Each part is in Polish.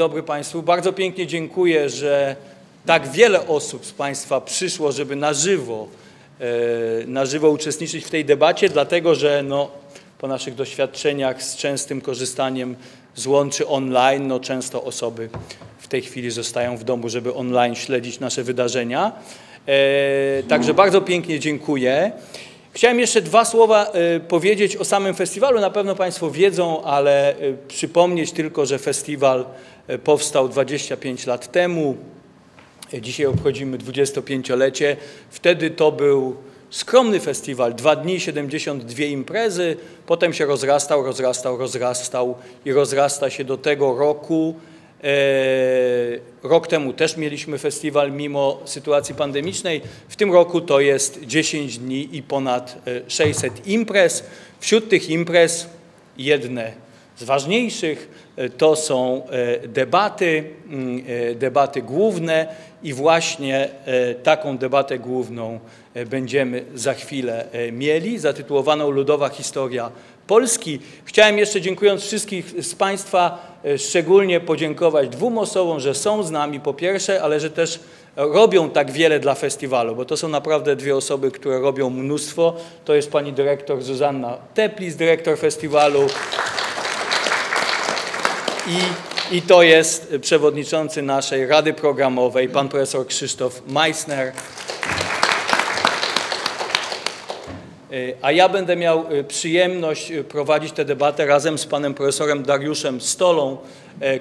dobry Państwu. Bardzo pięknie dziękuję, że tak wiele osób z Państwa przyszło, żeby na żywo, e, na żywo uczestniczyć w tej debacie, dlatego że no, po naszych doświadczeniach z częstym korzystaniem z łączy online, no, często osoby w tej chwili zostają w domu, żeby online śledzić nasze wydarzenia. E, także bardzo pięknie dziękuję. Chciałem jeszcze dwa słowa e, powiedzieć o samym festiwalu. Na pewno Państwo wiedzą, ale przypomnieć tylko, że festiwal powstał 25 lat temu. Dzisiaj obchodzimy 25-lecie. Wtedy to był skromny festiwal, dwa dni, 72 imprezy, potem się rozrastał, rozrastał, rozrastał i rozrasta się do tego roku. E, rok temu też mieliśmy festiwal mimo sytuacji pandemicznej. W tym roku to jest 10 dni i ponad 600 e, imprez. Wśród tych imprez jedne z ważniejszych e, to są debaty, mm, debaty główne i właśnie taką debatę główną będziemy za chwilę mieli, zatytułowaną Ludowa Historia Polski. Chciałem jeszcze, dziękując wszystkich z Państwa, e, szczególnie podziękować dwóm osobom, że są z nami po pierwsze, ale że też robią tak wiele dla festiwalu, bo to są naprawdę dwie osoby, które robią mnóstwo. To jest pani dyrektor Zuzanna Teplis, dyrektor festiwalu i, i to jest przewodniczący naszej Rady Programowej, pan profesor Krzysztof Meissner. E, a ja będę miał e, przyjemność e, prowadzić tę debatę razem z panem profesorem Dariuszem Stolą,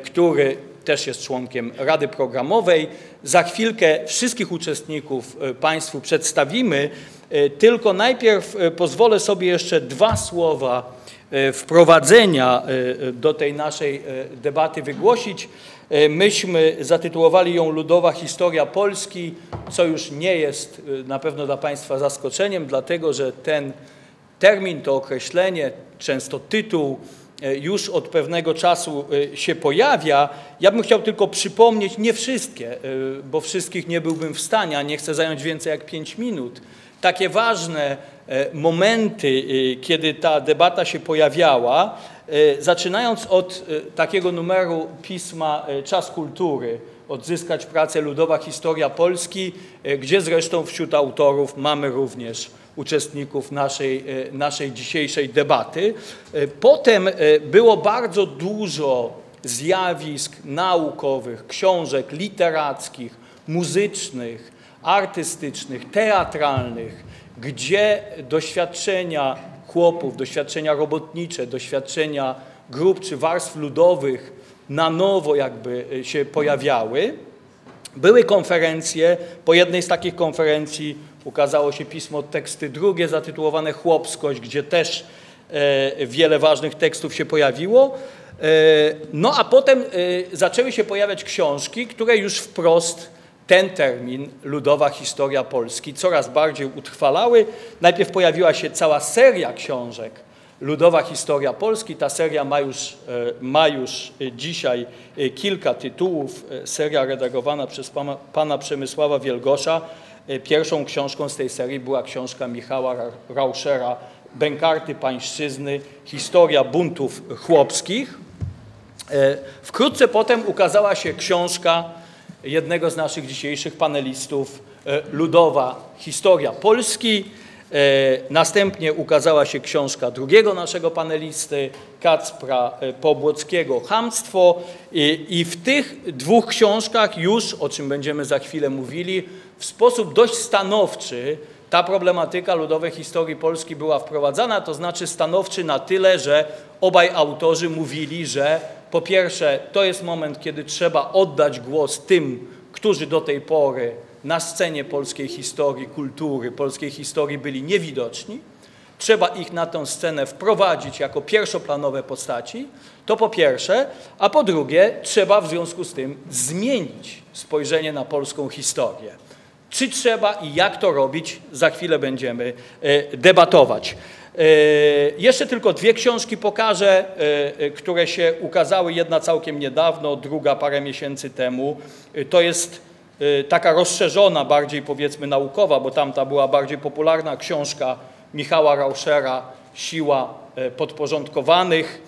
który też jest członkiem Rady Programowej. Za chwilkę wszystkich uczestników Państwu przedstawimy, tylko najpierw pozwolę sobie jeszcze dwa słowa wprowadzenia do tej naszej debaty wygłosić. E, myśmy zatytułowali ją Ludowa Historia Polski, co już nie jest e, na pewno dla Państwa zaskoczeniem, dlatego że ten termin, to określenie, często tytuł e, już od pewnego czasu się pojawia. Ja bym chciał tylko przypomnieć, nie wszystkie, bo wszystkich nie byłbym w stanie, a nie chcę zająć więcej jak pięć minut, takie ważne momenty, kiedy ta debata się pojawiała, zaczynając od e, takiego numeru pisma e, Czas Kultury, odzyskać pracę Ludowa Historia Polski, gdzie zresztą wśród autorów mamy również uczestników naszej, naszej dzisiejszej debaty. Potem było bardzo dużo zjawisk naukowych, książek literackich, muzycznych, artystycznych, teatralnych, gdzie doświadczenia chłopów, doświadczenia robotnicze, doświadczenia grup czy warstw ludowych na nowo jakby e, się pojawiały. Były konferencje, po jednej z takich konferencji ukazało się pismo teksty drugie zatytułowane Chłopskość, gdzie też e, wiele ważnych tekstów się pojawiło. E, no a potem zaczęły się pojawiać książki, które już wprost ten termin, ludowa historia Polski, coraz bardziej utrwalały. Najpierw pojawiła się cała seria książek Ludowa Historia Polski. Ta seria ma już, e, ma już dzisiaj e, kilka tytułów. E, seria redagowana przez pana, pana Przemysława Wielgosza. Pierwszą książką z tej serii była książka Michała Rauschera Bękarty Pańszczyzny, historia buntów chłopskich. Wkrótce potem ukazała się książka jednego z naszych dzisiejszych panelistów, e, Ludowa Historia Polski. E, następnie ukazała się książka drugiego naszego panelisty, Kacpra e, Pobłockiego, Hamstwo. I w tych dwóch książkach już, o czym będziemy za chwilę mówili, w sposób dość stanowczy ta problematyka ludowej historii Polski była wprowadzana, to znaczy stanowczy na tyle, że obaj autorzy mówili, że po pierwsze, to jest moment, kiedy trzeba oddać głos tym, którzy do tej pory na scenie polskiej historii, kultury, polskiej historii byli niewidoczni. Trzeba ich na tę scenę wprowadzić jako pierwszoplanowe postaci, to po pierwsze, a po drugie, trzeba w związku z tym zmienić spojrzenie na polską historię. Czy trzeba i jak to robić, za chwilę będziemy e, debatować. E, jeszcze tylko dwie książki pokażę, e, e, które się ukazały. Jedna całkiem niedawno, druga parę miesięcy temu. To jest taka rozszerzona, bardziej powiedzmy naukowa, bo tamta była bardziej popularna książka Michała Rauschera Siła podporządkowanych.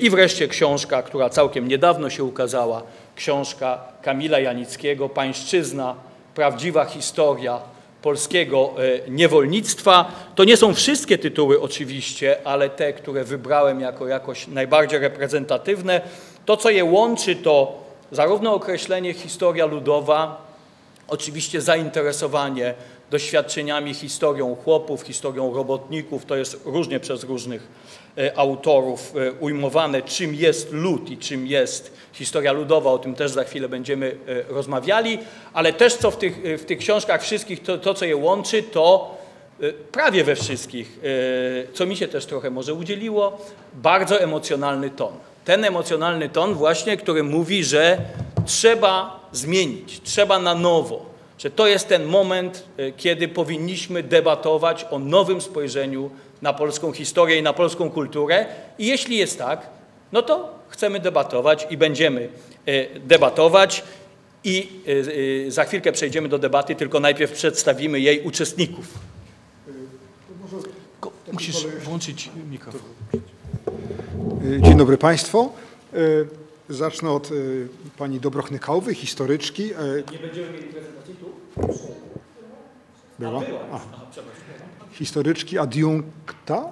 I wreszcie książka, która całkiem niedawno się ukazała, książka Kamila Janickiego, Pańszczyzna, prawdziwa historia polskiego niewolnictwa. To nie są wszystkie tytuły oczywiście, ale te, które wybrałem jako jakoś najbardziej reprezentatywne. To, co je łączy, to zarówno określenie historia ludowa, oczywiście zainteresowanie doświadczeniami, historią chłopów, historią robotników, to jest różnie przez różnych e, autorów e, ujmowane, czym jest lud i czym jest historia ludowa, o tym też za chwilę będziemy e, rozmawiali, ale też co w tych, w tych książkach wszystkich, to, to co je łączy, to prawie we wszystkich, co mi się też trochę może udzieliło, bardzo emocjonalny ton. Ten emocjonalny ton właśnie, który mówi, że trzeba zmienić, trzeba na nowo, że to jest ten moment, e, kiedy powinniśmy debatować o nowym spojrzeniu na polską historię i na polską kulturę. I jeśli jest tak, no to chcemy debatować i będziemy e, debatować. I e, za chwilkę przejdziemy do debaty, tylko najpierw przedstawimy jej uczestników. Musisz włączyć mikrofon. Dzień dobry Państwu. Zacznę od pani Dobrochny Kałwy, historyczki. Nie będziemy mieli prezentacji tu? Była? A. Historyczki adiunkta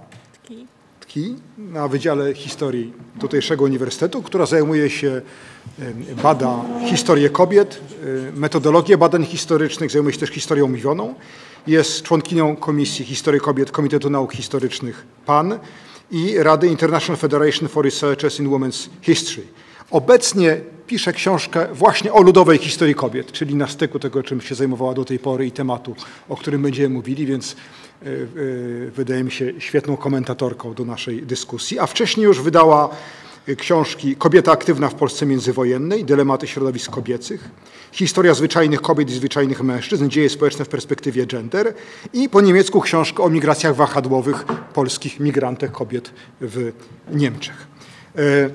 Tki na Wydziale Historii tutejszego uniwersytetu, która zajmuje się, bada historię kobiet, metodologię badań historycznych, zajmuje się też historią mówioną. Jest członkinią Komisji Historii Kobiet Komitetu Nauk Historycznych PAN i Rady International Federation for Researchers in Women's History. Obecnie pisze książkę właśnie o ludowej historii kobiet, czyli na styku tego, czym się zajmowała do tej pory i tematu, o którym będziemy mówili, więc wydaje mi się świetną komentatorką do naszej dyskusji. A wcześniej już wydała książki Kobieta aktywna w Polsce międzywojennej, Dylematy środowisk kobiecych, Historia zwyczajnych kobiet i zwyczajnych mężczyzn, Dzieje społeczne w perspektywie gender i po niemiecku książkę o migracjach wahadłowych polskich migrantek kobiet w Niemczech. E,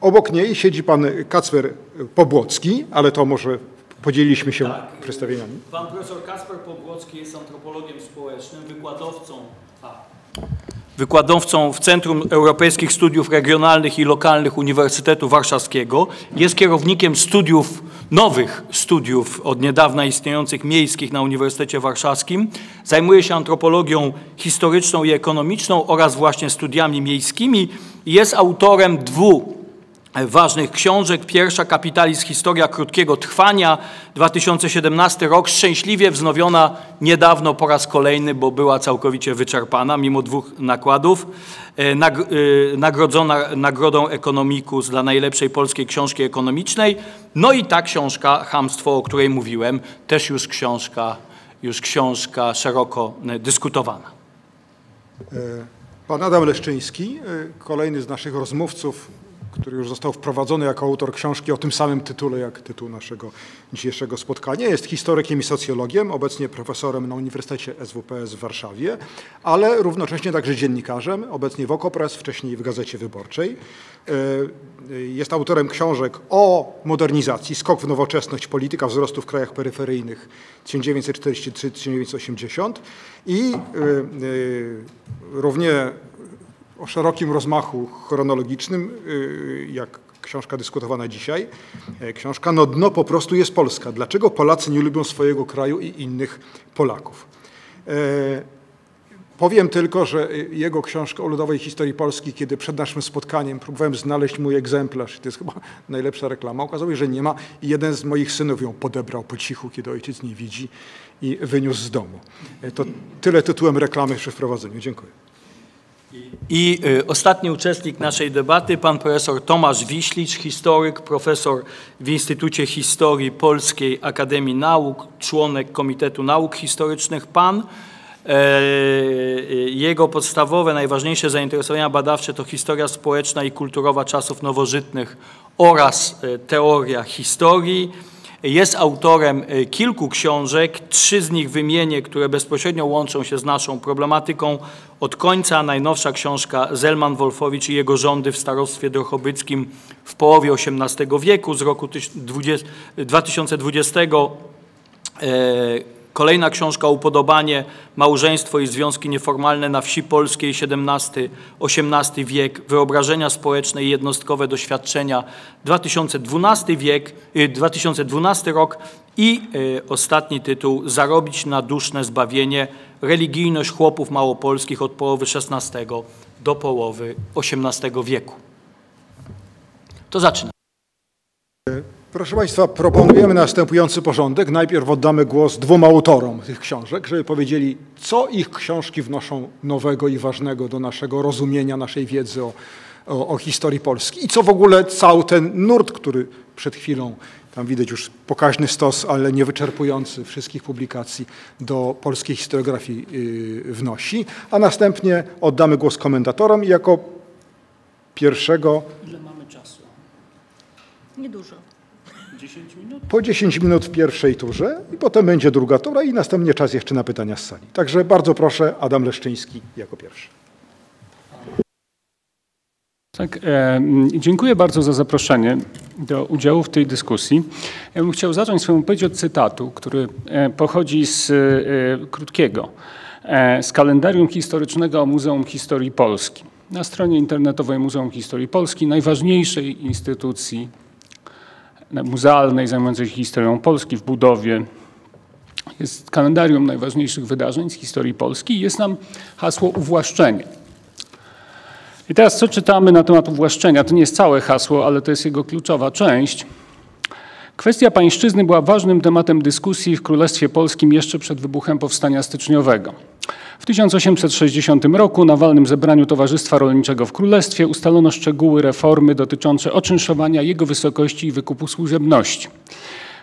Obok niej siedzi pan Kacper Pobłocki, ale to może podzieliliśmy się tak, przedstawieniami. Pan profesor Kacper Pobłocki jest antropologiem społecznym, wykładowcą, a, wykładowcą w Centrum Europejskich Studiów Regionalnych i Lokalnych Uniwersytetu Warszawskiego. Jest kierownikiem studiów, nowych studiów od niedawna istniejących miejskich na Uniwersytecie Warszawskim. Zajmuje się antropologią historyczną i ekonomiczną oraz właśnie studiami miejskimi. Jest autorem dwóch ważnych książek. Pierwsza Kapitalizm Historia Krótkiego Trwania, 2017 rok, szczęśliwie wznowiona niedawno po raz kolejny, bo była całkowicie wyczerpana mimo dwóch nakładów. E, e, nagrodzona Nagrodą Ekonomikus dla najlepszej polskiej książki ekonomicznej. No i ta książka, Hamstwo, o której mówiłem, też już książka, już książka szeroko e, dyskutowana. Pan Adam Leszczyński, kolejny z naszych rozmówców który już został wprowadzony jako autor książki o tym samym tytule jak tytuł naszego dzisiejszego spotkania. Jest historykiem i socjologiem, obecnie profesorem na Uniwersytecie SWPS w Warszawie, ale równocześnie także dziennikarzem, obecnie w Okopres, wcześniej w Gazecie Wyborczej. E, jest autorem książek o modernizacji, skok w nowoczesność, polityka wzrostu w krajach peryferyjnych 1943-1980 i e, e, równie o szerokim rozmachu chronologicznym, y, jak książka dyskutowana dzisiaj. E, książka No dno po prostu jest Polska. Dlaczego Polacy nie lubią swojego kraju i innych Polaków? E, powiem tylko, że jego książka o ludowej historii Polski, kiedy przed naszym spotkaniem próbowałem znaleźć mój egzemplarz, to jest chyba najlepsza reklama, okazało się, że nie ma i jeden z moich synów ją podebrał po cichu, kiedy ojciec nie widzi i wyniósł z domu. E, to tyle tytułem reklamy przy wprowadzeniu. Dziękuję. I y, ostatni uczestnik naszej debaty, pan profesor Tomasz Wiślicz, historyk, profesor w Instytucie Historii Polskiej Akademii Nauk, członek Komitetu Nauk Historycznych PAN. E, y, jego podstawowe, najważniejsze zainteresowania badawcze to historia społeczna i kulturowa czasów nowożytnych oraz e, teoria historii. Jest autorem e, kilku książek, trzy z nich wymienię, które bezpośrednio łączą się z naszą problematyką od końca. Najnowsza książka Zelman Wolfowicz i jego rządy w starostwie drochobyckim w połowie XVIII wieku z roku 2020. Kolejna książka Upodobanie, Małżeństwo i związki nieformalne na wsi polskiej XVII-XVIII wiek, wyobrażenia społeczne i jednostkowe doświadczenia 2012 wiek, 2012 rok i ostatni tytuł Zarobić na duszne zbawienie, religijność chłopów małopolskich od połowy XVI do połowy XVIII wieku. To zaczynam. Proszę Państwa, proponujemy następujący porządek. Najpierw oddamy głos dwóm autorom tych książek, żeby powiedzieli, co ich książki wnoszą nowego i ważnego do naszego rozumienia, naszej wiedzy o, o, o historii Polski i co w ogóle cały ten nurt, który przed chwilą, tam widać już pokaźny stos, ale niewyczerpujący wszystkich publikacji do polskiej historiografii yy, wnosi, a następnie oddamy głos komentatorom i jako pierwszego... Ile mamy czasu? Niedużo. 10 minut? Po 10 minut w pierwszej turze i potem będzie druga tura i następnie czas jeszcze na pytania z sali. Także bardzo proszę, Adam Leszczyński jako pierwszy. Tak, e, dziękuję bardzo za zaproszenie do udziału w tej dyskusji. Ja bym chciał zacząć swoją wypowiedź od cytatu, który e, pochodzi z e, krótkiego, e, z kalendarium historycznego Muzeum Historii Polski. Na stronie internetowej Muzeum Historii Polski, najważniejszej instytucji muzealnej zajmującej się historią Polski w budowie. Jest kalendarium najważniejszych wydarzeń z historii Polski. Jest nam hasło uwłaszczenie. I teraz co czytamy na temat uwłaszczenia? To nie jest całe hasło, ale to jest jego kluczowa część. Kwestia pańszczyzny była ważnym tematem dyskusji w Królestwie Polskim jeszcze przed wybuchem Powstania Styczniowego. W 1860 roku na walnym zebraniu Towarzystwa Rolniczego w Królestwie ustalono szczegóły reformy dotyczące oczynszowania jego wysokości i wykupu służebności.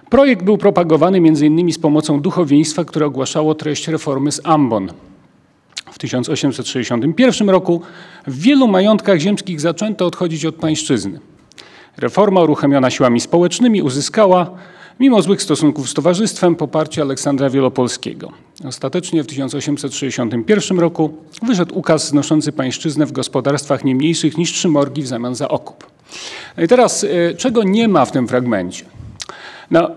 Projekt był propagowany m.in. z pomocą duchowieństwa, które ogłaszało treść reformy z Ambon. W 1861 roku w wielu majątkach ziemskich zaczęto odchodzić od pańszczyzny. Reforma uruchomiona siłami społecznymi uzyskała, mimo złych stosunków z towarzystwem, poparcie Aleksandra Wielopolskiego. Ostatecznie w 1861 roku wyszedł ukaz znoszący pańszczyznę w gospodarstwach nie mniejszych niż trzy morgi w zamian za okup. No i teraz, e, czego nie ma w tym fragmencie? No,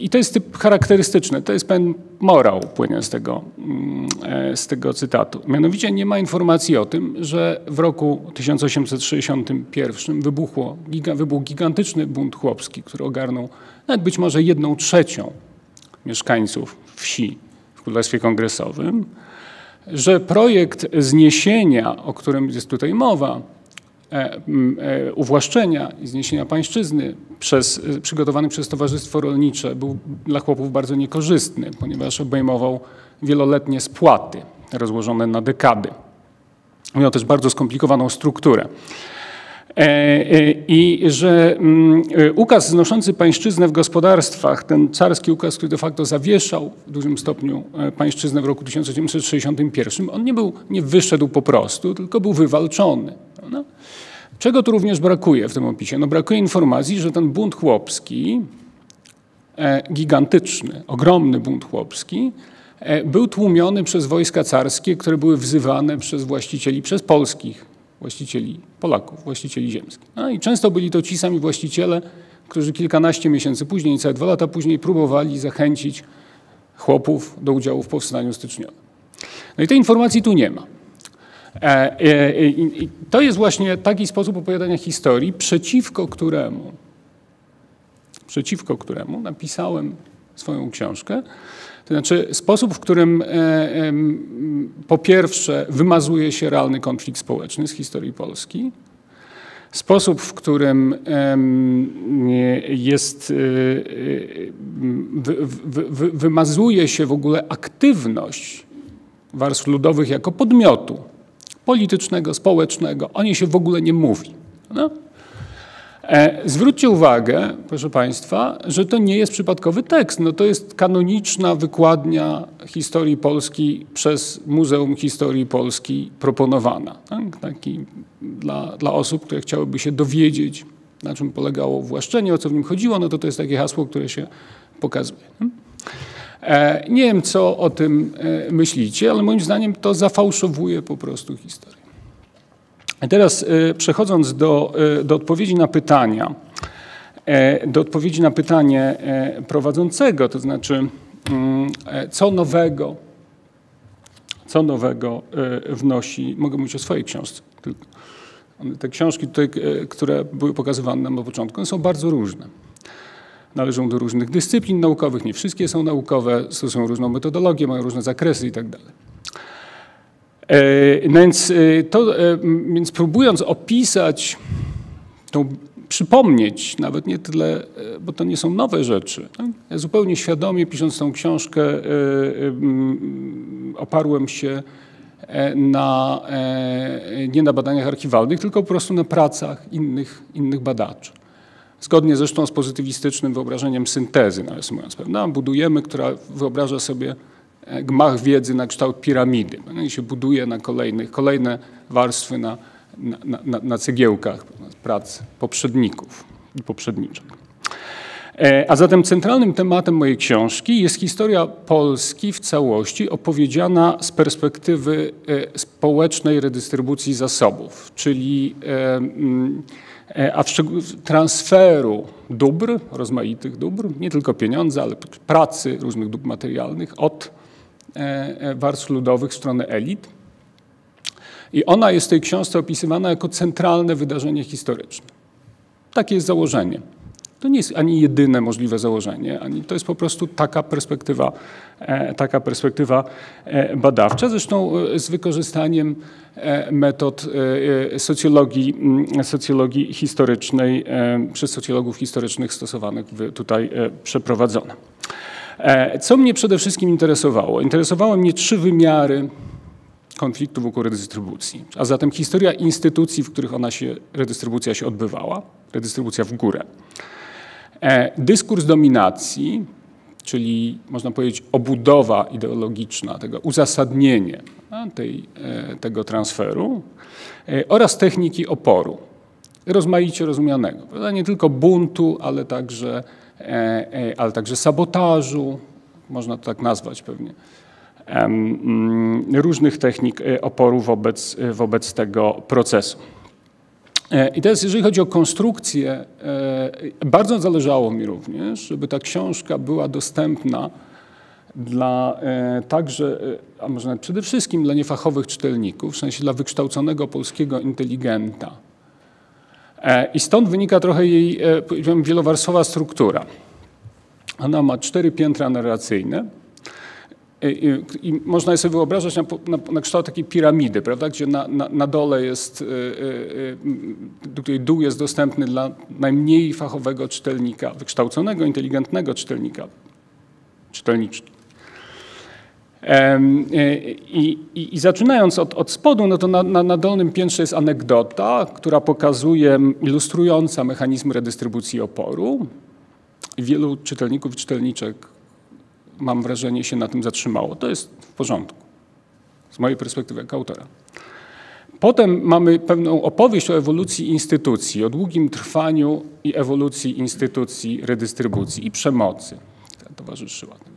I to jest typ charakterystyczny, to jest pewien morał płynie z tego, mm, e, z tego cytatu. Mianowicie nie ma informacji o tym, że w roku 1861 wybuchło, wybuchł gigantyczny bunt chłopski, który ogarnął nawet być może jedną trzecią mieszkańców wsi w Królestwie Kongresowym, że projekt zniesienia, o którym jest tutaj mowa, E, e, uwłaszczenia i zniesienia pańszczyzny przez, e, przygotowany przez Towarzystwo Rolnicze był dla chłopów bardzo niekorzystny, ponieważ obejmował wieloletnie spłaty rozłożone na dekady. Miał też bardzo skomplikowaną strukturę. I że ukaz znoszący pańszczyznę w gospodarstwach, ten carski ukaz, który de facto zawieszał w dużym stopniu pańszczyznę w roku 1861, on nie, był, nie wyszedł po prostu, tylko był wywalczony. No. Czego tu również brakuje w tym opisie? No brakuje informacji, że ten bunt chłopski, e, gigantyczny, ogromny bunt chłopski, e, był tłumiony przez wojska carskie, które były wzywane przez właścicieli, przez polskich właścicieli, Polaków, właścicieli ziemskich. No i często byli to ci sami właściciele, którzy kilkanaście miesięcy później, całe dwa lata później próbowali zachęcić chłopów do udziału w powstaniu styczniowym. No i tej informacji tu nie ma. E, e, I to jest właśnie taki sposób opowiadania historii, przeciwko któremu, przeciwko któremu napisałem swoją książkę. To znaczy sposób, w którym e, po pierwsze wymazuje się realny konflikt społeczny z historii Polski, sposób, w którym jest, wymazuje się w ogóle aktywność warstw ludowych jako podmiotu politycznego, społecznego. O niej się w ogóle nie mówi. No? Zwróćcie uwagę, proszę Państwa, że to nie jest przypadkowy tekst. No to jest kanoniczna wykładnia historii Polski przez Muzeum Historii Polski proponowana. Tak? Taki dla, dla osób, które chciałyby się dowiedzieć, na czym polegało właszczenie, o co w nim chodziło, no to to jest takie hasło, które się pokazuje. E, nie wiem, co o tym e, myślicie, ale moim zdaniem to zafałszowuje po prostu historię. teraz e, przechodząc do, do odpowiedzi na pytania, do odpowiedzi na pytanie prowadzącego, to znaczy mm, co nowego, co nowego wnosi, mogę mówić o swojej książce, te książki tutaj, które były pokazywane nam na początku, są bardzo różne. Należą do różnych dyscyplin naukowych, nie wszystkie są naukowe, stosują różną metodologię, mają różne zakresy i tak dalej. Więc, to, więc próbując opisać przypomnieć, nawet nie tyle, e, bo to nie są nowe rzeczy. Tak? Ja zupełnie świadomie, pisząc tą książkę, e, oparłem się e, na, nie na badaniach archiwalnych, tylko po prostu na pracach innych, innych badaczy. Zgodnie zresztą z pozytywistycznym wyobrażeniem syntezy, nawiasem mówiąc, prawda? Budujemy, która wyobraża sobie gmach wiedzy na kształt piramidy. I się buduje na kolejnych, kolejne warstwy na, na, na, na cegiełkach prac poprzedników i poprzedniczek. E, a zatem centralnym tematem mojej książki jest historia Polski w całości opowiedziana z perspektywy e, społecznej redystrybucji zasobów, czyli e, a w transferu dóbr, rozmaitych dóbr, nie tylko pieniądze, ale pracy, różnych dóbr materialnych od warstw ludowych w stronę elit i ona jest w tej książce opisywana jako centralne wydarzenie historyczne. Takie jest założenie. To nie jest ani jedyne możliwe założenie, ani to jest po prostu taka perspektywa, e, taka perspektywa e, badawcza, zresztą e, z wykorzystaniem metod socjologii, mm, socjologii historycznej, przez socjologów historycznych stosowanych tutaj przeprowadzone. Co mnie przede wszystkim interesowało? Interesowały mnie trzy wymiary konfliktu wokół redystrybucji, a zatem historia instytucji, w których ona się, redystrybucja się odbywała, redystrybucja w górę. E, dyskurs dominacji, czyli można powiedzieć obudowa ideologiczna, tego uzasadnienie tej, e, tego transferu e, oraz techniki oporu, rozmaicie rozumianego. Nie tylko buntu, ale także, ale także sabotażu, można to tak nazwać pewnie różnych technik oporu wobec, wobec tego procesu. E, I teraz, jeżeli chodzi o konstrukcję, bardzo zależało mi również, żeby ta książka była dostępna dla także, a może nawet przede wszystkim dla niefachowych czytelników, w sensie dla wykształconego polskiego inteligenta. I stąd wynika trochę jej wielowarstwowa struktura. Ona ma cztery piętra narracyjne i, I, można sobie wyobrażać na, na, na, kształt takiej piramidy, prawda, gdzie na, na, na dole jest, yy, yy, dół jest dostępny dla najmniej fachowego czytelnika, wykształconego, inteligentnego czytelnika, czytelniczki. I, i, I, zaczynając od, od spodu, no to na, na, na, dolnym piętrze jest anegdota, która pokazuje, ilustrująca mechanizm redystrybucji oporu. Wielu czytelników i czytelniczek mam wrażenie, się na tym zatrzymało. To jest w porządku, z mojej perspektywy jako autora. Potem mamy pewną opowieść o ewolucji instytucji, o długim trwaniu i ewolucji instytucji redystrybucji i przemocy, która towarzyszyła temu.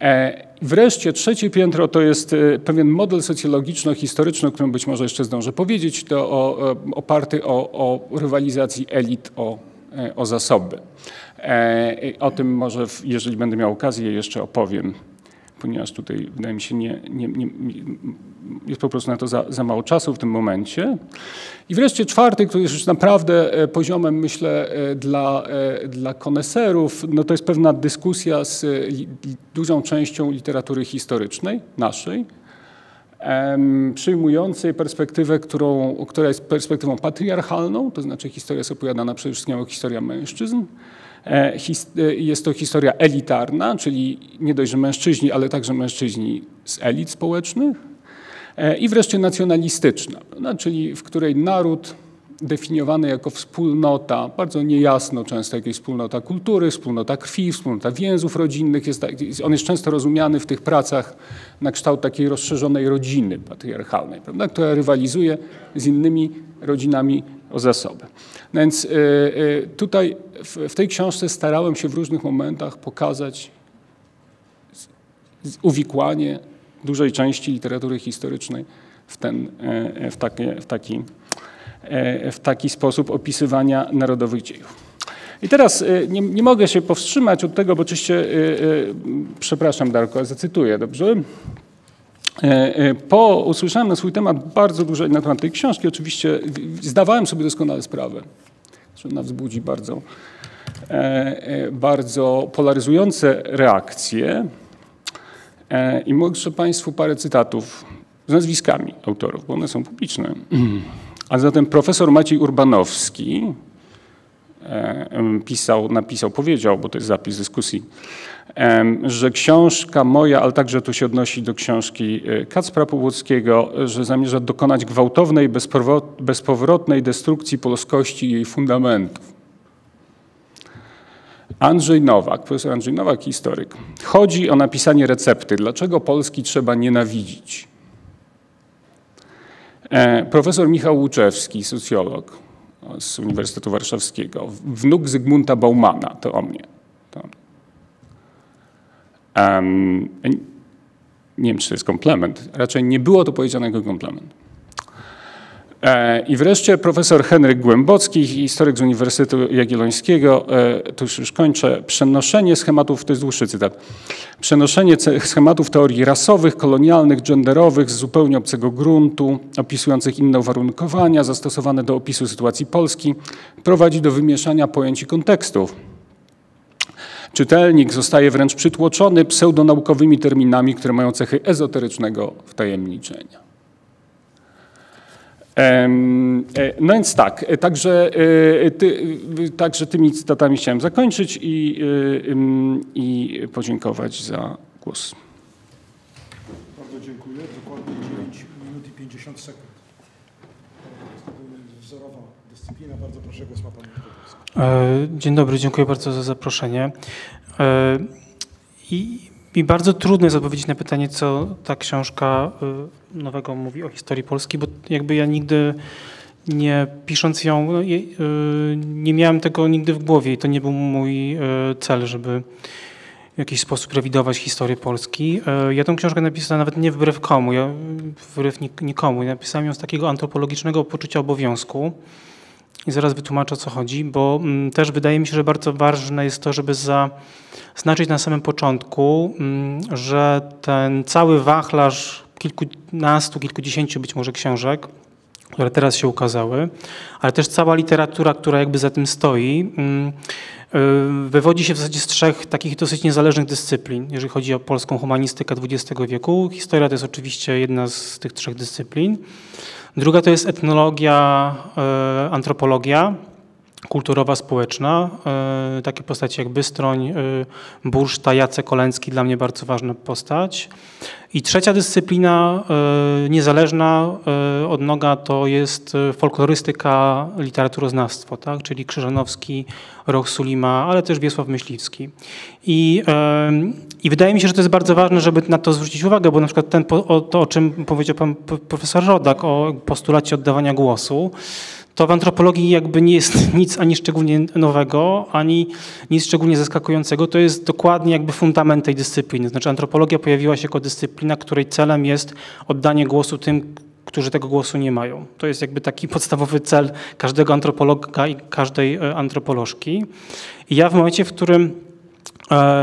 E, wreszcie trzecie piętro to jest e, pewien model socjologiczno-historyczny, o którym być może jeszcze zdążę powiedzieć, to o, e, oparty o, o rywalizacji elit o, o zasoby. E, o tym może, jeżeli będę miał okazję, jeszcze opowiem, ponieważ tutaj wydaje mi się, nie, nie, nie jest po prostu na to za, za, mało czasu w tym momencie. I wreszcie czwarty, który jest już naprawdę e, poziomem, myślę, e, dla, dla koneserów, no to jest pewna dyskusja z dużą częścią literatury historycznej, naszej, przyjmującej perspektywę, którą, która jest perspektywą patriarchalną, to znaczy historia jest opowiadana przede wszystkim jako historia mężczyzn, jest to historia elitarna, czyli nie dość, że mężczyźni, ale także mężczyźni z elit społecznych. E, I wreszcie nacjonalistyczna, czyli w której naród definiowany jako wspólnota, bardzo niejasno często jakieś wspólnota kultury, wspólnota krwi, wspólnota więzów rodzinnych. Jest, on jest często rozumiany w tych pracach na kształt takiej rozszerzonej rodziny patriarchalnej, prawda, która rywalizuje z innymi rodzinami o zasoby. Więc y, y, tutaj w tej książce starałem się w różnych momentach pokazać uwikłanie dużej części literatury historycznej w, ten, e, w, takie, w, taki, e, w taki sposób opisywania narodowych dziejów. I teraz nie, nie mogę się powstrzymać od tego, bo oczywiście, przepraszam Darko, zacytuję, dobrze? Po usłyszałem na swój temat bardzo dużo na temat tej książki. Oczywiście zdawałem sobie doskonale sprawę, że ona wzbudzi bardzo, bardzo polaryzujące reakcje. I mogę Państwu parę cytatów z nazwiskami autorów, bo one są publiczne. A zatem profesor Maciej Urbanowski pisał, napisał, powiedział, bo to jest zapis dyskusji, że książka moja, ale także to się odnosi do książki e, Kacpra Powłockiego, że zamierza dokonać gwałtownej, bezpowrotnej destrukcji polskości i jej fundamentów. Andrzej Nowak, profesor Andrzej Nowak, historyk. Chodzi o napisanie recepty, dlaczego Polski trzeba nienawidzić. E, profesor Michał Łuczewski, socjolog z Uniwersytetu Warszawskiego, wnuk Zygmunta Baumana, to o mnie. To. Um, nie wiem, czy to jest komplement. Raczej nie było to powiedziane jako komplement. E, I wreszcie profesor Henryk Głębocki, historyk z Uniwersytetu Jagiellońskiego, e, już, już kończę, przenoszenie schematów, to jest dłuższy cytat, przenoszenie schematów teorii rasowych, kolonialnych, genderowych z zupełnie obcego gruntu, opisujących inne uwarunkowania zastosowane do opisu sytuacji Polski, prowadzi do wymieszania pojęć i kontekstów. Czytelnik zostaje wręcz przytłoczony pseudonaukowymi terminami, które mają cechy ezoterycznego wtajemniczenia. E, no więc tak, e, także, e, ty, także tymi cytatami chciałem zakończyć i, i podziękować za głos. Bardzo dziękuję. Dokładnie 9 minut i 50 sekund. Wzorowa dyscyplina. Bardzo proszę, głos ma Pan. Dzień dobry, dziękuję bardzo za zaproszenie. I mi bardzo trudno jest odpowiedzieć na pytanie, co ta książka y, nowego mówi o historii Polski, bo jakby ja nigdy nie pisząc ją, no, nie miałem tego nigdy w głowie i to nie był mój cel, żeby w jakiś sposób rewidować historię Polski. Ja tę książkę napisałem nawet nie wbrew komu, ja wbrew nikomu. Napisałem ją z takiego antropologicznego poczucia obowiązku. I zaraz wytłumaczę o co chodzi, bo mm, też wydaje mi się, że bardzo ważne jest to, żeby zaznaczyć na samym początku, mm, że ten cały wachlarz kilkunastu, kilkudziesięciu być może książek, które teraz się ukazały, ale też cała literatura, która jakby za tym stoi, mm, y, wywodzi się w zasadzie z trzech takich dosyć niezależnych dyscyplin, jeżeli chodzi o polską humanistykę XX wieku. Historia to jest oczywiście jedna z tych trzech dyscyplin. Druga to jest etnologia, e, antropologia kulturowa, społeczna. E, takie postacie jak Bystroń, e, Burszta, Jacek Oleński, dla mnie bardzo ważna postać. I trzecia dyscyplina niezależna od noga to jest folklorystyka, literaturoznawstwo, tak? czyli Krzyżanowski, Roch Sulima, ale też Wiesław Myśliwski. I, I wydaje mi się, że to jest bardzo ważne, żeby na to zwrócić uwagę, bo na przykład ten, to, o czym powiedział pan profesor Rodak, o postulacie oddawania głosu, to w antropologii jakby nie jest nic ani szczególnie nowego, ani nic szczególnie zaskakującego. To jest dokładnie jakby fundament tej dyscypliny. Znaczy antropologia pojawiła się jako dyscyplina, której celem jest oddanie głosu tym, którzy tego głosu nie mają. To jest jakby taki podstawowy cel każdego antropologa i każdej e, antropolożki. I ja w momencie, w którym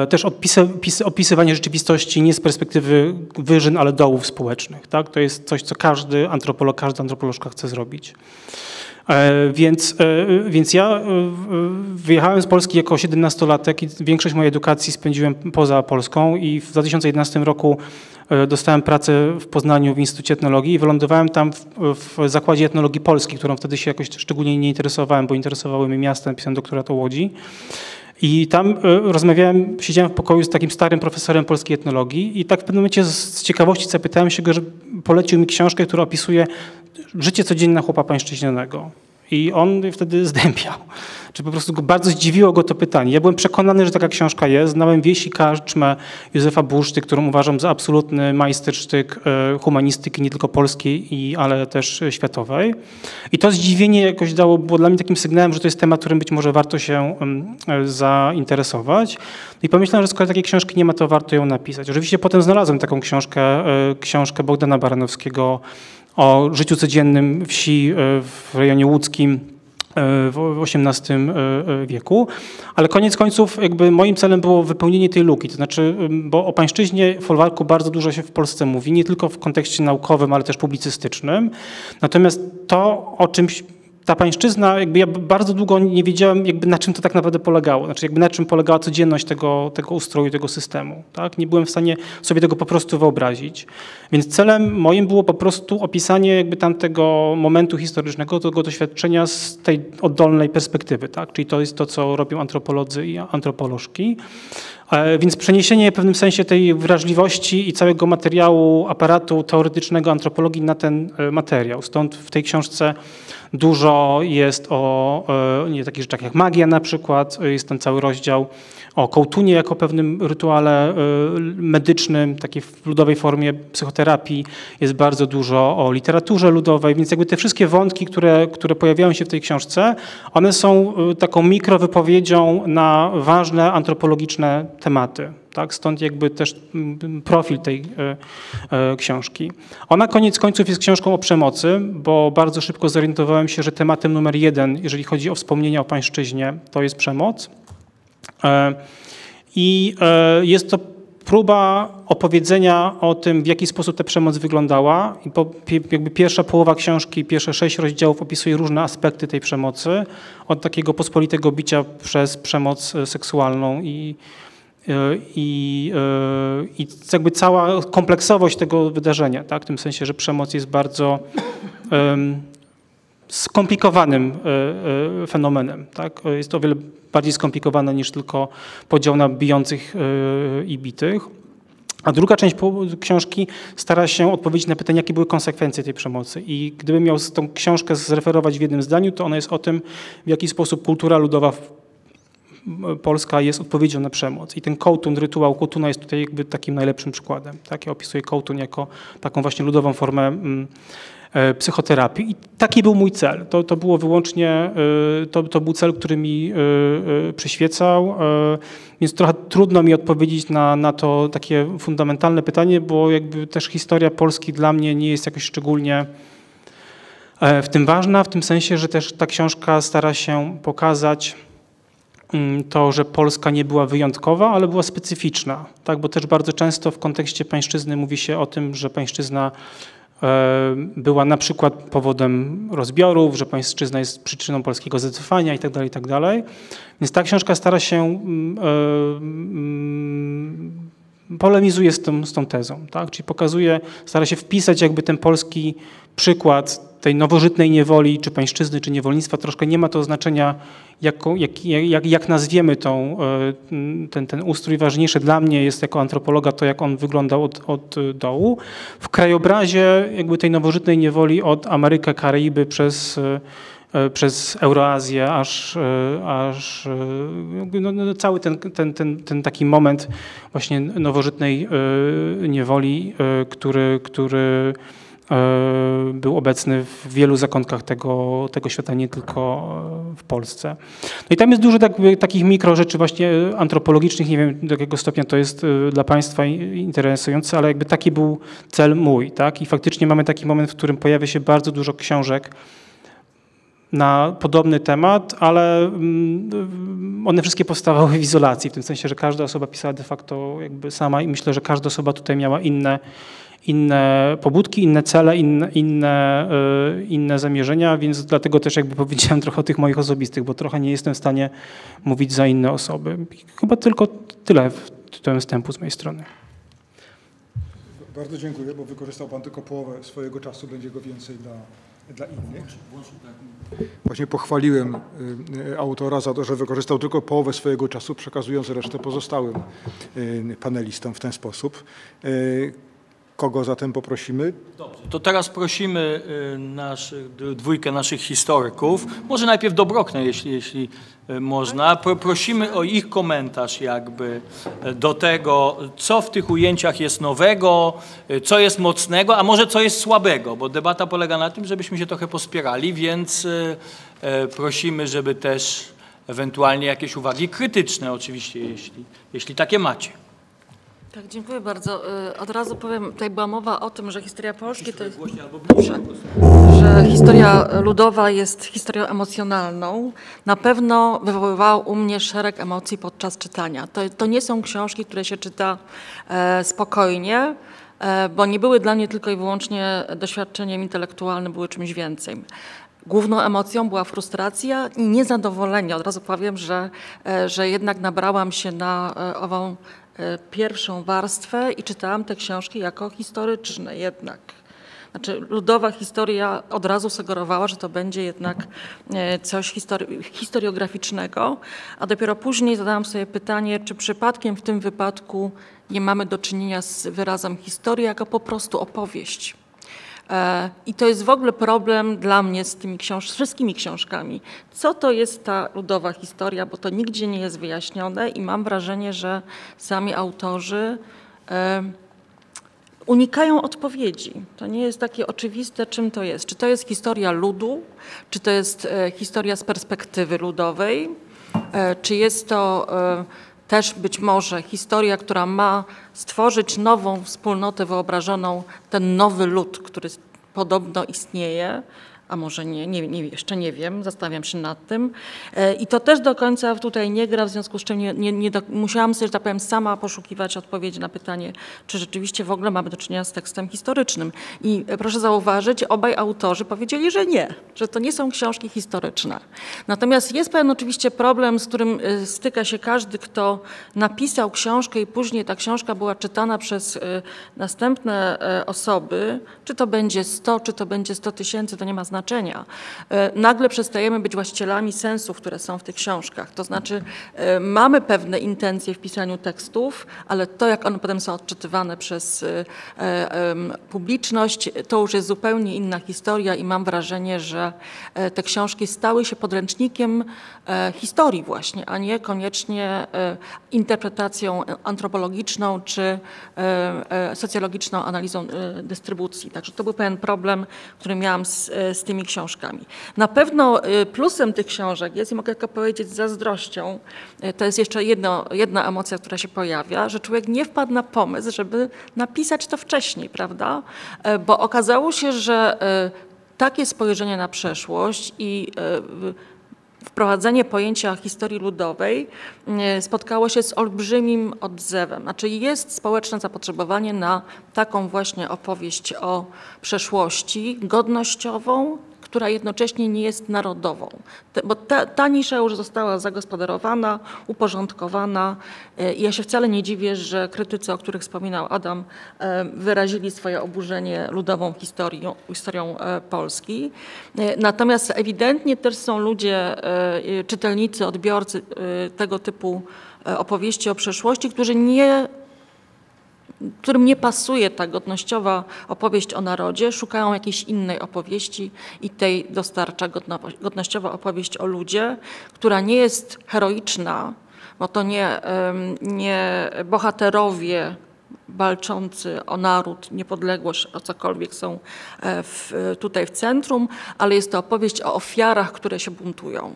też odpisy, opisywanie rzeczywistości nie z perspektywy wyżyn, ale dołów społecznych. Tak? To jest coś, co każdy antropolog, każda antropolożka chce zrobić. E, więc, więc ja wyjechałem z Polski jako 17-latek i większość mojej edukacji spędziłem poza Polską i w 2011 roku E, dostałem pracę w Poznaniu w Instytucie Etnologii i wylądowałem tam w, w Zakładzie Etnologii Polskiej, którą wtedy się jakoś szczególnie nie interesowałem, bo interesowały mnie miasta, napisałem doktorat o Łodzi. I tam e, rozmawiałem, siedziałem w pokoju z takim starym profesorem polskiej etnologii i tak w pewnym momencie z ciekawości zapytałem się go, że polecił mi książkę, która opisuje życie codzienne chłopa pańszczyźnianego. I on wtedy zdębiał. Czy po prostu go, bardzo zdziwiło go to pytanie. Ja byłem przekonany, że taka książka jest. Znałem wieś i karczmę Józefa Burszty, którą uważam za absolutny majstersztyk e, humanistyki nie tylko polskiej, ale też światowej. I to zdziwienie jakoś dało, było dla mnie takim sygnałem, że to jest temat, którym być może warto się e, zainteresować. I pomyślałem, że skoro takiej książki nie ma, to warto ją napisać. Oczywiście potem znalazłem taką książkę, e, książkę Bogdana Baranowskiego o życiu codziennym wsi w rejonie łódzkim w XVIII wieku, ale koniec końców jakby moim celem było wypełnienie tej luki, to znaczy, bo o pańszczyźnie folwarku bardzo dużo się w Polsce mówi, nie tylko w kontekście naukowym, ale też publicystycznym, natomiast to, o czymś ta pańszczyzna, jakby ja bardzo długo nie wiedziałem, jakby na czym to tak naprawdę polegało, znaczy jakby na czym polegała codzienność tego, tego ustroju, tego systemu. Tak? Nie byłem w stanie sobie tego po prostu wyobrazić. Więc celem moim było po prostu opisanie jakby tamtego momentu historycznego, tego doświadczenia z tej oddolnej perspektywy. Tak? Czyli to jest to, co robią antropolodzy i antropolożki. E, więc przeniesienie w pewnym sensie tej wrażliwości i całego materiału, aparatu teoretycznego antropologii na ten e, materiał. Stąd w tej książce Dużo jest o e, nie, takich rzeczach jak magia na przykład, jest ten cały rozdział o kołtunie jako pewnym rytuale e, medycznym, takiej w ludowej formie psychoterapii. Jest bardzo dużo o literaturze ludowej, więc jakby te wszystkie wątki, które, które pojawiają się w tej książce, one są e, taką mikrowypowiedzią na ważne antropologiczne tematy. Tak? Stąd jakby też mm, profil tej e, książki. Ona koniec końców jest książką o przemocy, bo bardzo szybko zorientowałem się, że tematem numer jeden, jeżeli chodzi o wspomnienia o pańszczyźnie, to jest przemoc. E, I e, jest to próba opowiedzenia o tym, w jaki sposób ta przemoc wyglądała. I jakby pierwsza połowa książki, pierwsze sześć rozdziałów opisuje różne aspekty tej przemocy. Od takiego pospolitego bicia przez przemoc e, seksualną i, i, i jakby cała kompleksowość tego wydarzenia, tak? w tym sensie, że przemoc jest bardzo um, skomplikowanym fenomenem. Tak? Jest o wiele bardziej skomplikowana niż tylko podział na bijących e, i bitych. A druga część książki stara się odpowiedzieć na pytanie, jakie były konsekwencje tej przemocy. I gdybym miał tą książkę zreferować w jednym zdaniu, to ona jest o tym, w jaki sposób kultura ludowa polska jest odpowiedzią na przemoc. I ten kołtun, rytuał kołtuna jest tutaj jakby takim najlepszym przykładem. Tak? Ja opisuję kołtun jako taką właśnie ludową formę mm, E, psychoterapii. I taki był mój cel. To, to było wyłącznie, e, to, to był cel, który mi e, przyświecał, więc trochę trudno mi odpowiedzieć na, na to takie fundamentalne pytanie, bo jakby też historia Polski dla mnie nie jest jakoś szczególnie w tym ważna, w tym sensie, że też ta książka stara się pokazać to, że Polska nie była wyjątkowa, ale była specyficzna. Tak? Bo też bardzo często w kontekście pańszczyzny mówi się o tym, że pańszczyzna E, była na przykład powodem rozbiorów, że pańszczyzna jest przyczyną polskiego zacofania itd., tak itd. Tak Więc ta książka stara się, mm, e, mm, polemizuje z tą, z tą tezą, tak? czyli pokazuje, stara się wpisać jakby ten polski przykład tej nowożytnej niewoli, czy pańszczyzny, czy niewolnictwa, troszkę nie ma to znaczenia, jak, jak, jak, jak nazwiemy tą, e, ten, ten ustrój. Ważniejsze dla mnie jest jako antropologa to, jak on wyglądał od, od dołu. W krajobrazie jakby tej nowożytnej niewoli od Amerykę, Karaiby przez e, przez Euroazję, aż, e, aż no, no, cały ten, ten, ten, ten taki moment właśnie nowożytnej niewoli, który, który był obecny w wielu zakątkach tego, tego świata, nie tylko w Polsce. No i tam jest dużo tak, takich mikro rzeczy właśnie antropologicznych, nie wiem do jakiego stopnia to jest e, dla Państwa interesujące, ale jakby taki był cel mój. Tak? I faktycznie mamy taki moment, w którym pojawia się bardzo dużo książek, na podobny temat, ale mm, one wszystkie powstawały w izolacji, w tym sensie, że każda osoba pisała de facto jakby sama i myślę, że każda osoba tutaj miała inne, inne pobudki, inne cele, inne, inne, y, inne zamierzenia, więc dlatego też jakby powiedziałem trochę o tych moich osobistych, bo trochę nie jestem w stanie mówić za inne osoby. Chyba tylko tyle tytułem wstępu z mojej strony. Bardzo dziękuję, bo wykorzystał Pan tylko połowę swojego czasu, będzie go więcej dla, dla innych. Właśnie pochwaliłem y, y, autora za to, że wykorzystał tylko połowę swojego czasu, przekazując resztę pozostałym panelistom w ten sposób. Kogo zatem poprosimy? Dobrze, to teraz prosimy y, naszych, dwójkę naszych historyków, może najpierw Dobroknę, jeśli, jeśli y, można. Prosimy o ich komentarz jakby y, do tego, co w tych ujęciach jest nowego, co jest mocnego, a może co jest słabego, bo debata polega na tym, żebyśmy się trochę pospierali, więc prosimy, żeby też ewentualnie jakieś uwagi krytyczne oczywiście, jeśli, jeśli takie macie. Tak, dziękuję bardzo. Y, Od razu powiem, tutaj była mowa o tym, że historia Polski to jest... Dobrze. Że historia ludowa jest historią emocjonalną. Na pewno wywoływała u mnie szereg emocji podczas czytania. To, to nie są książki, które się czyta e, spokojnie, e, bo nie były dla mnie tylko i wyłącznie doświadczeniem intelektualnym, były czymś więcej. Główną emocją była frustracja i niezadowolenie. Od razu powiem, że, e, że jednak nabrałam się na ową pierwszą warstwę i czytałam te książki jako historyczne jednak. Znaczy, ludowa historia od razu sugerowała, że to będzie jednak e, coś histori- historiograficznego, a dopiero później zadałam sobie pytanie, czy przypadkiem w tym wypadku nie mamy do czynienia z wyrazem historii jako po prostu opowieść. E, I to jest w ogóle problem dla mnie z tymi książ- wszystkimi książkami. Co to jest ta ludowa historia, bo to nigdzie nie jest wyjaśnione i mam wrażenie, że sami autorzy e, unikają odpowiedzi. To nie jest takie oczywiste, czym to jest. Czy to jest historia ludu, czy to jest e, historia z perspektywy ludowej, czy jest to też być może historia, która ma stworzyć nową wspólnotę wyobrażoną, ten nowy lud, który podobno istnieje, a może nie, nie, nie, jeszcze nie wiem, zastanawiam się nad tym. E, I to też do końca tutaj nie gra, w związku z czym nie, nie, nie do, musiałam sobie, że tak powiem, sama poszukiwać odpowiedzi na pytanie, czy rzeczywiście w ogóle mamy do czynienia z tekstem historycznym. I e, proszę zauważyć, obaj autorzy powiedzieli, że nie, że to nie są książki historyczne. Natomiast jest pewien oczywiście problem, z którym e, styka się każdy, kto napisał książkę i później ta książka była czytana przez następne osoby, czy to będzie 100, czy to będzie 100 tysięcy, to nie ma znaczenia. E, Nagle przestajemy być właścicielami sensów, które są w tych książkach. To znaczy e, mamy pewne intencje w pisaniu tekstów, ale to, jak one potem są odczytywane przez e, publiczność, to już jest zupełnie inna historia i mam wrażenie, że te książki stały się podręcznikiem historii właśnie, a nie koniecznie interpretacją antropologiczną czy socjologiczną analizą dystrybucji. Także to był pewien problem, który miałam z, z tymi książkami. Na pewno e, plusem tych książek jest, i mogę tylko powiedzieć z zazdrością, e, to jest jeszcze jedno, jedna emocja, która się pojawia, że człowiek nie wpadł na pomysł, żeby napisać to wcześniej, prawda? E, Bo okazało się, że e, takie spojrzenie na przeszłość i wprowadzenie pojęcia historii ludowej e, spotkało się z olbrzymim odzewem. Znaczy jest społeczne zapotrzebowanie na taką właśnie opowieść o przeszłości godnościową, która jednocześnie nie jest narodową. Bo ta, ta nisza już została zagospodarowana, uporządkowana e, ja się wcale nie dziwię, że krytycy, o których wspominał Adam, e, wyrazili swoje oburzenie ludową historią, historią e, Polski. Natomiast ewidentnie też są ludzie, czytelnicy, odbiorcy tego typu opowieści o przeszłości, którzy nie którym nie pasuje ta godnościowa opowieść o narodzie, szukają jakiejś innej opowieści i tej dostarcza godno, godnościowa opowieść o ludzie, która nie jest heroiczna, bo to nie, nie bohaterowie walczący o naród, niepodległość, o cokolwiek są e, w, tutaj w centrum, ale jest to opowieść o ofiarach, które się buntują.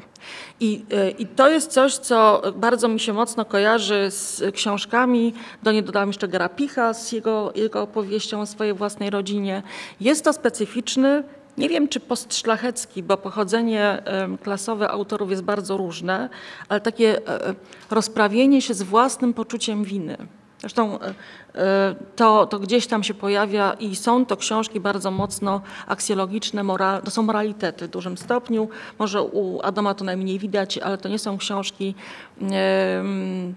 I, e, I to jest coś, co bardzo mi się mocno kojarzy z książkami. Do niej dodałam jeszcze Garapicha z jego, jego opowieścią o swojej własnej rodzinie. Jest to specyficzny, nie wiem czy postszlachecki, bo pochodzenie klasowe autorów jest bardzo różne, ale takie e, e, rozprawienie się z własnym poczuciem winy. Zresztą e, e, to, to gdzieś tam się pojawia i są to książki bardzo mocno aksjologiczne, moral, to są moralitety w dużym stopniu. Może u Adama to najmniej widać, ale to nie są książki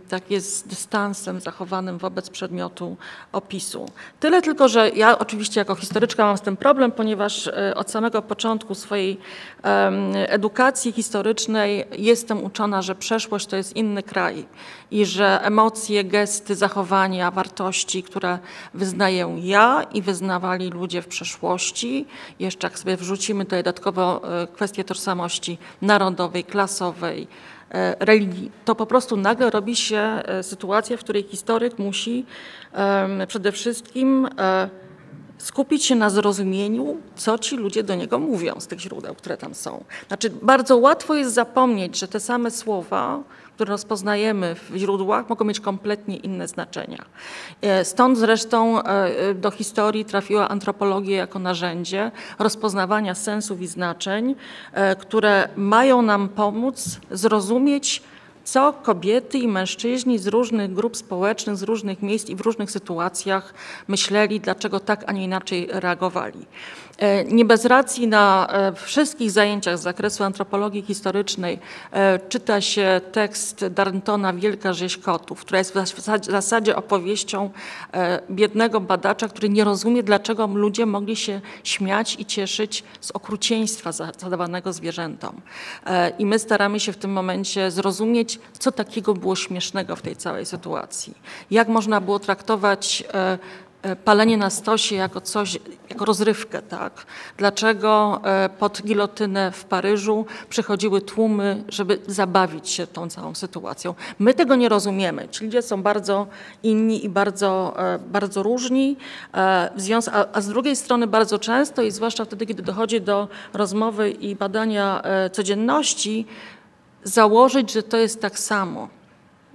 takie z dystansem zachowanym wobec przedmiotu opisu. Tyle tylko, że ja oczywiście jako historyczka mam z tym problem, ponieważ e, od samego początku swojej edukacji historycznej jestem uczona, że przeszłość to jest inny kraj i że emocje, gesty, zachowania, wartości, które wyznaję ja i wyznawali ludzie w przeszłości, jeszcze jak sobie wrzucimy tutaj dodatkowo e, kwestię tożsamości narodowej, klasowej, e, religii, to po prostu nagle robi się e, sytuacja, w której historyk musi przede wszystkim skupić się na zrozumieniu, co ci ludzie do niego mówią z tych źródeł, które tam są. Znaczy, bardzo łatwo jest zapomnieć, że te same słowa, które rozpoznajemy w źródłach, mogą mieć kompletnie inne znaczenia. E, stąd zresztą e, do historii trafiła antropologia jako narzędzie rozpoznawania sensów i znaczeń, e, które mają nam pomóc zrozumieć, co kobiety i mężczyźni z różnych grup społecznych, z różnych miejsc i w różnych sytuacjach myśleli, dlaczego tak, a nie inaczej reagowali. E, nie bez racji na e, wszystkich zajęciach z zakresu antropologii historycznej e, czyta się tekst Darntona Wielka rzeź kotów, która jest w zasadzie opowieścią biednego badacza, który nie rozumie, dlaczego ludzie mogli się śmiać i cieszyć z okrucieństwa zadawanego zwierzętom. I my staramy się w tym momencie zrozumieć, co takiego było śmiesznego w tej całej sytuacji. Jak można było traktować palenie na stosie jako coś, jako rozrywkę, tak? Dlaczego e, pod gilotynę w Paryżu przychodziły tłumy, żeby zabawić się tą całą sytuacją? My tego nie rozumiemy. Ci ludzie są bardzo inni i bardzo, e, bardzo różni, a z drugiej strony bardzo często i zwłaszcza wtedy, kiedy dochodzi do rozmowy i badania codzienności, założyć, że to jest tak samo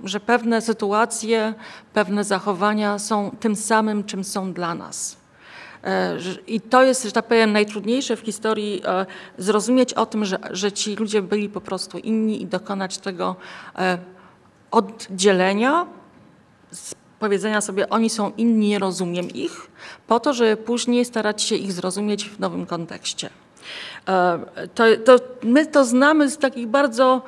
że pewne sytuacje, pewne zachowania są tym samym, czym są dla nas. E, I to jest, że tak powiem, najtrudniejsze w historii e, zrozumieć o tym, że, że ci ludzie byli po prostu inni i dokonać tego e, oddzielenia, powiedzenia sobie, oni są inni, nie rozumiem ich, po to, żeby później starać się ich zrozumieć w nowym kontekście. To, to my to znamy z takich bardzo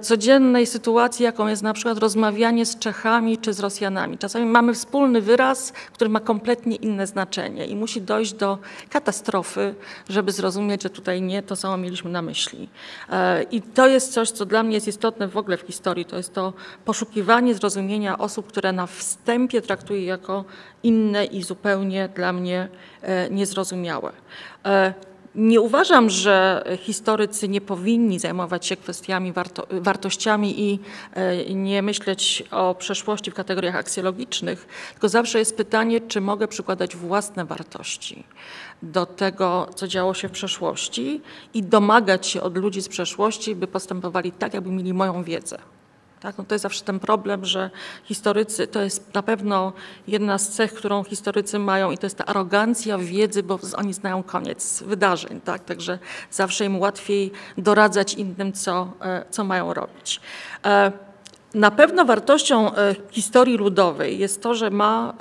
codziennej sytuacji, jaką jest na przykład rozmawianie z Czechami czy z Rosjanami. Czasami mamy wspólny wyraz, który ma kompletnie inne znaczenie i musi dojść do katastrofy, żeby zrozumieć, że tutaj nie to samo mieliśmy na myśli. E, I to jest coś, co dla mnie jest istotne w ogóle w historii, to jest to poszukiwanie zrozumienia osób, które na wstępie traktuję jako inne i zupełnie dla mnie e, niezrozumiałe. Nie uważam, że historycy nie powinni zajmować się kwestiami warto, wartościami i e, nie myśleć o przeszłości w kategoriach aksjologicznych, tylko zawsze jest pytanie, czy mogę przykładać własne wartości do tego, co działo się w przeszłości i domagać się od ludzi z przeszłości, by postępowali tak, jakby mieli moją wiedzę. Tak? No to jest zawsze ten problem, że historycy, to jest na pewno jedna z cech, którą historycy mają i to jest ta arogancja wiedzy, bo oni znają koniec wydarzeń. Tak? Także zawsze im łatwiej doradzać innym, co, e, co mają robić. E, na pewno wartością e, historii ludowej jest to, że ma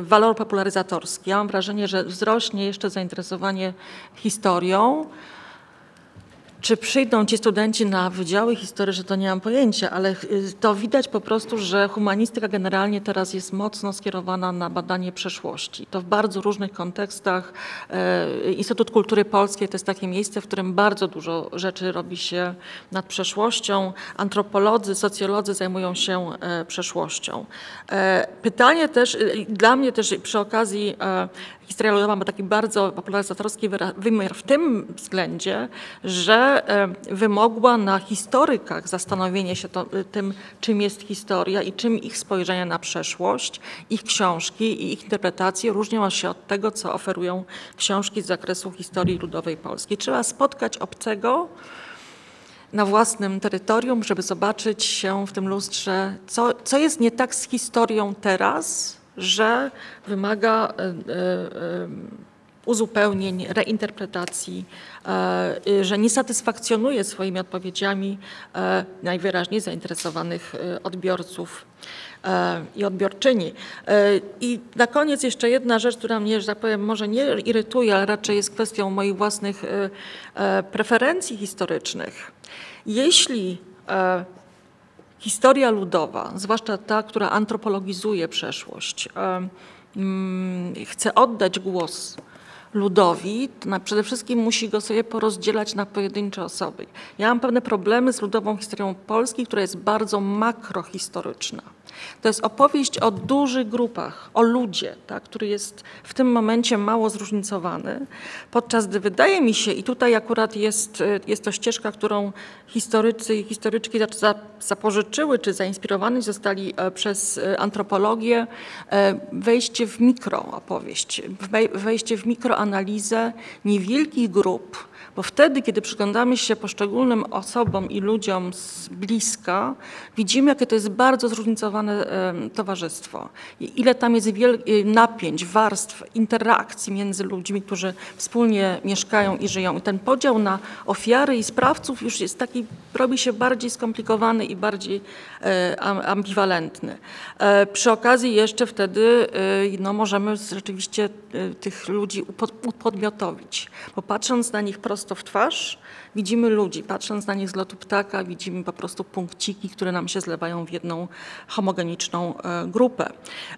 walor popularyzatorski. Ja mam wrażenie, że wzrośnie jeszcze zainteresowanie historią. Czy przyjdą ci studenci na wydziały historyczne, to nie mam pojęcia, ale y, to widać po prostu, że humanistyka generalnie teraz jest mocno skierowana na badanie przeszłości. To w bardzo różnych kontekstach. E, Instytut Kultury Polskiej to jest takie miejsce, w którym bardzo dużo rzeczy robi się nad przeszłością. Antropolodzy, socjolodzy zajmują się e, przeszłością. E, pytanie też, dla mnie też przy okazji historia ludowa ma taki bardzo popularyzatorski wymiar w tym względzie, że wymogła na historykach zastanowienie się to, e, tym, czym jest historia i czym ich spojrzenie na przeszłość, ich książki i ich interpretacje różnią się od tego, co oferują książki z zakresu historii ludowej Polski. Trzeba spotkać obcego, na własnym terytorium, żeby zobaczyć się w tym lustrze, co, co jest nie tak z historią teraz, że wymaga e, e, uzupełnień, reinterpretacji, e, że nie satysfakcjonuje swoimi odpowiedziami najwyraźniej zainteresowanych odbiorców i odbiorczyni. I na koniec jeszcze jedna rzecz, która mnie, że tak powiem, może nie irytuje, ale raczej jest kwestią moich własnych preferencji historycznych. Jeśli historia ludowa, zwłaszcza ta, która antropologizuje przeszłość, mm, chce oddać głos ludowi, przede wszystkim musi go sobie porozdzielać na pojedyncze osoby. Ja mam pewne problemy z ludową historią Polski, która jest bardzo makrohistoryczna. To jest opowieść o dużych grupach, o ludzie, tak, który jest w tym momencie mało zróżnicowany, podczas gdy wydaje mi się, i tutaj akurat jest, jest to ścieżka, którą historycy i historyczki zapożyczyły, czy zainspirowani zostali e, przez e, antropologię, e, wejście w mikroopowieść, wejście w mikroanalizę niewielkich grup, bo wtedy, kiedy przyglądamy się poszczególnym osobom i ludziom z bliska, widzimy, jakie to jest bardzo zróżnicowane towarzystwo. Ile tam jest y, napięć, warstw, interakcji między ludźmi, którzy wspólnie mieszkają i żyją. I ten podział na ofiary i sprawców już jest taki, robi się bardziej skomplikowany i bardziej e, ambiwalentny. E, przy okazji jeszcze wtedy e, no, możemy rzeczywiście tych ludzi upodmiotowić, bo patrząc na nich prosto w twarz, widzimy ludzi. Patrząc na nich z lotu ptaka, widzimy po prostu punkciki, które nam się zlewają w jedną homogeniczną e, grupę.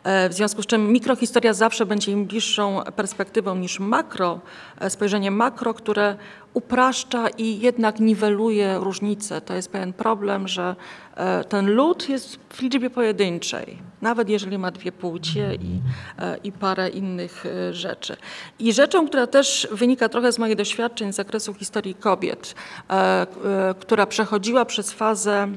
E, w związku z czym mikrohistoria zawsze będzie im bliższą perspektywą niż makro, e, spojrzenie makro, które upraszcza i jednak niweluje różnice. To jest pewien problem, że e, ten lud jest w liczbie pojedynczej, nawet jeżeli ma dwie płcie i, e, i parę innych e, rzeczy. I rzeczą, która też wynika trochę z moich doświadczeń z zakresu historii kobiet, która przechodziła przez fazę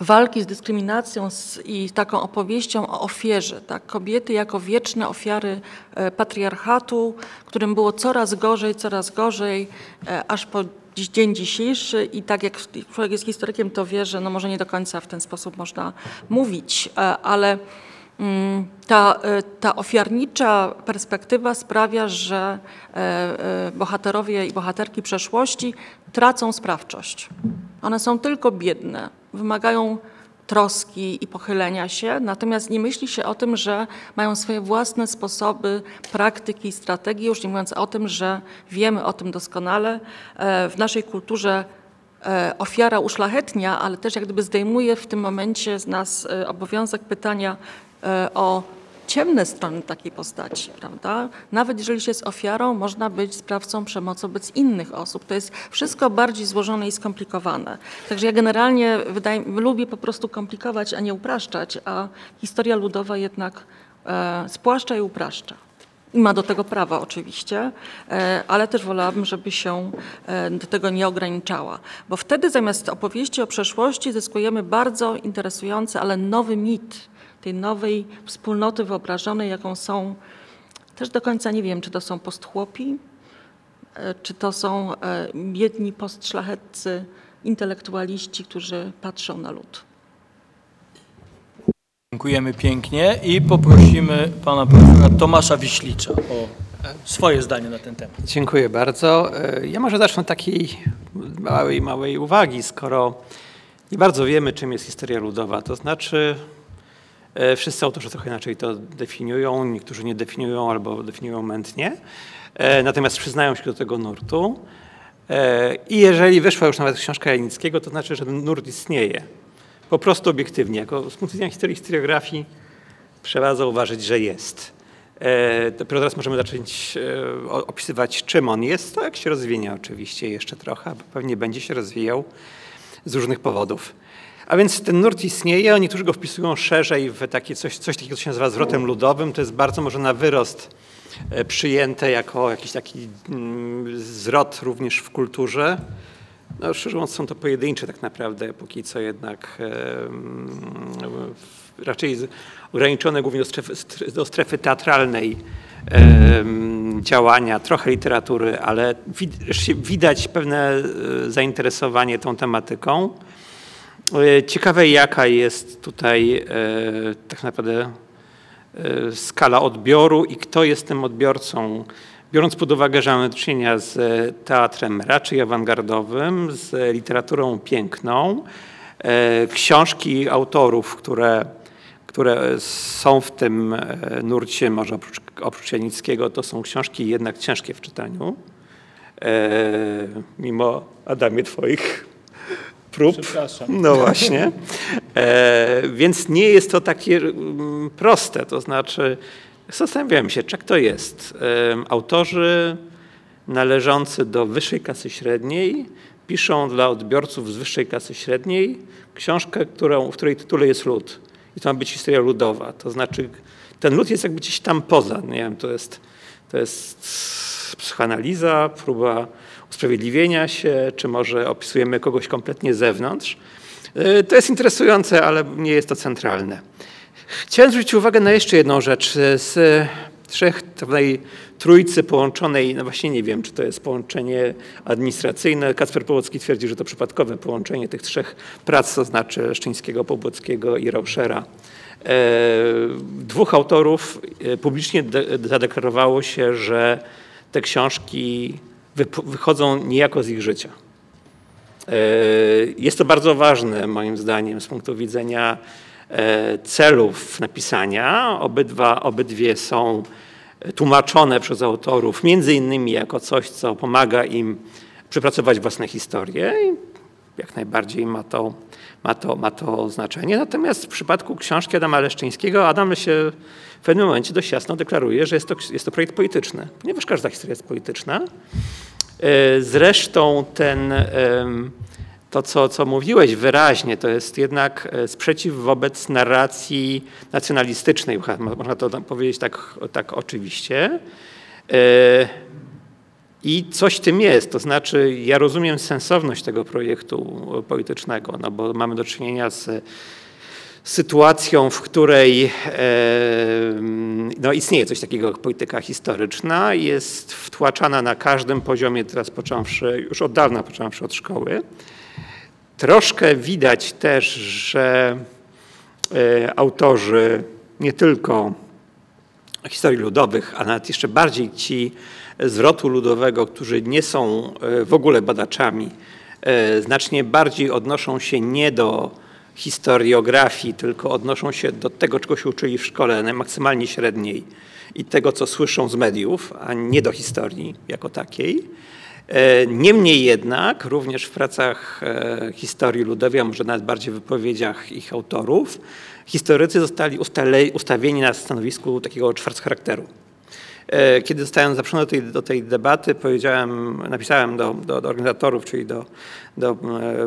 walki z dyskryminacją i taką opowieścią o ofierze. Tak? Kobiety jako wieczne ofiary e, patriarchatu, którym było coraz gorzej, coraz gorzej, e, aż po dzień dzisiejszy i tak jak człowiek jest historykiem, to wie, że no może nie do końca w ten sposób można mówić, e, ale mm, ta, ta ofiarnicza perspektywa sprawia, że bohaterowie i bohaterki przeszłości tracą sprawczość. One są tylko biedne wymagają troski i pochylenia się, natomiast nie myśli się o tym, że mają swoje własne sposoby, praktyki i strategie, już nie mówiąc o tym, że wiemy o tym doskonale. E, w naszej kulturze e, ofiara uszlachetnia, ale też jak gdyby zdejmuje w tym momencie z nas e, obowiązek pytania o ciemne strony takiej postaci, prawda? Nawet jeżeli się jest ofiarą, można być sprawcą przemocy wobec innych osób. To jest wszystko bardziej złożone i skomplikowane. Także ja generalnie wydaje, lubię po prostu komplikować, a nie upraszczać, a historia ludowa jednak e, spłaszcza i upraszcza. I ma do tego prawa oczywiście, e, ale też wolałabym, żeby się e, do tego nie ograniczała. Bo wtedy zamiast opowieści o przeszłości zyskujemy bardzo interesujący, ale nowy mit, tej nowej wspólnoty wyobrażonej, jaką są, też do końca nie wiem, czy to są postchłopi, e, czy to są e, biedni postszlachetcy, intelektualiści, którzy patrzą na lud. Dziękujemy pięknie i poprosimy pana profesora Tomasza Wiślicza o swoje zdanie na ten temat. Dziękuję bardzo. E, ja może zacznę od takiej małej, małej uwagi, skoro nie bardzo wiemy, czym jest historia ludowa. To znaczy, wszyscy autorzy trochę inaczej to definiują, niektórzy nie definiują albo definiują mętnie, e, natomiast przyznają się do tego nurtu. E, I jeżeli wyszła już nawet książka Janickiego, to znaczy, że ten nurt istnieje. Po prostu obiektywnie. Jako z punktu widzenia historii historiografii trzeba zauważyć, że jest. Dopiero teraz możemy zacząć opisywać, czym on jest. To jak się rozwinie oczywiście jeszcze trochę, pewnie będzie się rozwijał z różnych powodów. A więc ten nurt istnieje, niektórzy go wpisują szerzej w takie coś, coś takiego, co się nazywa zwrotem ludowym. To jest bardzo może na wyrost e, przyjęte jako jakiś taki mm, zwrot również w kulturze. No, szczerze mówiąc, są to pojedyncze tak naprawdę, póki co jednak raczej ograniczone głównie do strefy, do strefy teatralnej działania, trochę literatury, ale widać pewne e, zainteresowanie tą tematyką. E, ciekawe, jaka jest tutaj e, tak naprawdę skala odbioru i kto jest tym odbiorcą. Biorąc pod uwagę, że mamy do czynienia z teatrem raczej awangardowym, z literaturą piękną, książki autorów, które, które są w tym nurcie, może oprócz, oprócz Janickiego, to są książki jednak ciężkie w czytaniu, mimo Adamie Twoich prób. No właśnie. E, więc nie jest to takie mm, proste. To znaczy, zastanawiałem się, czy to jest. E, autorzy należący do wyższej klasy średniej piszą dla odbiorców z wyższej klasy średniej książkę, którą, w której tytule jest lud. I to ma być historia ludowa. To znaczy, ten lud jest jakby gdzieś tam poza. Nie wiem, to jest, to jest psychoanaliza, próba usprawiedliwienia się, czy może opisujemy kogoś kompletnie z zewnątrz. E, to jest interesujące, ale nie jest to centralne. Chciałem zwrócić uwagę na jeszcze jedną rzecz. Z trzech tej trójcy połączonej, no właśnie nie wiem, czy to jest połączenie administracyjne. Kacper Połocki twierdzi, że to przypadkowe połączenie tych trzech prac, to znaczy Leszczyńskiego, Pobłockiego i Rauschera. E, dwóch autorów e, publicznie zadeklarowało się, że te książki wychodzą niejako z ich życia. E, jest to bardzo ważne moim zdaniem z punktu widzenia celów napisania. Obydwa, obydwie są tłumaczone przez autorów, między innymi jako coś, co pomaga im przepracować własne historie. I jak najbardziej ma to, ma, to, ma to znaczenie. Natomiast w przypadku książki Adama Leszczyńskiego, Adam się w pewnym momencie dość jasno deklaruje, że jest to, jest to projekt polityczny, ponieważ każda historia jest polityczna. E, zresztą ten to, co, co mówiłeś wyraźnie, to jest jednak e, sprzeciw wobec narracji nacjonalistycznej, można to powiedzieć tak, tak oczywiście. E, I coś tym jest, to znaczy ja rozumiem sensowność tego projektu politycznego, no bo mamy do czynienia z sytuacją, w której e, no, istnieje coś takiego jak polityka historyczna, jest wtłaczana na każdym poziomie, teraz począwszy, już od dawna począwszy od szkoły. Troszkę widać też, że e, autorzy nie tylko historii ludowych, a nawet jeszcze bardziej ci zwrotu ludowego, którzy nie są e, w ogóle badaczami, e, znacznie bardziej odnoszą się nie do historiografii, tylko odnoszą się do tego, czego się uczyli w szkole, maksymalnie średniej i tego, co słyszą z mediów, a nie do historii jako takiej. E, niemniej jednak, również w pracach e, historii ludowej, a może nawet bardziej w wypowiedziach ich autorów, historycy zostali ustawieni na stanowisku takiego czwartego charakteru. E, kiedy zostałem zaproszony do tej, do tej debaty, powiedziałem, napisałem do, do, do organizatorów, czyli do, do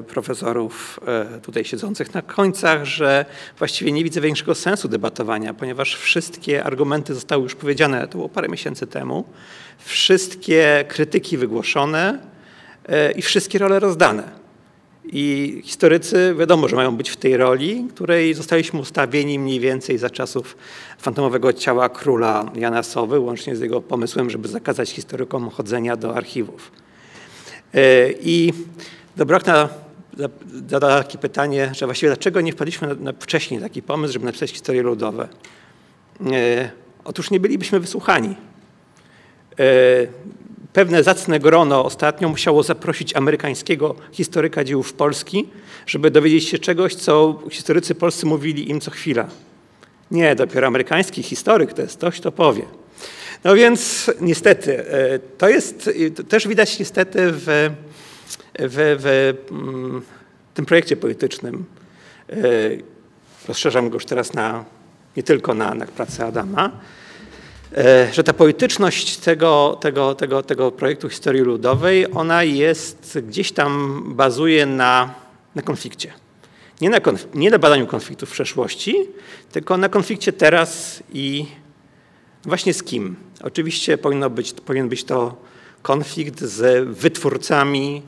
profesorów tutaj siedzących na końcach, że właściwie nie widzę większego sensu debatowania, ponieważ wszystkie argumenty zostały już powiedziane, to było parę miesięcy temu wszystkie krytyki wygłoszone e, i wszystkie role rozdane. I historycy wiadomo, że mają być w tej roli, której zostaliśmy ustawieni mniej więcej za czasów fantomowego ciała króla Jana Sowy, łącznie z jego pomysłem, żeby zakazać historykom chodzenia do archiwów. E, I Dobrokna zadała takie pytanie, że właściwie dlaczego nie wpadliśmy na, na wcześniej taki pomysł, żeby napisać historie ludowe. E, otóż nie bylibyśmy wysłuchani. Pewne zacne grono ostatnio musiało zaprosić amerykańskiego historyka dziejów Polski, żeby dowiedzieć się czegoś, co historycy polscy mówili im co chwila. Nie, dopiero amerykański historyk to jest ktoś, kto powie. No więc niestety, e, to jest to też widać niestety w, w, w mm, tym projekcie politycznym. E, rozszerzam go już teraz na, nie tylko na, na pracę Adama, że ta polityczność tego, tego, tego, tego projektu historii ludowej, ona jest gdzieś tam bazuje na, na konflikcie. Nie na, konf nie na badaniu konfliktów w przeszłości, tylko na konflikcie teraz i właśnie z kim. Oczywiście powinno być, powinien być to konflikt z wytwórcami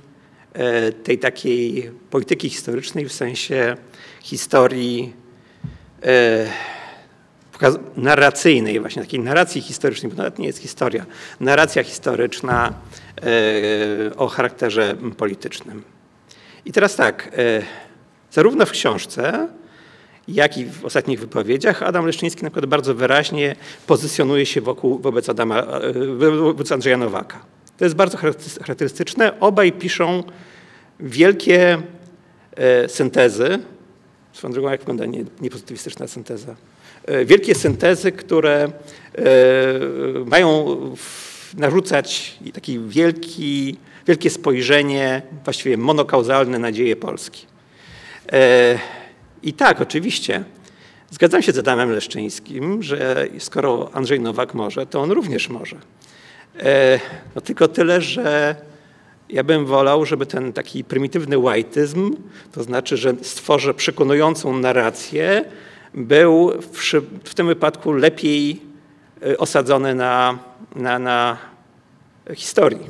e, tej takiej polityki historycznej w sensie historii e, narracyjnej, właśnie takiej narracji historycznej, bo nawet nie jest historia, narracja historyczna e, o charakterze politycznym. I teraz tak, e, zarówno w książce, jak i w ostatnich wypowiedziach Adam Leszczyński na przykład bardzo wyraźnie pozycjonuje się wokół, wobec, Adama, e, wobec Andrzeja Nowaka. To jest bardzo charakterystyczne. Obaj piszą wielkie syntezy. Swoją drogą, jak wygląda niepozytywistyczna synteza? E, wielkie syntezy, które e, mają narzucać taki wielki, wielkie spojrzenie, właściwie monokauzalne na dzieje Polski. E, I tak, oczywiście, zgadzam się z Adamem Leszczyńskim, że skoro Andrzej Nowak może, to on również może. No tylko tyle, że ja bym wolał, żeby ten taki prymitywny whiteizm, to znaczy, że stworzę przekonującą narrację, był w, w tym wypadku lepiej osadzony na, na, na historii,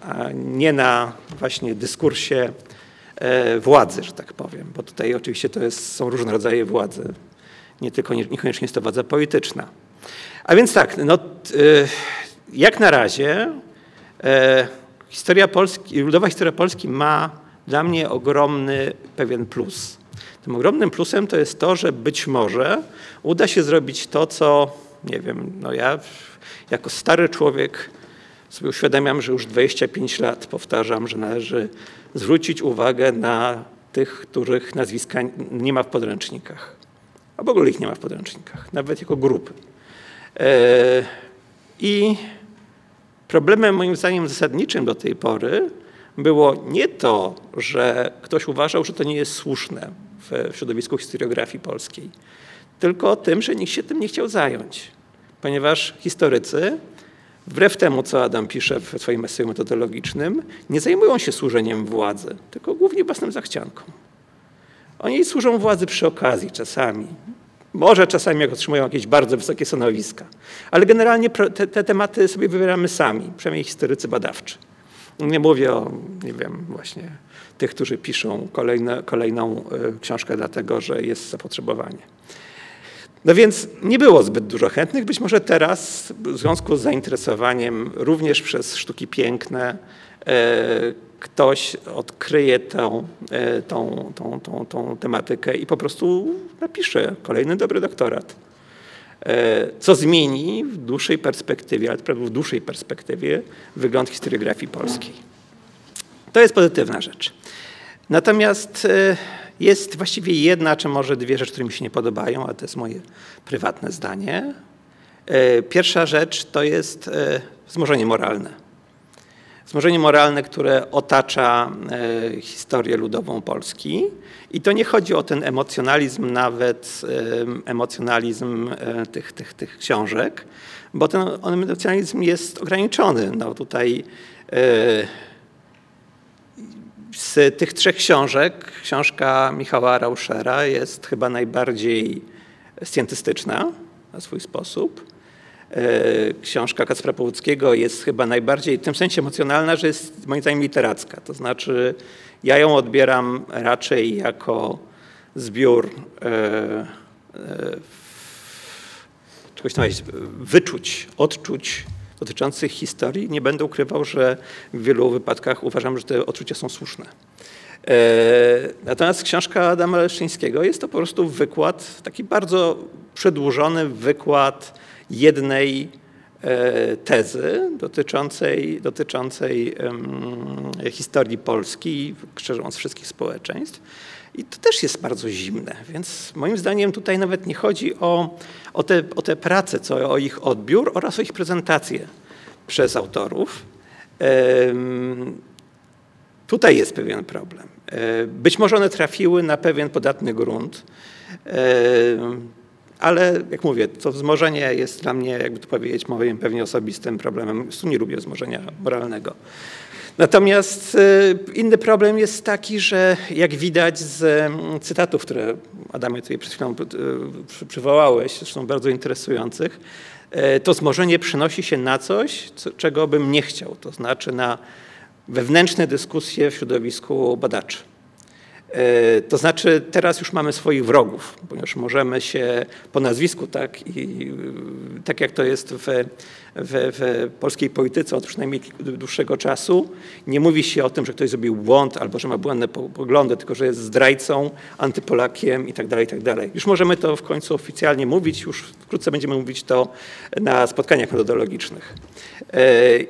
a nie na właśnie dyskursie władzy, że tak powiem, bo tutaj oczywiście to jest, są różne rodzaje władzy, nie tylko, niekoniecznie jest to władza polityczna. A więc tak, no, jak na razie historia Polski, ludowa historia Polski ma dla mnie ogromny pewien plus. Tym ogromnym plusem to jest to, że być może uda się zrobić to, co, nie wiem, no ja jako stary człowiek sobie uświadamiam, że już 25 lat powtarzam, że należy zwrócić uwagę na tych, których nazwiska nie ma w podręcznikach. A w ogóle ich nie ma w podręcznikach, nawet jako grupy. I problemem moim zdaniem zasadniczym do tej pory było nie to, że ktoś uważał, że to nie jest słuszne w środowisku historiografii polskiej, tylko tym, że nikt się tym nie chciał zająć. Ponieważ historycy, wbrew temu, co Adam pisze w swoim eseju metodologicznym, nie zajmują się służeniem władzy, tylko głównie własnym zachciankom. Oni służą władzy przy okazji czasami. Może czasami jak otrzymują jakieś bardzo wysokie stanowiska. Ale generalnie te, te tematy sobie wybieramy sami, przynajmniej historycy badawczy. Nie mówię o, nie wiem, właśnie tych, którzy piszą kolejne, kolejną e, książkę dlatego, że jest zapotrzebowanie. No więc nie było zbyt dużo chętnych. Być może teraz w związku z zainteresowaniem również przez sztuki piękne e, ktoś odkryje tą, e, tą, tą, tą, tą tematykę i po prostu napisze kolejny dobry doktorat. Co zmieni w dłuższej perspektywie, ale w dłuższej perspektywie wygląd historiografii polskiej. To jest pozytywna rzecz. Natomiast e, jest właściwie jedna, czy może dwie rzeczy, które mi się nie podobają, a to jest moje prywatne zdanie. E, pierwsza rzecz to jest e, wzmożenie moralne. Wzmożenie moralne, które otacza historię ludową Polski. I to nie chodzi o ten emocjonalizm, nawet emocjonalizm tych, tych, tych książek, bo ten emocjonalizm jest ograniczony. No tutaj z tych trzech książek, książka Michała Rauschera jest chyba najbardziej scjentystyczna na swój sposób. E, książka Kacpra Połuckiego jest chyba najbardziej w tym sensie emocjonalna, że jest moim zdaniem literacka. To znaczy ja ją odbieram raczej jako zbiór e, e, czegoś tam wyczuć, odczuć dotyczących historii. Nie będę ukrywał, że w wielu wypadkach uważam, że te odczucia są słuszne. Natomiast książka Adama Leszczyńskiego jest to po prostu wykład, taki bardzo przedłużony wykład jednej e, tezy dotyczącej, dotyczącej historii Polski, szczerze mówiąc wszystkich społeczeństw. I to też jest bardzo zimne, więc moim zdaniem tutaj nawet nie chodzi o, o, te, o te prace, co o ich odbiór oraz o ich prezentację przez autorów. Tutaj jest pewien problem. E, być może one trafiły na pewien podatny grunt, ale jak mówię, to wzmożenie jest dla mnie, jakby to powiedzieć, moim pewnie osobistym problemem. Tu nie lubię wzmożenia moralnego. Natomiast e, inny problem jest taki, że jak widać z mm, cytatów, które Adamie tutaj przed chwilą e, przywołałeś, zresztą bardzo interesujących, e, to wzmożenie przynosi się na coś, czego bym nie chciał, to znaczy na wewnętrzne dyskusje w środowisku badaczy. E, to znaczy teraz już mamy swoich wrogów, ponieważ możemy się po nazwisku, tak, i tak jak to jest w, w, w polskiej polityce od przynajmniej dłuższego czasu, nie mówi się o tym, że ktoś zrobił błąd albo że ma błędne poglądy, tylko że jest zdrajcą, antypolakiem i tak dalej, i tak. Już możemy to w końcu oficjalnie mówić, już wkrótce będziemy mówić to na spotkaniach metodologicznych. E,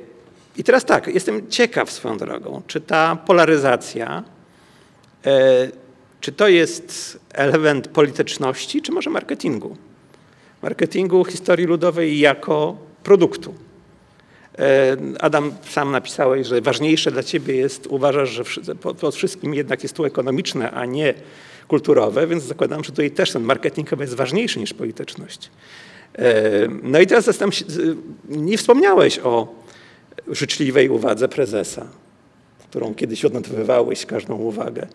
I teraz tak, jestem ciekaw swoją drogą, czy ta polaryzacja czy to jest element polityczności, czy może marketingu? Marketingu historii ludowej jako produktu. E, Adam, sam napisałeś, że ważniejsze dla ciebie jest, uważasz, że pod wszystkim jednak jest tu ekonomiczne, a nie kulturowe, więc zakładam, że tutaj też ten marketing chyba jest ważniejszy niż polityczność. E, no i teraz nie wspomniałeś o życzliwej uwadze prezesa. Którą kiedyś odnotowywałeś każdą uwagę.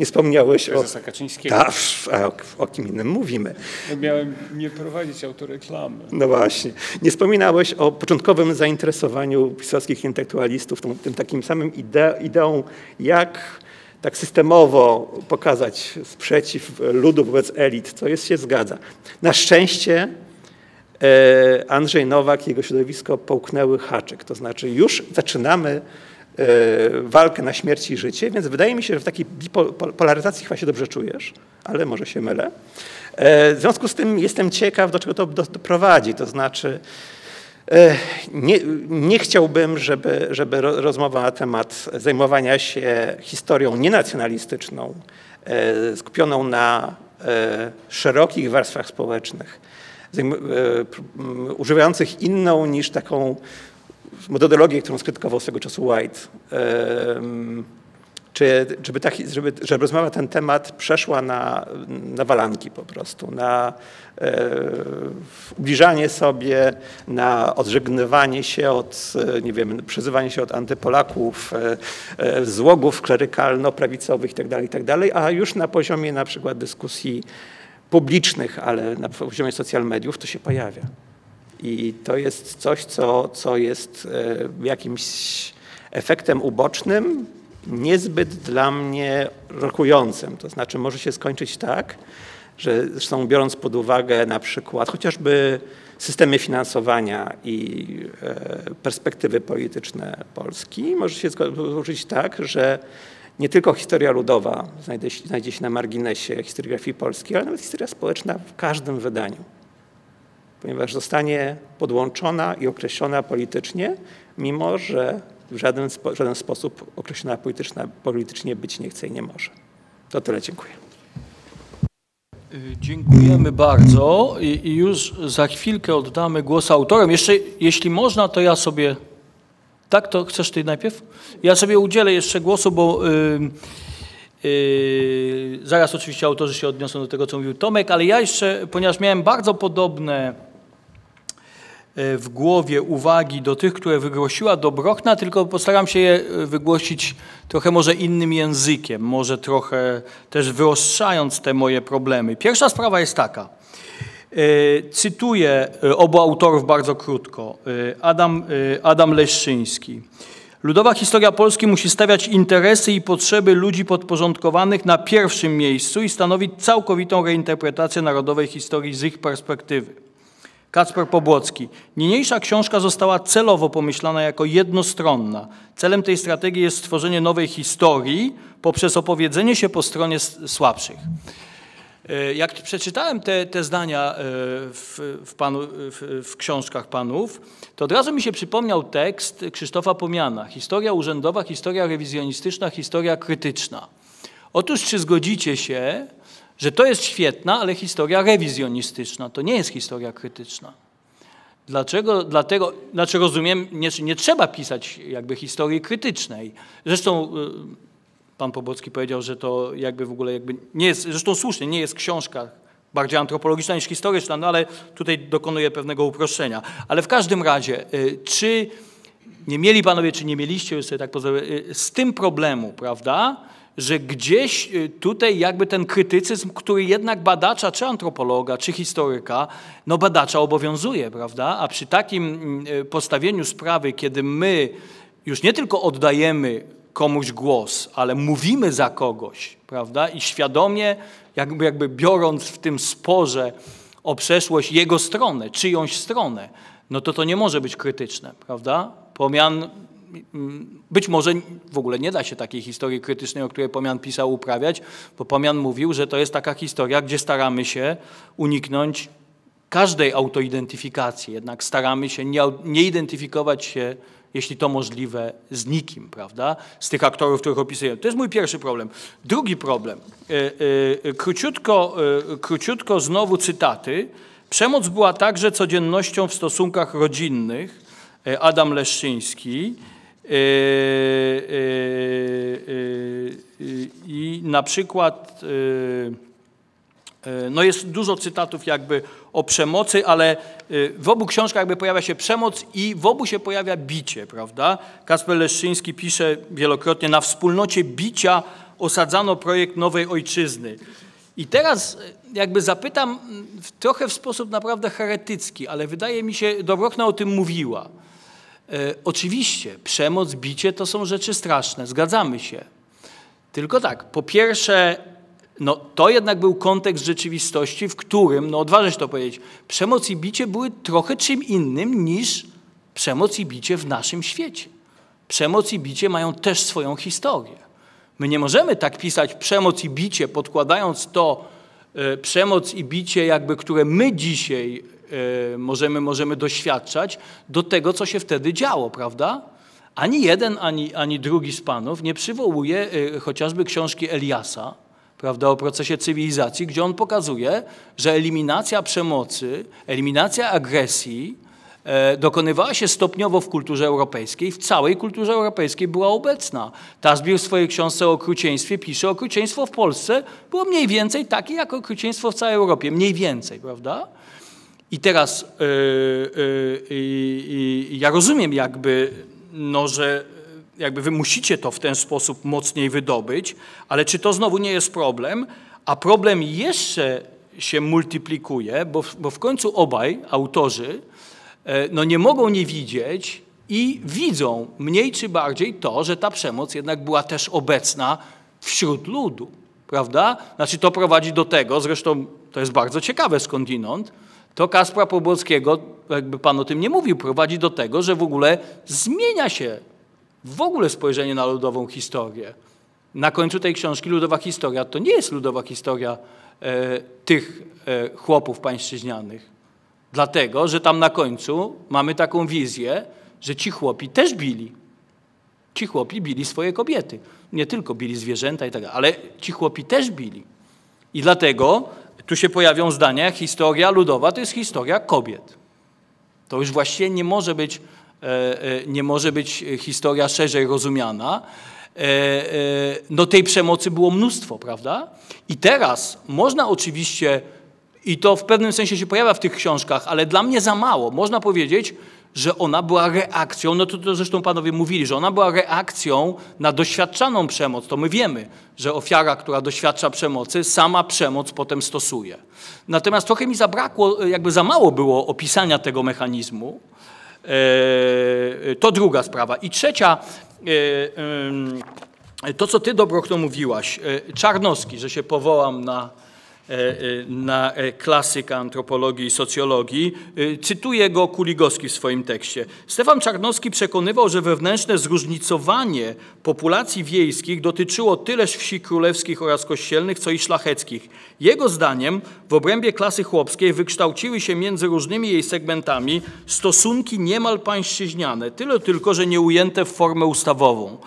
Nie wspomniałeś Prezesa o... Kaczyńskiego. Tak, a o, o kim innym mówimy. Miałem nie prowadzić autoreklamy. No właśnie. Nie wspominałeś o początkowym zainteresowaniu pisowskich intelektualistów tym, tym takim samym ide, ideą, jak tak systemowo pokazać sprzeciw ludu wobec elit, co jest się zgadza. Na szczęście e, Andrzej Nowak i jego środowisko połknęły haczyk, to znaczy już zaczynamy walkę na śmierć i życie, więc wydaje mi się, że w takiej polaryzacji chyba się dobrze czujesz, ale może się mylę. E, w związku z tym jestem ciekaw, do czego to doprowadzi, to znaczy nie, nie, chciałbym, żeby, żeby rozmowa na temat zajmowania się historią nienacjonalistyczną, skupioną na szerokich warstwach społecznych, używających inną niż taką metodologię, którą skrytykował swego czasu White, czy żeby, taki, żeby, żeby rozmowa ten temat przeszła na, na walanki po prostu, na e, ubliżanie sobie, na odżegnywanie się od, nie wiem, przyzywanie się od antypolaków, e, e, złogów klerykalno-prawicowych itd., tak itd., tak a już na poziomie na przykład dyskusji publicznych, ale na poziomie social mediów to się pojawia. I to jest coś, co, co jest e, jakimś efektem ubocznym, niezbyt dla mnie rokującym. To znaczy może się skończyć tak, że zresztą biorąc pod uwagę na przykład chociażby systemy finansowania i e, perspektywy polityczne Polski, może się złożyć tak, że nie tylko historia ludowa znajdzie, znajdzie się na marginesie historiografii polskiej, ale nawet historia społeczna w każdym wydaniu, ponieważ zostanie podłączona i określona politycznie, mimo że w żaden, spo, żaden sposób określona polityczna, politycznie być nie chce i nie może. To tyle, dziękuję. Y, dziękujemy bardzo I, i już za chwilkę oddamy głos autorom. Jeszcze, jeśli można, to ja sobie... Tak, to chcesz ty najpierw? Ja sobie udzielę jeszcze głosu, bo yy, yy, zaraz oczywiście autorzy się odniosą do tego, co mówił Tomek, ale ja jeszcze, ponieważ miałem bardzo podobne w głowie uwagi do tych, które wygłosiła Dobrochna, tylko postaram się je e, wygłosić trochę może innym językiem, może trochę też wyostrzając te moje problemy. Pierwsza sprawa jest taka. E, cytuję obu autorów bardzo krótko. Adam, Adam Leszczyński. Ludowa historia Polski musi stawiać interesy i potrzeby ludzi podporządkowanych na pierwszym miejscu i stanowić całkowitą reinterpretację narodowej historii z ich perspektywy. Kacper Pobłocki. Niniejsza książka została celowo pomyślana jako jednostronna. Celem tej strategii jest stworzenie nowej historii poprzez opowiedzenie się po stronie słabszych. E, jak przeczytałem te, te zdania e, w, w, panu, w, w, książkach panów, to od razu mi się przypomniał tekst Krzysztofa Pomiana. Historia urzędowa, historia rewizjonistyczna, historia krytyczna. Otóż czy zgodzicie się, że to jest świetna, ale historia rewizjonistyczna, to nie jest historia krytyczna. Dlaczego? Dlatego, znaczy rozumiem, nie, nie trzeba pisać jakby historii krytycznej. Zresztą y, pan Pobocki powiedział, że to jakby w ogóle jakby nie jest, zresztą słusznie, nie jest książka bardziej antropologiczna niż historyczna, no ale tutaj dokonuję pewnego uproszczenia. Ale w każdym razie, y, czy nie mieli panowie, czy nie mieliście, już sobie tak pozwolę, y, z tym problemu, prawda, że gdzieś y, tutaj jakby ten krytycyzm, który jednak badacza, czy antropologa, czy historyka, no badacza obowiązuje, prawda? A przy takim mm, y, postawieniu sprawy, kiedy my już nie tylko oddajemy komuś głos, ale mówimy za kogoś, prawda? I świadomie, jakby, jakby biorąc w tym sporze o przeszłość jego stronę, czyjąś stronę, no to to nie może być krytyczne, prawda? Pomian być może w ogóle nie da się takiej historii krytycznej, o której Pomian pisał, uprawiać, bo Pomian mówił, że to jest taka historia, gdzie staramy się uniknąć każdej autoidentyfikacji, jednak staramy się nie, nie identyfikować się, jeśli to możliwe, z nikim, prawda? Z tych aktorów, których opisuję. To jest mój pierwszy problem. Drugi problem. E, e, króciutko, e, króciutko znowu cytaty. Przemoc była także codziennością w stosunkach rodzinnych. Adam Leszczyński. Yy, yy, yy, I na przykład no jest dużo cytatów jakby o przemocy, ale w obu książkach jakby pojawia się przemoc i w obu się pojawia bicie, prawda? Kasper Leszczyński pisze wielokrotnie, na wspólnocie bicia osadzano projekt nowej ojczyzny. I teraz jakby zapytam trochę w sposób naprawdę heretycki, ale wydaje mi się, Dobrochna o tym mówiła. E, oczywiście przemoc, bicie to są rzeczy straszne, zgadzamy się. Tylko tak, po pierwsze, no, to jednak był kontekst rzeczywistości, w którym, no odważę się to powiedzieć, przemoc i bicie były trochę czym innym niż przemoc i bicie w naszym świecie. Przemoc i bicie mają też swoją historię. My nie możemy tak pisać przemoc i bicie, podkładając to e, przemoc i bicie, jakby, które my dzisiaj możemy, możemy doświadczać, do tego, co się wtedy działo, prawda? Ani jeden, ani, ani drugi z panów nie przywołuje e, chociażby książki Eliasa, prawda, o procesie cywilizacji, gdzie on pokazuje, że eliminacja przemocy, eliminacja agresji E, dokonywała się stopniowo w kulturze europejskiej, w całej kulturze europejskiej była obecna. Tasbir w swojej książce o okrucieństwie pisze, okrucieństwo w Polsce było mniej więcej takie jak okrucieństwo w całej Europie, mniej więcej, prawda? I teraz yy, yy, yy, ja rozumiem jakby, no, że jakby wy musicie to w ten sposób mocniej wydobyć, ale czy to znowu nie jest problem? A problem jeszcze się multiplikuje, bo, bo w końcu obaj autorzy E, no nie mogą nie widzieć i widzą mniej czy bardziej to, że ta przemoc jednak była też obecna wśród ludu, prawda? Znaczy to prowadzi do tego, zresztą to jest bardzo ciekawe skądinąd, to Kaspra Pobłockiego, jakby pan o tym nie mówił, prowadzi do tego, że w ogóle zmienia się w ogóle spojrzenie na ludową historię. Na końcu tej książki ludowa historia to nie jest ludowa historia e, tych e, chłopów pańszczyźnianych. Dlatego, że tam na końcu mamy taką wizję, że ci chłopi też bili. Ci chłopi bili swoje kobiety. Nie tylko bili zwierzęta i tak ale ci chłopi też bili. I dlatego tu się pojawią zdania, historia ludowa to jest historia kobiet. To już właściwie nie może być, e, e, nie może być historia szerzej rozumiana. E, no tej przemocy było mnóstwo, prawda? I teraz można oczywiście i to w pewnym sensie się pojawia w tych książkach, ale dla mnie za mało. Można powiedzieć, że ona była reakcją, no to, to zresztą panowie mówili, że ona była reakcją na doświadczaną przemoc. To my wiemy, że ofiara, która doświadcza przemocy, sama przemoc potem stosuje. Natomiast trochę mi zabrakło, jakby za mało było opisania tego mechanizmu. E, to druga sprawa. I trzecia, e, to co ty, Dobrochno, mówiłaś, e, Czarnowski, że się powołam na na e, klasyka antropologii i socjologii. Cytuję go Kuligowski w swoim tekście. Stefan Czarnowski przekonywał, że wewnętrzne zróżnicowanie populacji wiejskich dotyczyło tyleż wsi królewskich oraz kościelnych, co i szlacheckich. Jego zdaniem w obrębie klasy chłopskiej wykształciły się między różnymi jej segmentami stosunki niemal pańszczyźniane, tyle tylko, że nie ujęte w formę ustawową.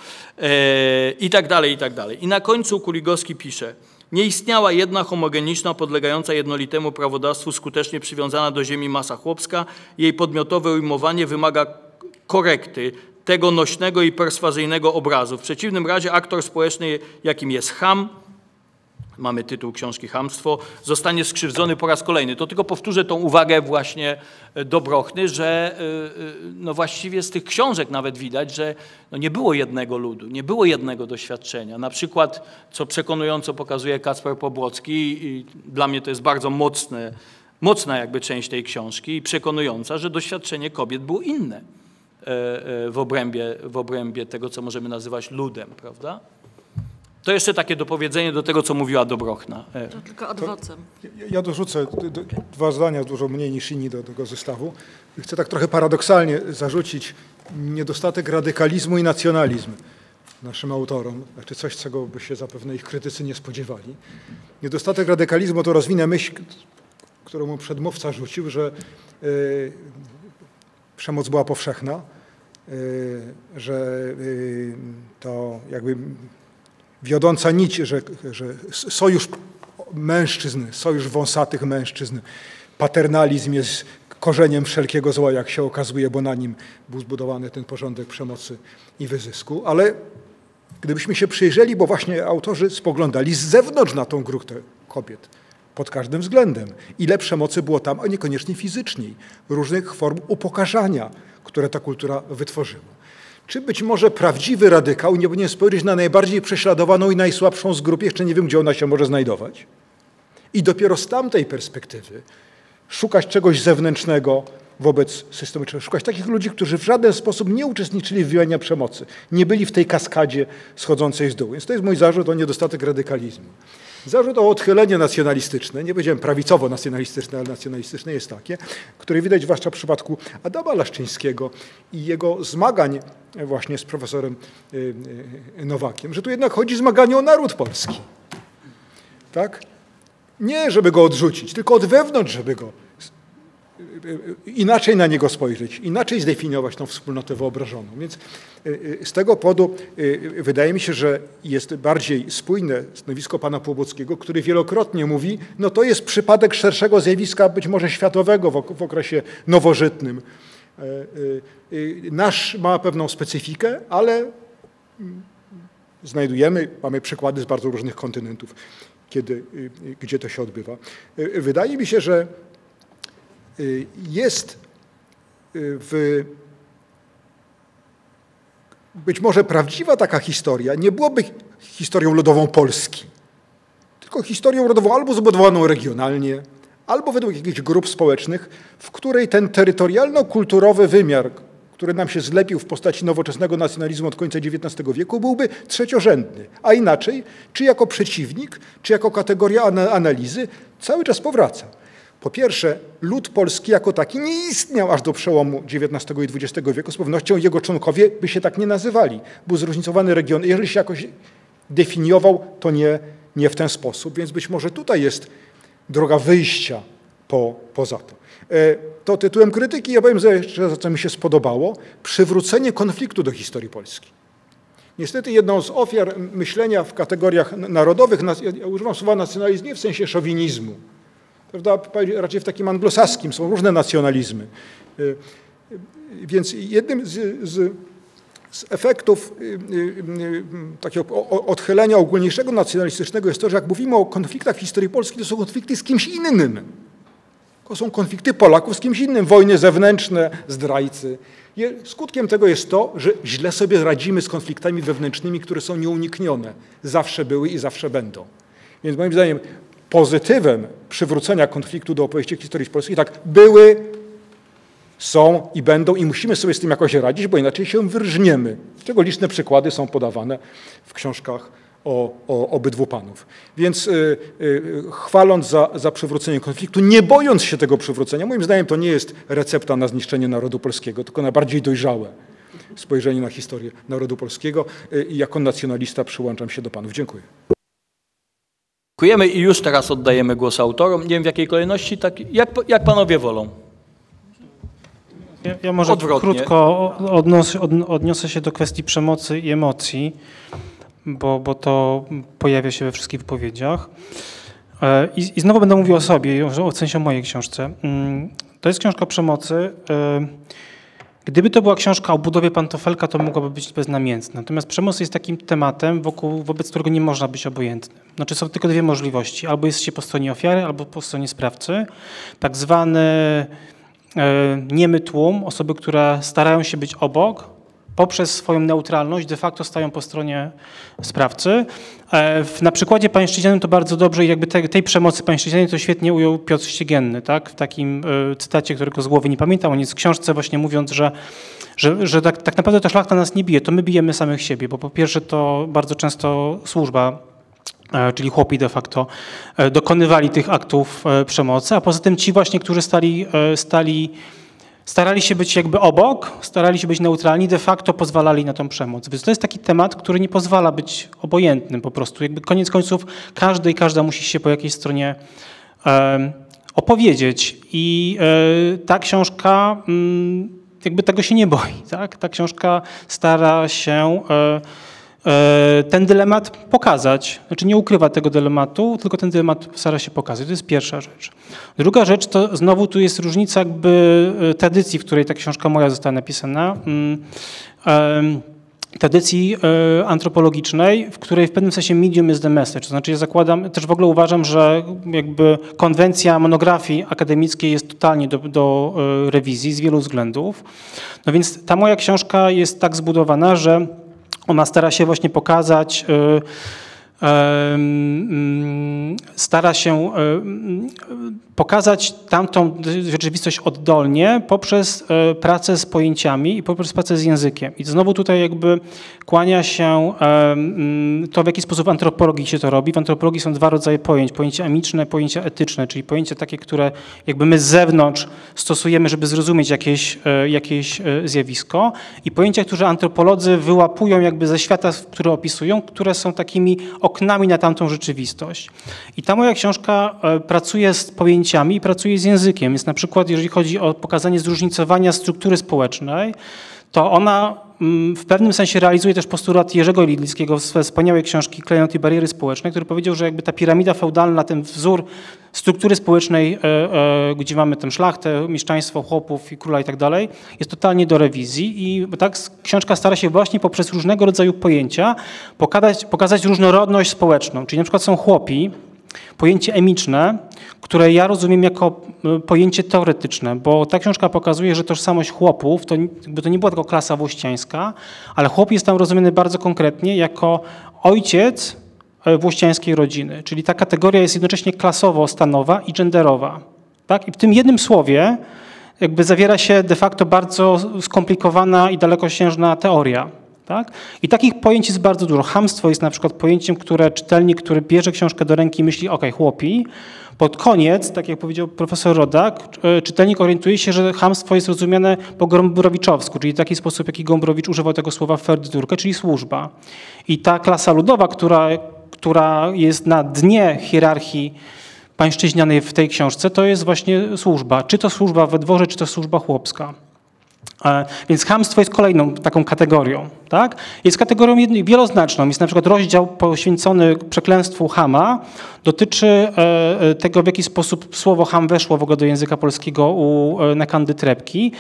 I tak dalej, i tak dalej. I na końcu Kuligowski pisze – nie istniała jedna homogeniczna, podlegająca jednolitemu prawodawstwu, skutecznie przywiązana do ziemi masa chłopska. Jej podmiotowe ujmowanie wymaga korekty tego nośnego i perswazyjnego obrazu. W przeciwnym razie aktor społeczny, jakim jest Ham, mamy tytuł książki Hamstwo, zostanie skrzywdzony po raz kolejny. To tylko powtórzę tą uwagę właśnie e, Dobrochny, że e, e, no właściwie z tych książek nawet widać, że no nie było jednego ludu, nie było jednego doświadczenia. Na przykład, co przekonująco pokazuje Kacper Pobłocki i dla mnie to jest bardzo mocne, mocna jakby część tej książki i przekonująca, że doświadczenie kobiet było inne w obrębie, w obrębie tego, co możemy nazywać ludem, prawda? To jeszcze takie dopowiedzenie do tego, co mówiła Dobrochna. E, to tylko adwocem. Ja dorzucę dwa zdania, dużo mniej niż inni do tego zestawu. Chcę tak trochę paradoksalnie zarzucić niedostatek radykalizmu i nacjonalizm naszym autorom, znaczy coś, czego by się zapewne ich krytycy nie spodziewali. Niedostatek radykalizmu to rozwinę myśl, którą mu przedmówca rzucił, że y, przemoc była powszechna, y, że y, to jakby wiodąca nić, że, że sojusz mężczyzn, sojusz wąsatych mężczyzn, paternalizm jest korzeniem wszelkiego zła, jak się okazuje, bo na nim był zbudowany ten porządek przemocy i wyzysku. Ale gdybyśmy się przyjrzeli, bo właśnie autorzy spoglądali z zewnątrz na tą grupę kobiet, pod każdym względem. Ile przemocy było tam, a niekoniecznie fizycznej, różnych form upokarzania, które ta kultura wytworzyła. Czy być może prawdziwy radykał nie powinien spojrzeć na najbardziej prześladowaną i najsłabszą z grup, jeszcze nie wiem, gdzie ona się może znajdować? I dopiero z tamtej perspektywy szukać czegoś zewnętrznego wobec systemu, szukać takich ludzi, którzy w żaden sposób nie uczestniczyli w wymianie przemocy, nie byli w tej kaskadzie schodzącej z dół. Więc to jest mój zarzut o niedostatek radykalizmu. Zarzut o odchylenie nacjonalistyczne, nie powiedziałem prawicowo-nacjonalistyczne, ale nacjonalistyczne jest takie, które widać zwłaszcza w przypadku Adama Laszczyńskiego i jego zmagań właśnie z profesorem y, y, Nowakiem, że tu jednak chodzi zmaganie o naród polski. Tak? Nie, żeby go odrzucić, tylko od wewnątrz, żeby go inaczej na niego spojrzeć, inaczej zdefiniować tą wspólnotę wyobrażoną. Więc y, y, z tego powodu y, wydaje mi się, że jest bardziej spójne stanowisko pana Płobockiego, który wielokrotnie mówi, no to jest przypadek szerszego zjawiska, być może światowego w okresie nowożytnym. E, nasz ma pewną specyfikę, ale mm, znajdujemy, mamy przykłady z bardzo różnych kontynentów, kiedy, gdzie to się odbywa. Wydaje mi się, że Y, jest y, w być może prawdziwa taka historia nie byłaby historią ludową Polski, tylko historią rodową albo zbudowaną regionalnie, albo według jakichś grup społecznych, w której ten terytorialno-kulturowy wymiar, który nam się zlepił w postaci nowoczesnego nacjonalizmu od końca XIX wieku, byłby trzeciorzędny. A inaczej, czy jako przeciwnik, czy jako kategoria analizy, cały czas powraca. Po pierwsze, lud polski jako taki nie istniał aż do przełomu XIX i XX wieku. Z pewnością jego członkowie by się tak nie nazywali. Był zróżnicowany region. Jeżeli się jakoś definiował, to nie, nie w ten sposób. Więc być może tutaj jest droga wyjścia po, poza to. E, to tytułem krytyki ja powiem jeszcze, co mi się spodobało, przywrócenie konfliktu do historii Polski. Niestety jedną z ofiar myślenia w kategoriach narodowych, ja używam słowa nacjonalizm nie w sensie szowinizmu, prawda, raczej w takim anglosaskim, są różne nacjonalizmy. Y, y, więc jednym z, z, z efektów y, takiego odchylenia ogólniejszego nacjonalistycznego jest to, że jak mówimy o konfliktach w historii Polski, to są konflikty z kimś innym. To są konflikty Polaków z kimś innym, wojny zewnętrzne, zdrajcy. Skutkiem tego jest to, że źle sobie radzimy z konfliktami wewnętrznymi, które są nieuniknione. Zawsze były i zawsze będą. Więc moim zdaniem pozytywem przywrócenia konfliktu do opowieści historii polskiej, tak były, są i będą i musimy sobie z tym jakoś radzić, bo inaczej się wyrżniemy, czego liczne przykłady są podawane w książkach o, o obydwu panów. Więc y, y, chwaląc za, za przywrócenie konfliktu, nie bojąc się tego przywrócenia, moim zdaniem to nie jest recepta na zniszczenie narodu polskiego, tylko na bardziej dojrzałe spojrzenie na historię narodu polskiego y, jako nacjonalista przyłączam się do panów. Dziękuję. Dziękujemy i już teraz oddajemy głos autorom. Nie wiem w jakiej kolejności, tak jak, jak panowie wolą. Ja, ja może Odwrotnie. krótko odnos, od, odniosę się do kwestii przemocy i emocji, bo, bo to pojawia się we wszystkich wypowiedziach. E, I, I znowu będę mówił o sobie, o sensie o mojej książce. Mm, to jest książka przemocy. Gdyby to była książka o budowie pantofelka, to mogłaby być beznamiętna. Natomiast przemoc jest takim tematem, wokół, wobec którego nie można być obojętnym. Znaczy są tylko dwie możliwości. Albo jest się po stronie ofiary, albo po stronie sprawcy. Tak zwany e, niemy tłum, osoby, które starają się być obok, poprzez swoją neutralność de facto stają po stronie sprawcy. E, na przykładzie pańszczyźnianym to bardzo dobrze i jakby tej, przemocy pańszczyźnianej to świetnie ujął Piotr Ściegienny, tak? w takim e, cytacie, którego z głowy nie pamiętam, on jest w książce właśnie mówiąc, że, że, że tak, tak naprawdę ta szlachta nas nie bije, to my bijemy samych siebie, bo po pierwsze to bardzo często służba e, czyli chłopi de facto dokonywali tych aktów przemocy, a poza tym ci właśnie, którzy stali, stali starali się być jakby obok, starali się być neutralni, de facto pozwalali na tą przemoc. Więc to jest taki temat, który nie pozwala być obojętnym po prostu. Jakby koniec końców każdy i każda musi się po jakiejś stronie e, opowiedzieć. I e, ta książka mm, jakby tego się nie boi. Tak? Ta książka stara się E, ten dylemat pokazać. Znaczy nie ukrywa tego dylematu, tylko ten dylemat stara się pokazać. To jest pierwsza rzecz. Druga rzecz to znowu tu jest różnica jakby e, tradycji, w której ta książka moja została napisana. Mm, tradycji e, antropologicznej, w której w pewnym sensie medium is the message. To znaczy ja zakładam, też w ogóle uważam, że jakby konwencja monografii akademickiej jest totalnie do, do e, rewizji z wielu względów. No więc ta moja książka jest tak zbudowana, że ona stara się właśnie pokazać e, stara się pokazać tamtą rzeczywistość oddolnie poprzez e, pracę z pojęciami i poprzez pracę z językiem. I znowu tutaj jakby kłania się to, w jaki sposób w antropologii się to robi. W antropologii są dwa rodzaje pojęć. Pojęcia emiczne, pojęcia etyczne, czyli pojęcia takie, które jakby my z zewnątrz stosujemy, żeby zrozumieć jakieś, e, jakieś e, zjawisko i pojęcia, które antropolodzy wyłapują jakby ze świata, które opisują, które są takimi oknami na tamtą rzeczywistość. I ta moja książka pracuje z pojęciami i pracuje z językiem. Jest na przykład, jeżeli chodzi o pokazanie zróżnicowania struktury społecznej, to ona w pewnym sensie realizuje też postulat Jerzego Lidlickiego w wspaniałej książki Klejnot i bariery społeczne, który powiedział, że jakby ta piramida feudalna, ten wzór struktury społecznej, e, e, gdzie mamy tę szlachtę, mieszczaństwo, chłopów i króla i tak dalej, jest totalnie do rewizji i tak książka stara się właśnie poprzez różnego rodzaju pojęcia pokazać, pokazać różnorodność społeczną. Czyli na przykład są chłopi, pojęcie emiczne, które ja rozumiem jako e, pojęcie teoretyczne, bo ta książka pokazuje, że tożsamość chłopów, to, jakby to nie była tylko klasa włościańska, ale chłop jest tam rozumiany bardzo konkretnie jako ojciec e, włościańskiej rodziny, czyli ta kategoria jest jednocześnie klasowo-stanowa i genderowa. Tak? I w tym jednym słowie jakby zawiera się de facto bardzo skomplikowana i dalekosiężna teoria. Tak? I takich pojęć jest bardzo dużo. Hamstwo jest na przykład pojęciem, które czytelnik, który bierze książkę do ręki myśli, ok, chłopi. Pod koniec, tak jak powiedział profesor Rodak, e, czytelnik orientuje się, że hamstwo jest rozumiane po gombrowiczowsku, czyli w taki sposób, jaki Gombrowicz używał tego słowa Ferdydurkę, czyli służba. I ta klasa ludowa, która, która jest na dnie hierarchii pańszczyźnianej w tej książce, to jest właśnie służba. Czy to służba we dworze, czy to służba chłopska. E, więc hamstwo jest kolejną taką kategorią. Tak? Jest kategorią wieloznaczną. Jest na przykład rozdział poświęcony przeklęstwu Hama. Dotyczy e, e, tego, w jaki sposób słowo ham weszło w ogóle do języka polskiego u Nekandy Trepki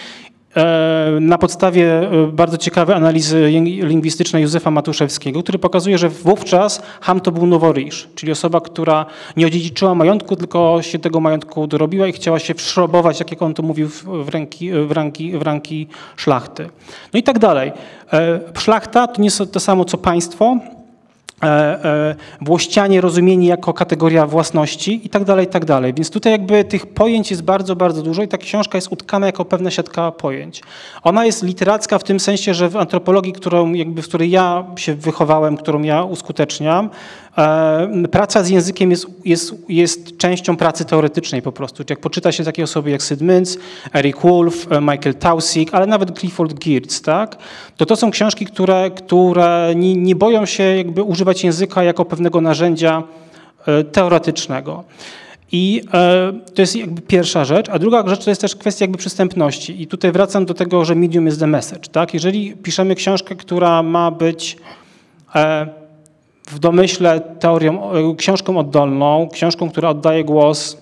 na podstawie e, bardzo ciekawej analizy lingwistycznej Józefa Matuszewskiego, który pokazuje, że wówczas Ham to był noworyż, czyli osoba, która nie odziedziczyła majątku, tylko się tego majątku dorobiła i chciała się wszrobować, jak on to mówił, w, ręki, w, ranki, w ranki szlachty. No i tak dalej. E, szlachta to nie jest to samo co państwo, E, e, włościanie rozumieni jako kategoria własności i tak dalej, i tak dalej. Więc tutaj jakby tych pojęć jest bardzo, bardzo dużo i ta książka jest utkana jako pewna siatka pojęć. Ona jest literacka w tym sensie, że w antropologii, którą jakby, w której ja się wychowałem, którą ja uskuteczniam, E, praca z językiem jest, jest, jest częścią pracy teoretycznej po prostu. Jak poczyta się takie osoby jak Sid Mintz, Eric Wolf, e, Michael Tausig, ale nawet Clifford Geertz, tak? to to są książki, które, które nie, nie boją się jakby używać języka jako pewnego narzędzia e, teoretycznego. I to jest jakby pierwsza rzecz. A druga rzecz to jest też kwestia jakby przystępności. I tutaj wracam do tego, że medium is the message. Tak? Jeżeli piszemy książkę, która ma być w domyśle teorią, e, książką oddolną, książką, która oddaje głos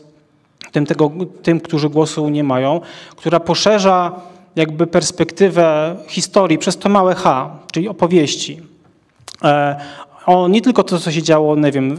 tym, tego, tym, którzy głosu nie mają, która poszerza jakby perspektywę historii przez to małe H, czyli opowieści. E, o nie tylko to, co się działo, nie wiem,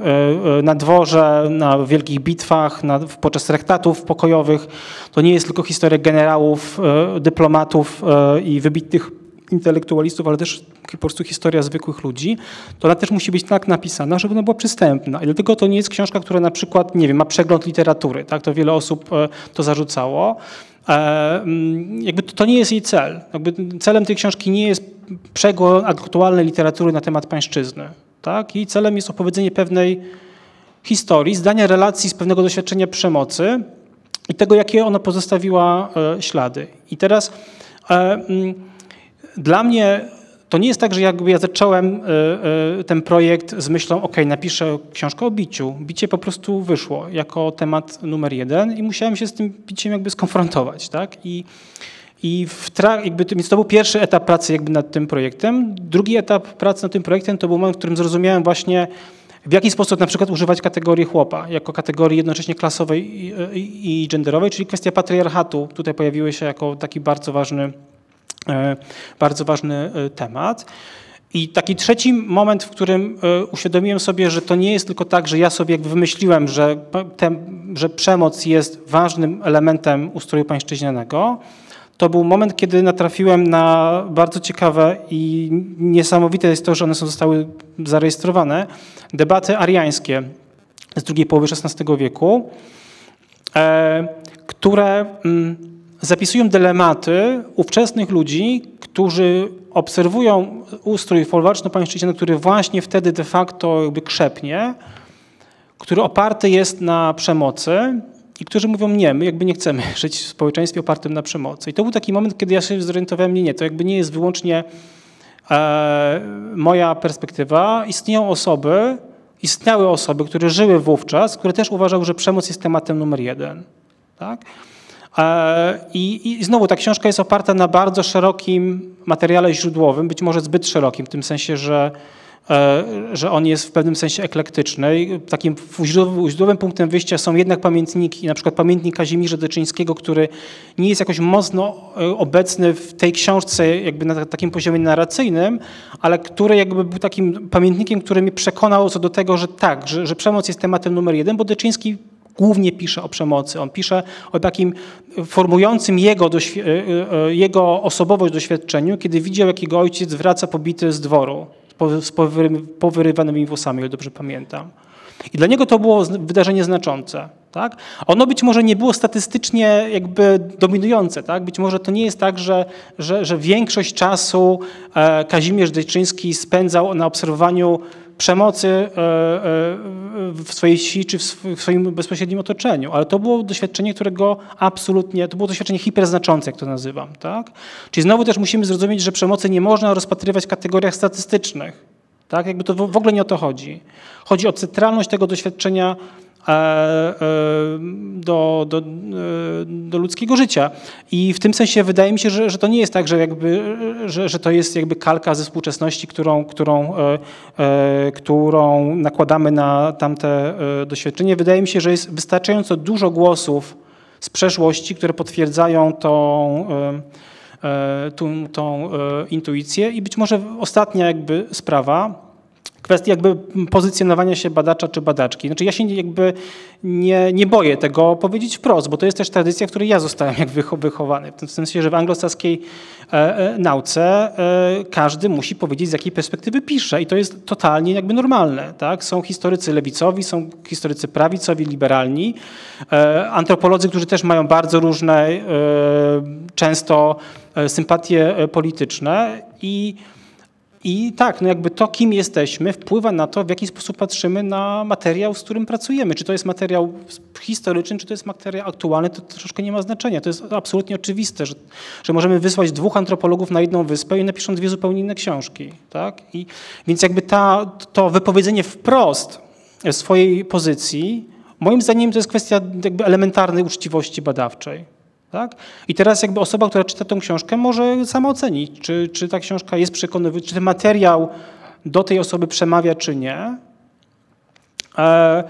e, na dworze, na wielkich bitwach, na, podczas traktatów pokojowych. To nie jest tylko historia generałów, dyplomatów i wybitnych intelektualistów, ale też po prostu historia zwykłych ludzi, to ona też musi być tak napisana, żeby ona była przystępna. I dlatego to nie jest książka, która na przykład, nie wiem, ma przegląd literatury, tak? To wiele osób e, to zarzucało. E, jakby to nie jest jej cel. Jakby celem tej książki nie jest przegląd aktualnej literatury na temat pańszczyzny. Tak? Celem jest opowiedzenie pewnej historii, zdania relacji z pewnego doświadczenia przemocy i tego, jakie ona pozostawiła e, ślady. I teraz mm, dla mnie to nie jest tak, że jakby ja zacząłem e, e, ten projekt z myślą, ok, napiszę książkę o biciu. Bicie po prostu wyszło jako temat numer jeden i musiałem się z tym biciem jakby skonfrontować, tak? I, i w tra- jakby, więc to był pierwszy etap pracy jakby nad tym projektem. Drugi etap pracy nad tym projektem to był moment, w którym zrozumiałem właśnie, w jaki sposób na przykład używać kategorii chłopa, jako kategorii jednocześnie klasowej i, i, i genderowej, czyli kwestia patriarchatu tutaj pojawiły się jako taki bardzo ważny E, bardzo ważny e, temat. I taki trzeci moment, w którym uświadomiłem sobie, że to nie jest tylko tak, że ja sobie jakby wymyśliłem, że, te, że przemoc jest ważnym elementem ustroju pańszczyźnianego, to był moment, kiedy natrafiłem na bardzo ciekawe i niesamowite jest to, że one zostały zarejestrowane, debaty ariańskie z drugiej połowy XVI wieku, e, które mm, zapisują dylematy ówczesnych ludzi, którzy obserwują ustrój folwarczno-pańszczyźniany, który właśnie wtedy de facto jakby krzepnie, który oparty jest na przemocy, i którzy mówią, nie, my jakby nie chcemy żyć w społeczeństwie opartym na przemocy. I to był taki moment, kiedy ja się zorientowałem, nie, nie, to jakby nie jest wyłącznie e, moja perspektywa. Istnieją osoby, istniały osoby, które żyły wówczas, które też uważały, że przemoc jest tematem numer jeden. Tak? E, I, I znowu ta książka jest oparta na bardzo szerokim materiale źródłowym, być może zbyt szerokim, w tym sensie, że że on jest w pewnym sensie eklektyczny. Takim źródłowym punktem wyjścia są jednak pamiętniki, na przykład pamiętnik Kazimierza Deczyńskiego, który nie jest jakoś mocno e, obecny w tej książce jakby na takim poziomie narracyjnym, ale który jakby był takim pamiętnikiem, który mnie przekonał co do tego, że tak, że, że przemoc jest tematem numer jeden, bo Deczyński głównie pisze o przemocy. On pisze o takim formującym jego, e, jego osobowość doświadczeniu, kiedy widział, jak jego ojciec wraca pobity z dworu z powyrywanymi włosami, o dobrze pamiętam. I dla niego to było wydarzenie znaczące. Tak? Ono być może nie było statystycznie jakby dominujące. Tak? Być może to nie jest tak, że, że, że większość czasu e, Kazimierz Dejczyński spędzał na obserwowaniu przemocy e, e, w swojej wsi czy w swoim bezpośrednim otoczeniu, ale to było doświadczenie, którego absolutnie, to było doświadczenie hiperznaczące, jak to nazywam. Tak? Czyli znowu też musimy zrozumieć, że przemocy nie można rozpatrywać w kategoriach statystycznych. Tak? Jakby to w ogóle nie o to chodzi. Chodzi o centralność tego doświadczenia do, do, e, do ludzkiego życia. I w tym sensie wydaje mi się, że, że to nie jest tak, że, jakby, że, że to jest jakby kalka ze współczesności, którą, którą, którą nakładamy na tamte doświadczenie. Wydaje mi się, że jest wystarczająco dużo głosów z przeszłości, które potwierdzają tą, tą, tą intuicję. I być może ostatnia jakby sprawa, kwestii jakby pozycjonowania się badacza czy badaczki. Znaczy ja się jakby nie, nie boję tego powiedzieć wprost, bo to jest też tradycja, w której ja zostałem jakby wychowany. W tym sensie, że w anglosaskiej e, e, nauce e, każdy musi powiedzieć, z jakiej perspektywy pisze i to jest totalnie jakby normalne. Tak? Są historycy lewicowi, są historycy prawicowi, liberalni, antropolodzy, którzy też mają bardzo różne, często sympatie polityczne i i tak, no jakby to, kim jesteśmy, wpływa na to, w jaki sposób patrzymy na materiał, z którym pracujemy. Czy to jest materiał historyczny, czy to jest materiał aktualny, to troszkę nie ma znaczenia. To jest absolutnie oczywiste, że, że możemy wysłać dwóch antropologów na jedną wyspę i napiszą dwie zupełnie inne książki. Tak? I, więc jakby ta, to wypowiedzenie wprost swojej pozycji, moim zdaniem to jest kwestia jakby elementarnej uczciwości badawczej. Tak? I teraz jakby osoba, która czyta tę książkę może sama ocenić, czy, czy ta książka jest przekonywująca, czy ten materiał do tej osoby przemawia, czy nie. E,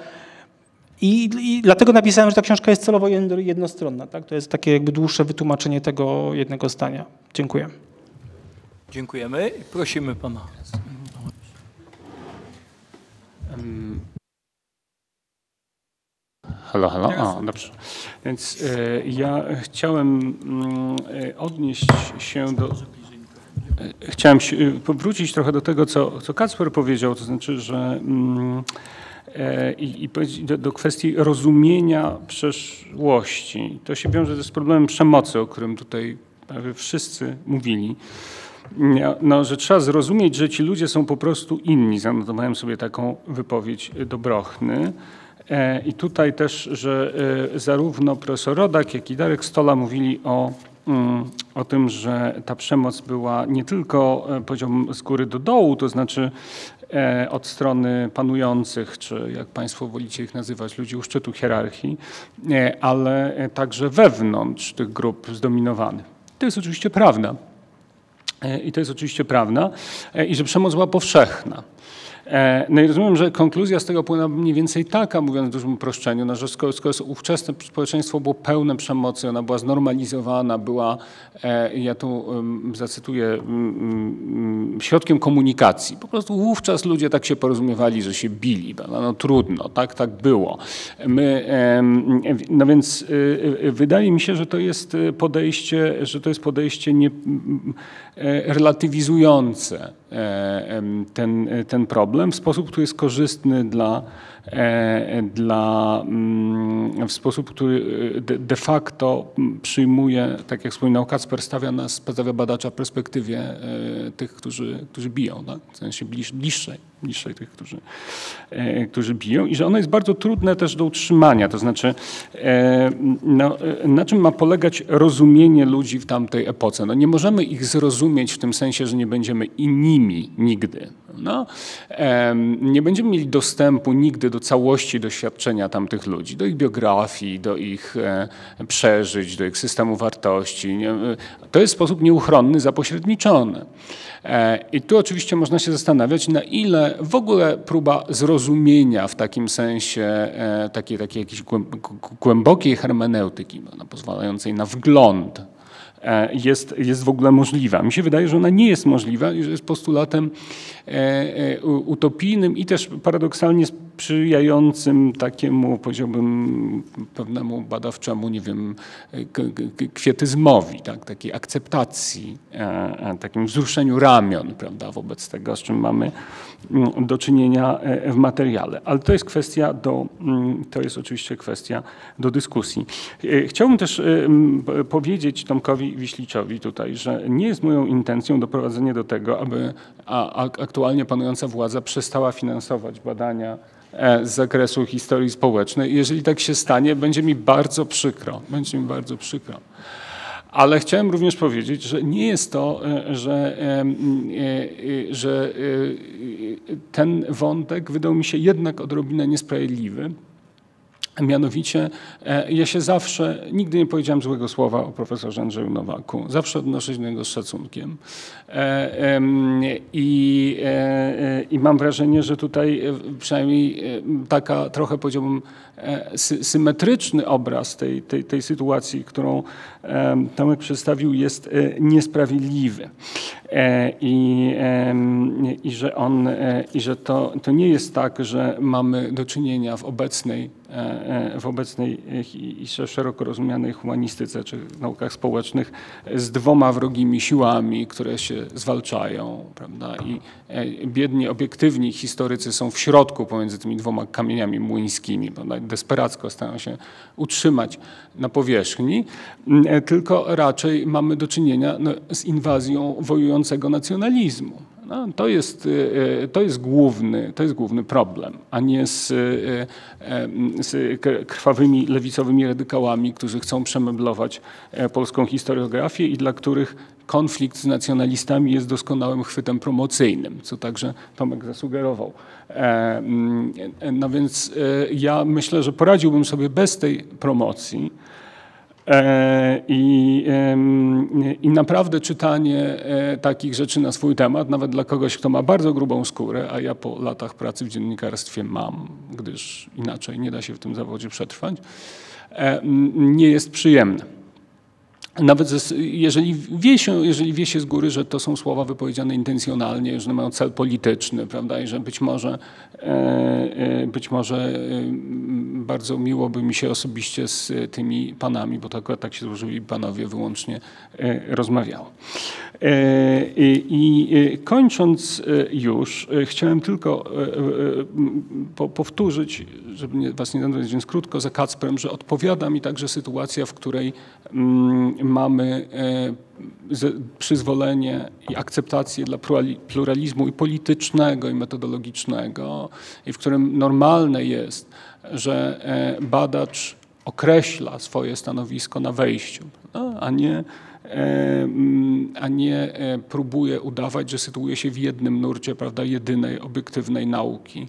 i, I, dlatego napisałem, że ta książka jest celowo jednostronna. Tak? To jest takie jakby dłuższe wytłumaczenie tego jednego zdania. Dziękuję. Dziękujemy. Prosimy pana. Halo, halo. O, dobrze. Więc e, ja chciałem mm, e, odnieść się do. E, chciałem się, powrócić trochę do tego, co, co Kacper powiedział, to znaczy, że mm, i, i do, do kwestii rozumienia przeszłości. To się wiąże z problemem przemocy, o którym tutaj prawie wszyscy mówili. No, że trzeba zrozumieć, że ci ludzie są po prostu inni. Zanotowałem sobie taką wypowiedź Dobrochny. E, I tutaj też, że e, zarówno profesor Rodak, jak i Darek Stola mówili o, mm, o tym, że ta przemoc była nie tylko e, poziom z góry do dołu, to znaczy od strony panujących, czy jak Państwo wolicie ich nazywać, ludzi u szczytu hierarchii, ale także wewnątrz tych grup zdominowanych. To jest oczywiście prawda. I to jest oczywiście prawda. I że przemoc była powszechna. E, no i rozumiem, że konkluzja z tego płyna mniej więcej taka, mówiąc w dużym uproszczeniu, no, że skoro, skoro ówczesne społeczeństwo było pełne przemocy, ona była znormalizowana, była, e, ja tu zacytuję, środkiem komunikacji. Po prostu wówczas ludzie tak się porozumiewali, że się bili. No, no trudno, tak, tak było. My, no więc y, y, wydaje mi się, że to jest podejście, że to jest podejście nie, relatywizujące E, ten, ten problem w sposób, który jest korzystny dla, e, dla mm, w sposób, który e, de facto przyjmuje, tak jak wspominał Kacper, stawia nas, stawia badacza w perspektywie tych, którzy, którzy biją, tak? w sensie bliższej, bliższej tych, którzy, którzy biją i że ono jest bardzo trudne też do utrzymania, to znaczy no, na czym ma polegać rozumienie ludzi w tamtej epoce. No, nie możemy ich zrozumieć w tym sensie, że nie będziemy inni nimi nigdy. No, nie będziemy mieli dostępu nigdy do całości doświadczenia tamtych ludzi, do ich biografii, do ich e, przeżyć, do ich systemu wartości. To jest sposób nieuchronny zapośredniczony. E, I tu oczywiście można się zastanawiać, na ile w ogóle próba zrozumienia w takim sensie e, takiej, takiej jakiejś głębokiej hermeneutyki, pozwalającej na wgląd E, jest, jest w ogóle możliwa. Mi się wydaje, że ona nie jest możliwa i że jest postulatem e, e, utopijnym i też paradoksalnie sprzyjającym takiemu, powiedziałbym, pewnemu badawczemu, nie wiem, kwietyzmowi, tak? takiej akceptacji, takim wzruszeniu ramion prawda, wobec tego, z czym mamy mm, do czynienia w materiale. Ale to jest kwestia do, mm, to jest oczywiście kwestia do dyskusji. Chciałbym też powiedzieć Tomkowi Wiśliczowi tutaj, że nie jest moją intencją doprowadzenie do tego, aby aktualnie panująca władza przestała finansować badania e, z zakresu historii społecznej. Jeżeli tak się stanie, będzie mi bardzo przykro. Będzie mi bardzo przykro. Ale chciałem również powiedzieć, że nie jest to, e, że, e, że ten wątek wydał mi się jednak odrobinę niesprawiedliwy. Mianowicie e, ja się zawsze, nigdy nie powiedziałem złego słowa o profesorze Andrzeju Nowaku. Zawsze odnoszę się do niego z szacunkiem. E, I, e, I mam wrażenie, że tutaj przynajmniej taka trochę powiedziałbym symetryczny obraz tej, tej, tej sytuacji, którą Tomek przedstawił jest niesprawiedliwy. I, i że, on, i że to, to nie jest tak, że mamy do czynienia w obecnej E, e, w obecnej i szeroko rozumianej humanistyce czy naukach społecznych z dwoma wrogimi siłami, które się zwalczają. Prawda? I e, biedni, obiektywni historycy są w środku pomiędzy tymi dwoma kamieniami młyńskimi. Prawda? Desperacko starają się utrzymać na powierzchni, tylko raczej mamy do czynienia no, z inwazją wojującego nacjonalizmu. No, to, jest, y, y, to, jest główny, to jest główny problem, a nie z, y, z krwawymi lewicowymi radykałami, którzy chcą przemeblować e, polską historiografię i dla których konflikt z nacjonalistami jest doskonałym chwytem promocyjnym, co także Tomek zasugerował. E, mm, no więc e, ja myślę, że poradziłbym sobie bez tej promocji. E, I, I naprawdę czytanie e, takich rzeczy na swój temat, nawet dla kogoś, kto ma bardzo grubą skórę, a ja po latach pracy w dziennikarstwie mam, gdyż inaczej nie da się w tym zawodzie przetrwać, e, nie jest przyjemne. Nawet jeżeli wie, się, jeżeli wie się z góry, że to są słowa wypowiedziane intencjonalnie, że mają cel polityczny, prawda, i że być może, e, e, być może e, bardzo miło by mi się osobiście z tymi panami, bo tak, tak się złożyli panowie, wyłącznie rozmawiało. I kończąc już, chciałem tylko powtórzyć, żeby was nie denerwować, więc krótko za Kacprem, że odpowiada mi także sytuacja, w której mm, mamy e, przyzwolenie i akceptację dla pluralizmu i politycznego, i metodologicznego, i w którym normalne jest, że e, badacz określa swoje stanowisko na wejściu, a nie e, a nie próbuje udawać, że sytuuje się w jednym nurcie prawda, jedynej obiektywnej nauki,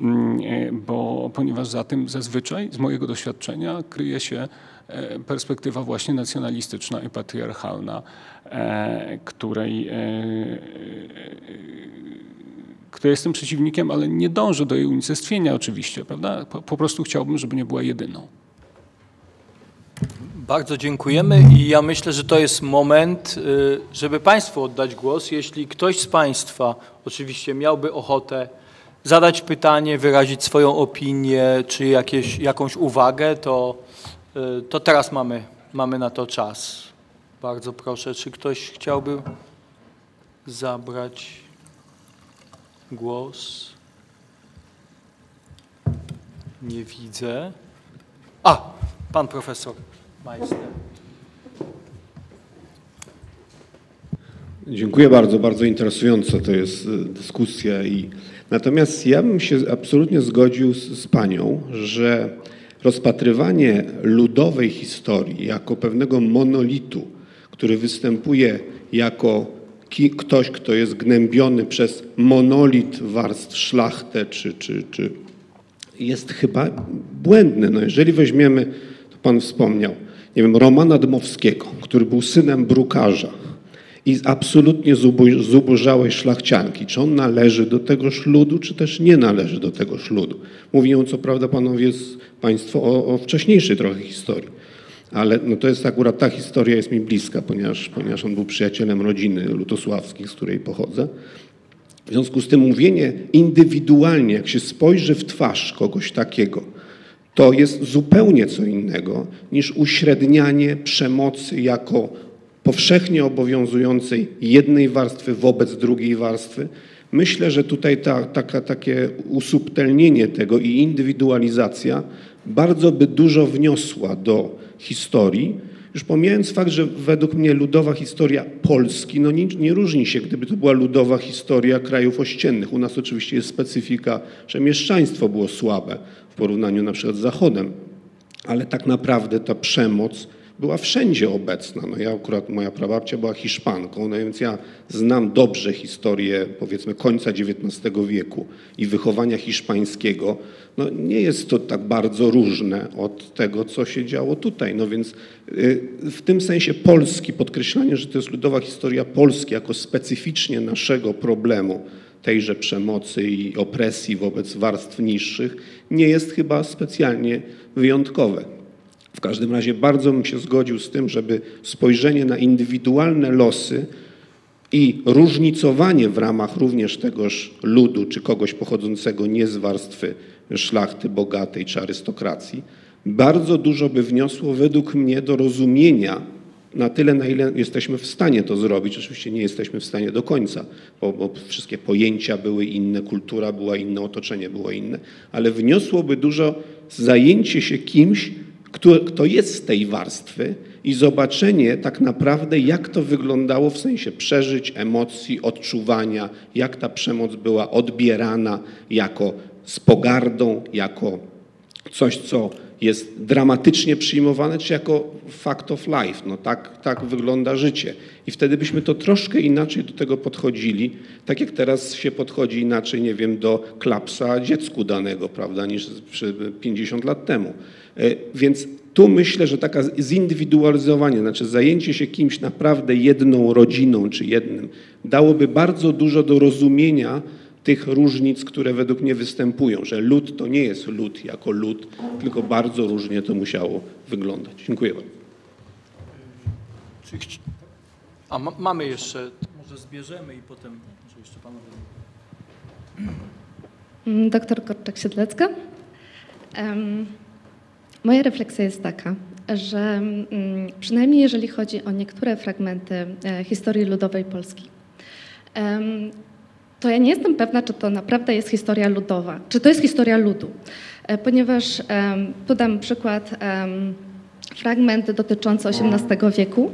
mm, bo ponieważ za tym zazwyczaj z mojego doświadczenia kryje się E, perspektywa właśnie nacjonalistyczna i patriarchalna, e, której, e, kto jestem przeciwnikiem, ale nie dążę do jej unicestwienia oczywiście, prawda? Po, po prostu chciałbym, żeby nie była jedyną. Bardzo dziękujemy i ja myślę, że to jest moment, y, żeby Państwu oddać głos. Jeśli ktoś z Państwa oczywiście miałby ochotę zadać pytanie, wyrazić swoją opinię czy jakieś, jakąś uwagę, to, y, to teraz mamy, mamy na to czas. Bardzo proszę, czy ktoś chciałby zabrać głos? Nie widzę. A, pan profesor Majster. Dziękuję bardzo, bardzo interesująca to jest e, dyskusja i natomiast ja bym się absolutnie zgodził z, z panią, że rozpatrywanie ludowej historii jako pewnego monolitu, który występuje jako ki, ktoś, kto jest gnębiony przez monolit warstw szlachtę, czy, czy, czy jest chyba błędny. No jeżeli weźmiemy, to pan wspomniał, nie wiem, Romana Dmowskiego, który był synem brukarza i absolutnie zubożałej szlachcianki. Czy on należy do tegoż ludu, czy też nie należy do tegoż ludu? Mówią co prawda panowie państwo o, o wcześniejszej trochę historii. Ale no to jest akurat ta historia jest mi bliska, ponieważ, ponieważ on był przyjacielem rodziny lutosławskich, z której pochodzę. W związku z tym mówienie indywidualnie, jak się spojrzy w twarz kogoś takiego, to jest zupełnie co innego niż uśrednianie przemocy jako powszechnie obowiązującej jednej warstwy wobec drugiej warstwy. Myślę, że tutaj ta, taka, takie usubtelnienie tego i indywidualizacja bardzo by dużo wniosła do historii, już pomijając fakt, że według mnie ludowa historia Polski no nie, nie, różni się, gdyby to była ludowa historia krajów ościennych. U nas oczywiście jest specyfika, że mieszczaństwo było słabe w porównaniu na przykład z Zachodem, ale tak naprawdę ta przemoc była wszędzie obecna. No ja akurat, moja prababcia była Hiszpanką, no więc ja znam dobrze historię powiedzmy końca XIX wieku i wychowania hiszpańskiego. No nie jest to tak bardzo różne od tego, co się działo tutaj. No więc y, w tym sensie Polski, podkreślanie, że to jest ludowa historia Polski jako specyficznie naszego problemu, tejże przemocy i opresji wobec warstw niższych, nie jest chyba specjalnie wyjątkowe. W każdym razie bardzo bym się zgodził z tym, żeby spojrzenie na indywidualne losy i różnicowanie w ramach również tegoż ludu, czy kogoś pochodzącego nie z warstwy szlachty bogatej czy arystokracji, bardzo dużo by wniosło według mnie do rozumienia na tyle, na ile jesteśmy w stanie to zrobić. Oczywiście nie jesteśmy w stanie do końca, bo, bo, wszystkie pojęcia były inne, kultura była inna, otoczenie było inne, ale wniosłoby dużo zajęcie się kimś, kto, kto jest z tej warstwy i zobaczenie tak naprawdę, jak to wyglądało w sensie przeżyć, emocji, odczuwania, jak ta przemoc była odbierana jako z pogardą, jako coś, co jest dramatycznie przyjmowane, czy jako fact of life. No tak, tak wygląda życie. I wtedy byśmy to troszkę inaczej do tego podchodzili, tak jak teraz się podchodzi inaczej, nie wiem, do klapsa dziecku danego, prawda, niż 50 lat temu. E, więc tu myślę, że taka zindywidualizowanie, znaczy zajęcie się kimś naprawdę jedną rodziną czy jednym, dałoby bardzo dużo do rozumienia tych różnic, które według mnie występują, że lud to nie jest lud jako lud, tylko bardzo różnie to musiało wyglądać. Dziękuję bardzo. A ma, mamy jeszcze, może zbierzemy i potem może jeszcze panowie. Mm, doktor Korczak-Siedlecka. Um, moja refleksja jest taka, że mm, przynajmniej jeżeli chodzi o niektóre fragmenty e, historii ludowej Polski, to ja nie jestem pewna, czy to naprawdę jest historia ludowa, czy to jest historia ludu, e, ponieważ podam przykład, fragment dotyczący XVIII wieku.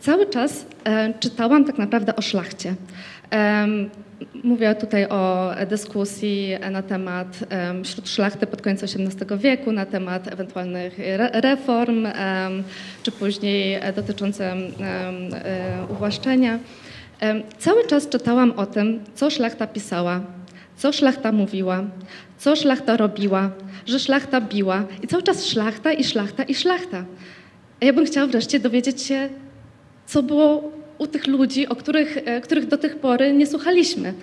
Cały czas e, czytałam tak naprawdę o szlachcie. Mówię tutaj o dyskusji na temat wśród szlachty pod koniec XVIII wieku, na temat ewentualnych reform, czy później dotyczące e, uwłaszczenia. Cały czas czytałam o tym, co szlachta pisała, co szlachta mówiła, co szlachta robiła, że szlachta biła i cały czas szlachta i szlachta i szlachta. A ja bym chciała wreszcie dowiedzieć się, co było u tych ludzi, o których, e, których do tej pory nie słuchaliśmy.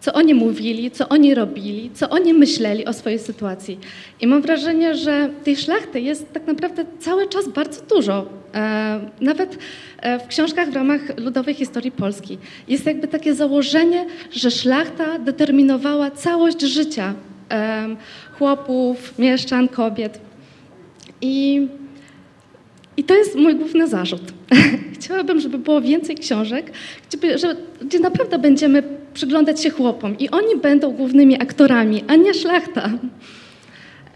Co oni mówili, co oni robili, co oni myśleli o swojej sytuacji. I mam wrażenie, że tej szlachty jest tak naprawdę cały czas bardzo dużo. E, nawet e, w książkach w ramach ludowej historii Polski jest jakby takie założenie, że szlachta determinowała całość życia chłopów, mieszczan, kobiet. I, i to jest mój główny zarzut. Chciałabym, żeby było więcej książek, gdzie, gdzie naprawdę będziemy przyglądać się chłopom i oni będą głównymi aktorami, a nie szlachta.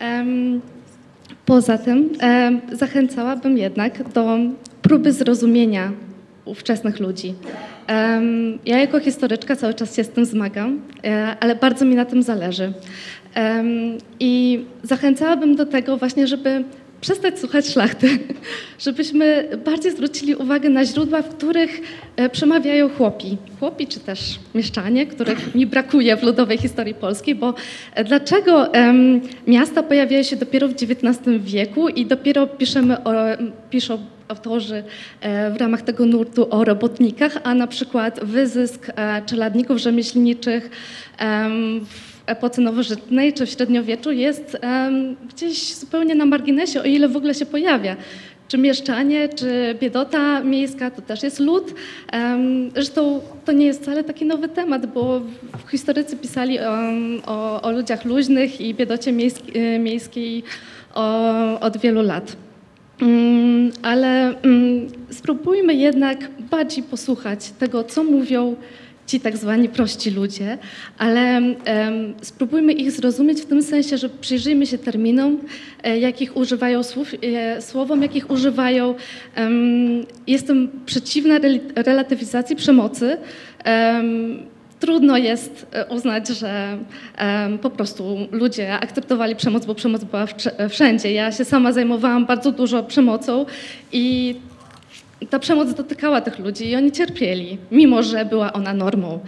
Um, poza tym um, zachęcałabym jednak do próby zrozumienia ówczesnych ludzi. Um, ja jako historyczka cały czas się z tym zmagam, e, ale bardzo mi na tym zależy. I zachęcałabym do tego właśnie, żeby przestać słuchać szlachty, żebyśmy bardziej zwrócili uwagę na źródła, w których e, przemawiają chłopi. Chłopi czy też mieszczanie, których mi brakuje w ludowej historii polskiej, bo e, dlaczego um, miasta pojawiają się dopiero w XIX wieku i dopiero piszemy o, piszą autorzy e, w ramach tego nurtu o robotnikach, a na przykład wyzysk czeladników rzemieślniczych w epoce nowożytnej czy w średniowieczu jest gdzieś zupełnie na marginesie, o ile w ogóle się pojawia. Czy mieszczanie, czy biedota miejska, to też jest lud. Zresztą to nie jest wcale taki nowy temat, bo historycy pisali um, o, o, ludziach luźnych i biedocie miejskiej, e, miejskiej o, od wielu lat. Um, ale spróbujmy jednak bardziej posłuchać tego, co mówią ci tak zwani prości ludzie, ale um, spróbujmy ich zrozumieć w tym sensie, że przyjrzyjmy się terminom, e, jakich używają słów, e, słowom, jakich używają. Um, jestem przeciwna relatywizacji przemocy. Um, trudno jest e, uznać, że um, po prostu ludzie akceptowali przemoc, bo przemoc była wszędzie. Ja się sama zajmowałam bardzo dużo przemocą i ta przemoc dotykała tych ludzi i oni cierpieli, mimo że była ona normą.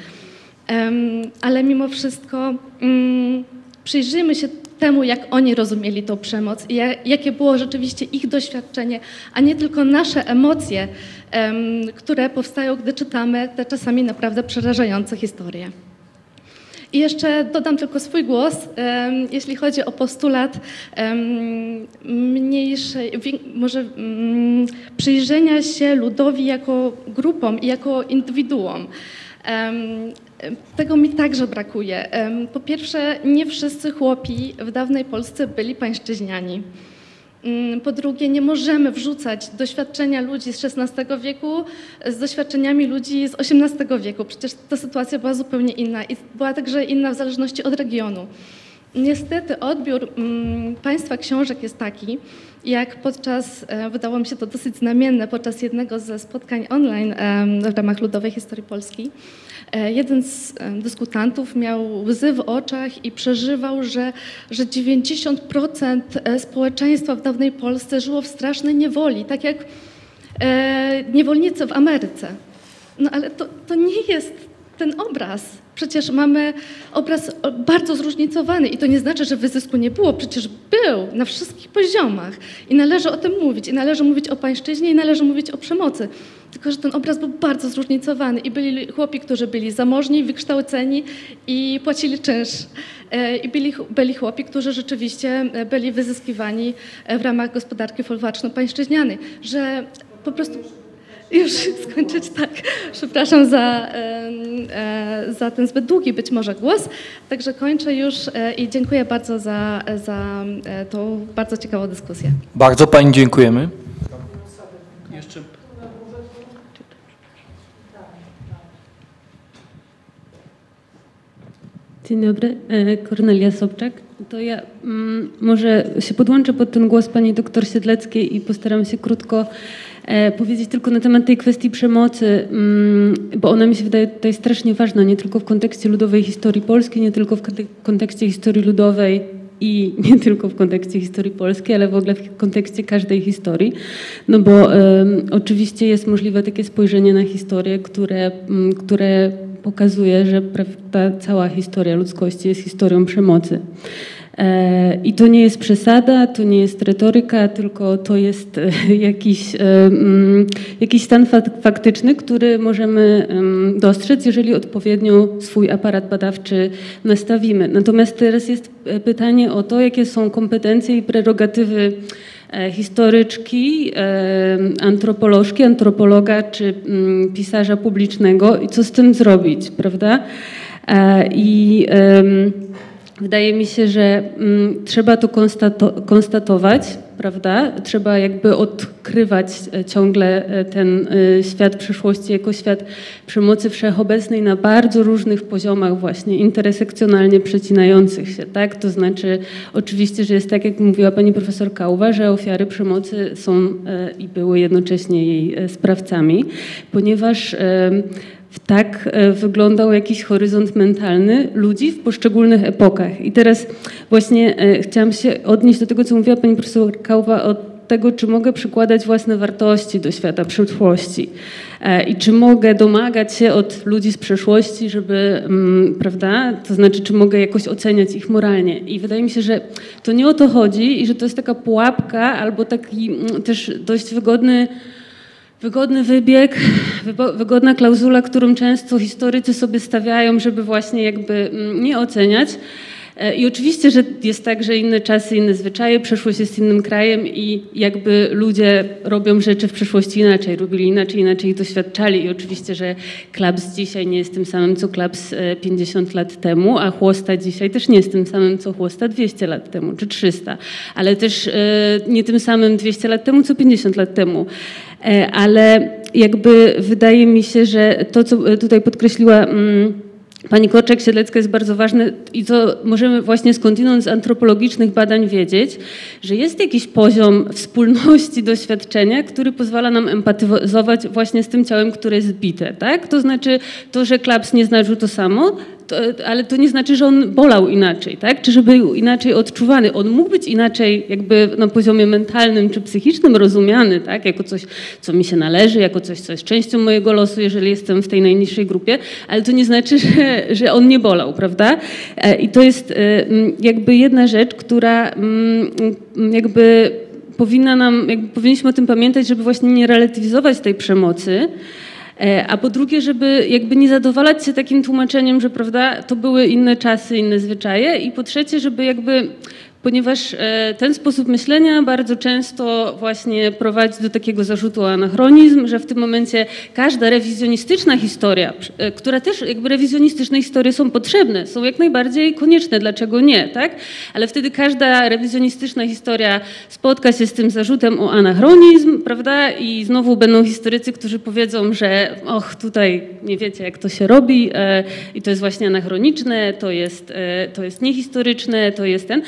Ale mimo wszystko um, przyjrzyjmy się temu, jak oni rozumieli tą przemoc i jakie było rzeczywiście ich doświadczenie, a nie tylko nasze emocje, które powstają, gdy czytamy te czasami naprawdę przerażające historie. I jeszcze dodam tylko swój głos, jeśli chodzi o postulat mniejszej, może mm, przyjrzenia się ludowi jako grupom i jako indywiduom. Tego mi także brakuje. Po pierwsze, nie wszyscy chłopi w dawnej Polsce byli pańszczyźniani. Mm, po drugie, nie możemy wrzucać doświadczenia ludzi z XVI wieku z doświadczeniami ludzi z XVIII wieku. Przecież ta sytuacja była zupełnie inna i była także inna w zależności od regionu. Niestety odbiór mm, państwa książek jest taki, jak podczas, e, wydało mi się to dosyć znamienne, podczas jednego ze spotkań online w ramach Ludowej Historii Polski, jeden z dyskutantów miał łzy w oczach i przeżywał, że, że 90% e, społeczeństwa w dawnej Polsce żyło w strasznej niewoli, tak jak e, niewolnicy w Ameryce. No ale to, to nie jest ten obraz. Przecież mamy obraz bardzo zróżnicowany i to nie znaczy, że wyzysku nie było. Przecież był na wszystkich poziomach i należy o tym mówić. I należy mówić o pańszczyźnie i należy mówić o przemocy. Tylko, że ten obraz był bardzo zróżnicowany i byli chłopi, którzy byli zamożni, wykształceni i płacili czynsz. E, I byli, byli chłopi, którzy rzeczywiście e, byli wyzyskiwani e, w ramach gospodarki folwarczno-pańszczyźnianej. Że po prostu już skończyć tak. Przepraszam za, za ten zbyt długi być może głos. Także kończę już i dziękuję bardzo za, za tą bardzo ciekawą dyskusję. Bardzo Pani dziękujemy. Dzień dobry, e, Kornelia Sobczak. To ja mm, może się podłączę pod ten głos pani doktor Siedleckiej i postaram się krótko e, powiedzieć tylko na temat tej kwestii przemocy, mm, bo ona mi się wydaje tutaj strasznie ważna, nie tylko w kontekście ludowej historii polskiej, nie tylko w kontekście historii ludowej i nie tylko w kontekście historii polskiej, ale w ogóle w kontekście każdej historii. No bo oczywiście jest możliwe takie spojrzenie na historię, które, mm, które pokazuje, że ta cała historia ludzkości jest historią przemocy. I to nie jest przesada, to nie jest retoryka, tylko to jest jakiś, mm, jakiś stan faktyczny, który możemy dostrzec, jeżeli odpowiednio swój aparat badawczy nastawimy. Natomiast teraz jest pytanie o to, jakie są kompetencje i prerogatywy E, historyczki, e, antropolożki, antropologa czy mm, pisarza publicznego i co z tym zrobić, prawda? E, I wydaje mi się, że mm, trzeba to konstatować, prawda? Trzeba jakby odkrywać e, ciągle e, ten e, świat przyszłości jako świat przemocy wszechobecnej na bardzo różnych poziomach właśnie intersekcjonalnie przecinających się, tak? To znaczy oczywiście, że jest tak, jak mówiła pani profesor Kałwa, że ofiary przemocy są i były jednocześnie jej sprawcami, ponieważ tak wyglądał jakiś horyzont mentalny ludzi w poszczególnych epokach. I teraz właśnie chciałam się odnieść do tego, co mówiła pani profesor Kałwa o tego, czy mogę przykładać własne wartości do świata przyszłości e, i czy mogę domagać się od ludzi z przeszłości, żeby, mm, prawda, to znaczy, czy mogę jakoś oceniać ich moralnie. I wydaje mi się, że to nie o to chodzi i że to jest taka pułapka albo taki mm, też dość wygodny Wygodny wybieg, wygodna klauzula, którą często historycy sobie stawiają, żeby właśnie jakby mm, nie oceniać. E, I oczywiście, że jest tak, że inne czasy, inne zwyczaje, przeszłość jest innym krajem i jakby ludzie robią rzeczy w przeszłości inaczej, robili inaczej, inaczej doświadczali. I oczywiście, że Klabs dzisiaj nie jest tym samym, co Klabs 50 e, lat temu, a Chłosta dzisiaj też nie jest tym samym, co Chłosta 200 lat temu, czy 300, ale też e, nie tym samym 200 lat temu, co 50 lat temu. Ale jakby wydaje mi się, że to, co tutaj podkreśliła mm, Pani Korczak-Siedlecka jest bardzo ważne i co możemy właśnie skądinąd z antropologicznych badań wiedzieć, że jest jakiś poziom wspólności doświadczenia, który pozwala nam empatyzować właśnie z tym ciałem, które jest bite. Tak? To znaczy to, że klaps nie znaczył to samo, to, ale to nie znaczy, że on bolał inaczej, tak? czy że był inaczej odczuwany. On mógł być inaczej jakby na poziomie mentalnym czy psychicznym rozumiany, tak? jako coś, co mi się należy, jako coś, co jest częścią mojego losu, jeżeli jestem w tej najniższej grupie, ale to nie znaczy, że, że on nie bolał, prawda? E, I to jest e, jakby jedna rzecz, która jakby powinna nam, jakby powinniśmy o tym pamiętać, żeby właśnie nie relatywizować tej przemocy, a po drugie, żeby jakby nie zadowalać się takim tłumaczeniem, że prawda, to były inne czasy, inne zwyczaje i po trzecie, żeby jakby ponieważ e, ten sposób myślenia bardzo często właśnie prowadzi do takiego zarzutu anachronizm, że w tym momencie każda rewizjonistyczna historia, e, która też jakby rewizjonistyczne historie są potrzebne, są jak najbardziej konieczne, dlaczego nie, tak? Ale wtedy każda rewizjonistyczna historia spotka się z tym zarzutem o anachronizm, prawda? I znowu będą historycy, którzy powiedzą, że och, tutaj nie wiecie, jak to się robi e, i to jest właśnie anachroniczne, to jest, to jest niehistoryczne, to jest ten.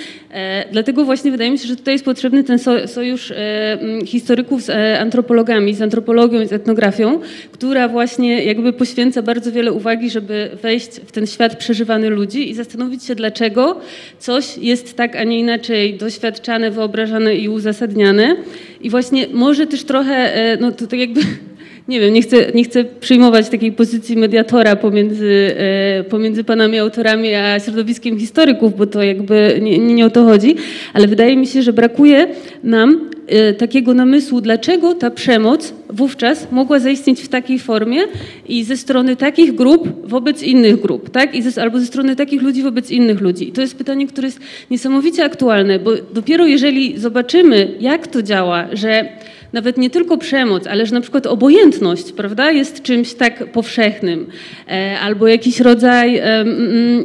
E, dlatego właśnie wydaje mi się, że tutaj jest potrzebny ten sojusz e, historyków z e, antropologami, z antropologią i z etnografią, która właśnie jakby poświęca bardzo wiele uwagi, żeby wejść w ten świat przeżywany ludzi i zastanowić się, dlaczego coś jest tak, a nie inaczej doświadczane, wyobrażane i uzasadniane. I właśnie może też trochę, no to tak jakby nie wiem, nie chcę, nie chcę przyjmować takiej pozycji mediatora pomiędzy, e, pomiędzy panami autorami a środowiskiem historyków, bo to jakby nie, nie o to chodzi, ale wydaje mi się, że brakuje nam e, takiego namysłu, dlaczego ta przemoc wówczas mogła zaistnieć w takiej formie i ze strony takich grup wobec innych grup, tak? I ze, albo ze strony takich ludzi wobec innych ludzi. I to jest pytanie, które jest niesamowicie aktualne, bo dopiero jeżeli zobaczymy, jak to działa, że nawet nie tylko przemoc, ale że na przykład obojętność, prawda, jest czymś tak powszechnym, e, albo jakiś rodzaj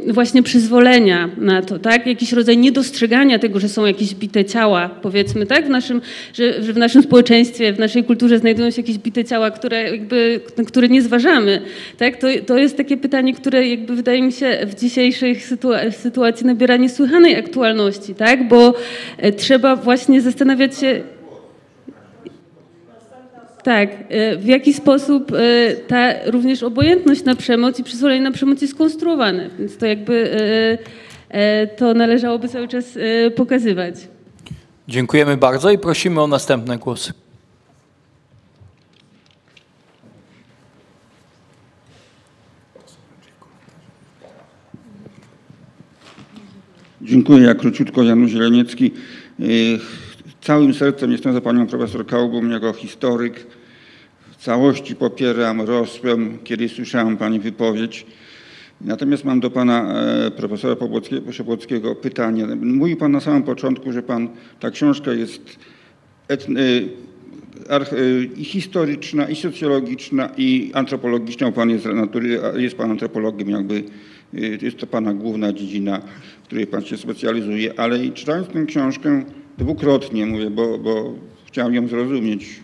właśnie przyzwolenia na to, tak, jakiś rodzaj niedostrzegania tego, że są jakieś bite ciała, powiedzmy, tak, w naszym, że, że w naszym społeczeństwie, w naszej kulturze znajdują się jakieś bite ciała, które jakby, które nie zważamy, tak, to, to jest takie pytanie, które jakby wydaje mi się w dzisiejszej sytuacji, sytuacji nabiera niesłychanej aktualności, tak, bo e, trzeba właśnie zastanawiać się, tak, e, w jaki sposób e, ta również obojętność na przemoc i przyzwolenie na przemoc jest skonstruowane. Więc to jakby e, to należałoby cały czas pokazywać. Dziękujemy bardzo i prosimy o następne głosy. Dziękuję. Ja króciutko, Janusz Zieleniecki. Całym sercem jestem za panią profesor Kaubą jako historyk. W całości popieram, rosłem, kiedy słyszałem pani wypowiedź. Natomiast mam do pana profesora Popłockiego pytanie. Mówił pan na samym początku, że pan, ta książka jest i historyczna, i socjologiczna, i antropologiczna. Pan jest, natury, jest pan antropologiem, jakby jest to pana główna dziedzina, w której pan się specjalizuje, ale czytając tę książkę dwukrotnie mówię, bo, bo chciałem ją zrozumieć.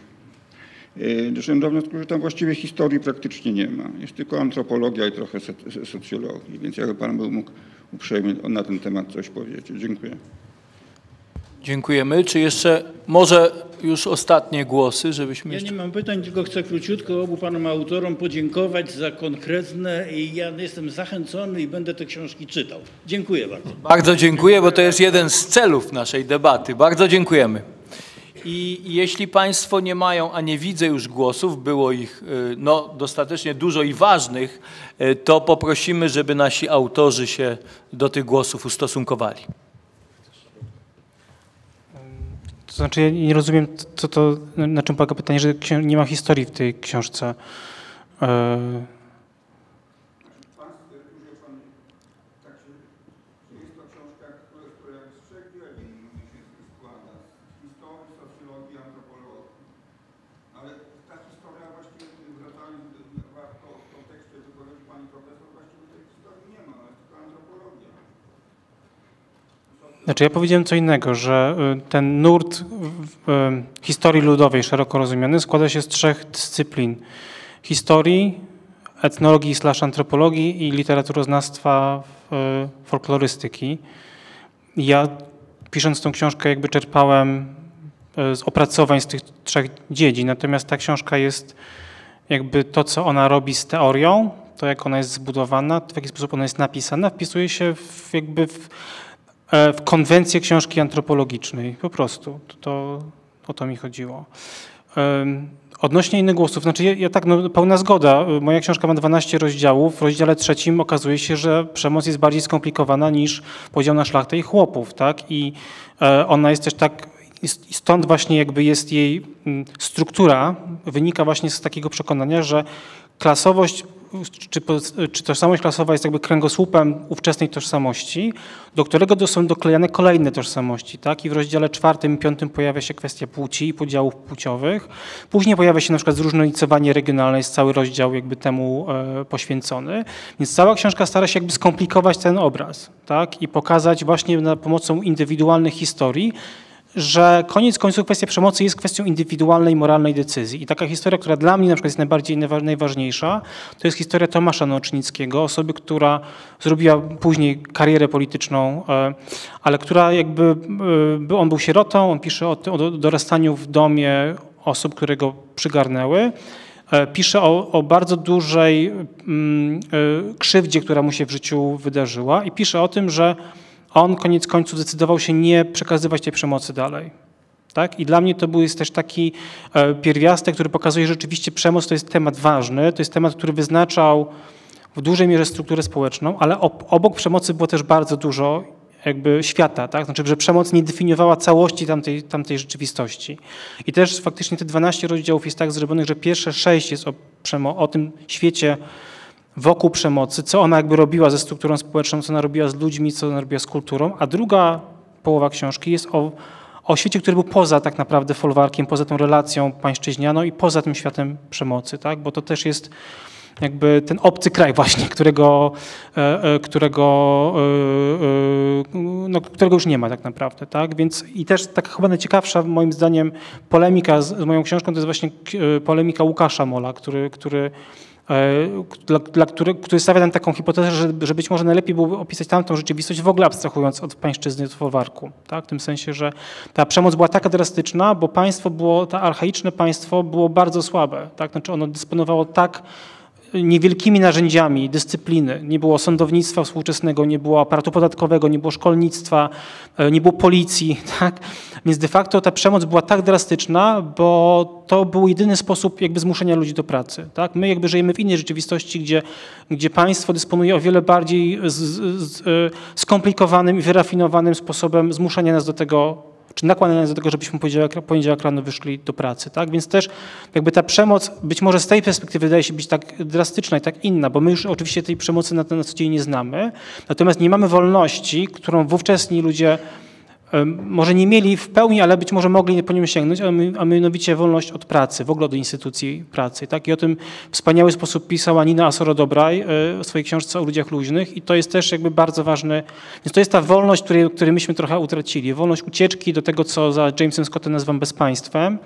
Doszedłem do wniosku, że tam właściwie historii praktycznie nie ma. Jest tylko antropologia i trochę socjologii, więc jakby pan był mógł uprzejmie na ten temat coś powiedzieć. Dziękuję. Dziękujemy. Czy jeszcze może już ostatnie głosy, żebyśmy Ja jeszcze... nie mam pytań, tylko chcę króciutko obu panom autorom podziękować za konkretne i ja jestem zachęcony i będę te książki czytał. Dziękuję bardzo. Bardzo dziękuję, bo to jest jeden z celów naszej debaty. Bardzo dziękujemy. I jeśli Państwo nie mają, a nie widzę już głosów, było ich y, no, dostatecznie dużo i ważnych, y, to poprosimy, żeby nasi autorzy się do tych głosów ustosunkowali. To znaczy, ja nie rozumiem, co to, na czym polega pytanie, że nie ma historii w tej książce. Znaczy ja powiedziałem co innego, że y, ten nurt y, historii ludowej, szeroko rozumiany, składa się z trzech dyscyplin. Historii, etnologii slash antropologii i literaturoznawstwa y, folklorystyki. Ja pisząc tą książkę jakby czerpałem z opracowań z tych trzech dziedzin, natomiast ta książka jest jakby to, co ona robi z teorią, to jak ona jest zbudowana, w jaki sposób ona jest napisana, wpisuje się w, jakby w, w konwencję książki antropologicznej. Po prostu. To, o to mi chodziło. Odnośnie innych głosów, znaczy ja, ja tak, no, pełna zgoda. Moja książka ma 12 rozdziałów. W rozdziale trzecim okazuje się, że przemoc jest bardziej skomplikowana niż podział na szlachtę i chłopów, tak? I e, ona jest też tak, stąd właśnie jakby jest jej mm, struktura, wynika właśnie z takiego przekonania, że klasowość czy, czy tożsamość klasowa jest jakby kręgosłupem ówczesnej tożsamości, do którego są doklejane kolejne tożsamości. Tak? I w rozdziale czwartym i piątym pojawia się kwestia płci i podziałów płciowych. Później pojawia się na przykład zróżnicowanie regionalne, jest cały rozdział jakby temu e, poświęcony. Więc cała książka stara się jakby skomplikować ten obraz tak? i pokazać właśnie na pomocą indywidualnych historii, że koniec końców kwestia przemocy jest kwestią indywidualnej, moralnej decyzji. I taka historia, która dla mnie na przykład jest najbardziej najwa- najważniejsza, to jest historia Tomasza Nocznickiego, osoby, która zrobiła później karierę polityczną, e, ale która jakby, e, on był sierotą, on pisze o, o dorastaniu w domie osób, które go przygarnęły. E, Pisze o, o bardzo dużej mm, krzywdzie, która mu się w życiu wydarzyła i pisze o tym, że on koniec końców zdecydował się nie przekazywać tej przemocy dalej. Tak? I dla mnie to był jest też taki e, pierwiastek, który pokazuje, że rzeczywiście przemoc to jest temat ważny, to jest temat, który wyznaczał w dużej mierze strukturę społeczną, ale ob- obok przemocy było też bardzo dużo jakby świata, tak? Znaczy, że przemoc nie definiowała całości tamtej, tamtej rzeczywistości. I też faktycznie te 12 rozdziałów jest tak zrobionych, że pierwsze sześć jest o, o tym świecie wokół przemocy, co ona jakby robiła ze strukturą społeczną, co ona robiła z ludźmi, co ona robiła z kulturą, a druga połowa książki jest o, o świecie, który był poza tak naprawdę folwarkiem, poza tą relacją pańszczyźnianą i poza tym światem przemocy, tak? bo to też jest jakby ten obcy kraj właśnie, którego, e, e, którego, e, no, którego już nie ma tak naprawdę, tak? Więc i też taka chyba najciekawsza moim zdaniem polemika z, z moją książką to jest właśnie polemika Łukasza Mola, który, który dla, dla który, który stawia tam taką hipotezę, że, że być może najlepiej byłoby opisać tamtą rzeczywistość w ogóle abstrahując od pańszczyzny od folwarku. Tak? W tym sensie, że ta przemoc była taka drastyczna, bo państwo było, to archaiczne państwo było bardzo słabe. Tak? Znaczy ono dysponowało tak niewielkimi narzędziami dyscypliny. Nie było sądownictwa współczesnego, nie było aparatu podatkowego, nie było szkolnictwa, e, nie było policji. Tak? Więc de facto ta przemoc była tak drastyczna, bo to był jedyny sposób jakby zmuszenia ludzi do pracy. Tak? My jakby żyjemy w innej rzeczywistości, gdzie, gdzie państwo dysponuje o wiele bardziej z, z, e, skomplikowanym i wyrafinowanym sposobem zmuszania nas do tego czy nakłaniając do tego, żebyśmy poniedziałek, rano wyszli do pracy. Tak? Więc też jakby ta przemoc być może z tej perspektywy wydaje się być tak drastyczna i tak inna, bo my już oczywiście tej przemocy na, na co dzień nie znamy, natomiast nie mamy wolności, którą wówczesni ludzie może nie mieli w pełni, ale być może mogli po nim sięgnąć, a, mianowicie wolność od pracy, w ogóle od instytucji pracy. Tak? I o tym w wspaniały sposób pisała Nina Asoro-Dobraj e, w swojej książce o ludziach luźnych i to jest też jakby bardzo ważne. Więc to jest ta wolność, której, której myśmy trochę utracili. Wolność ucieczki do tego, co za Jamesem Scottem nazywam bezpaństwem.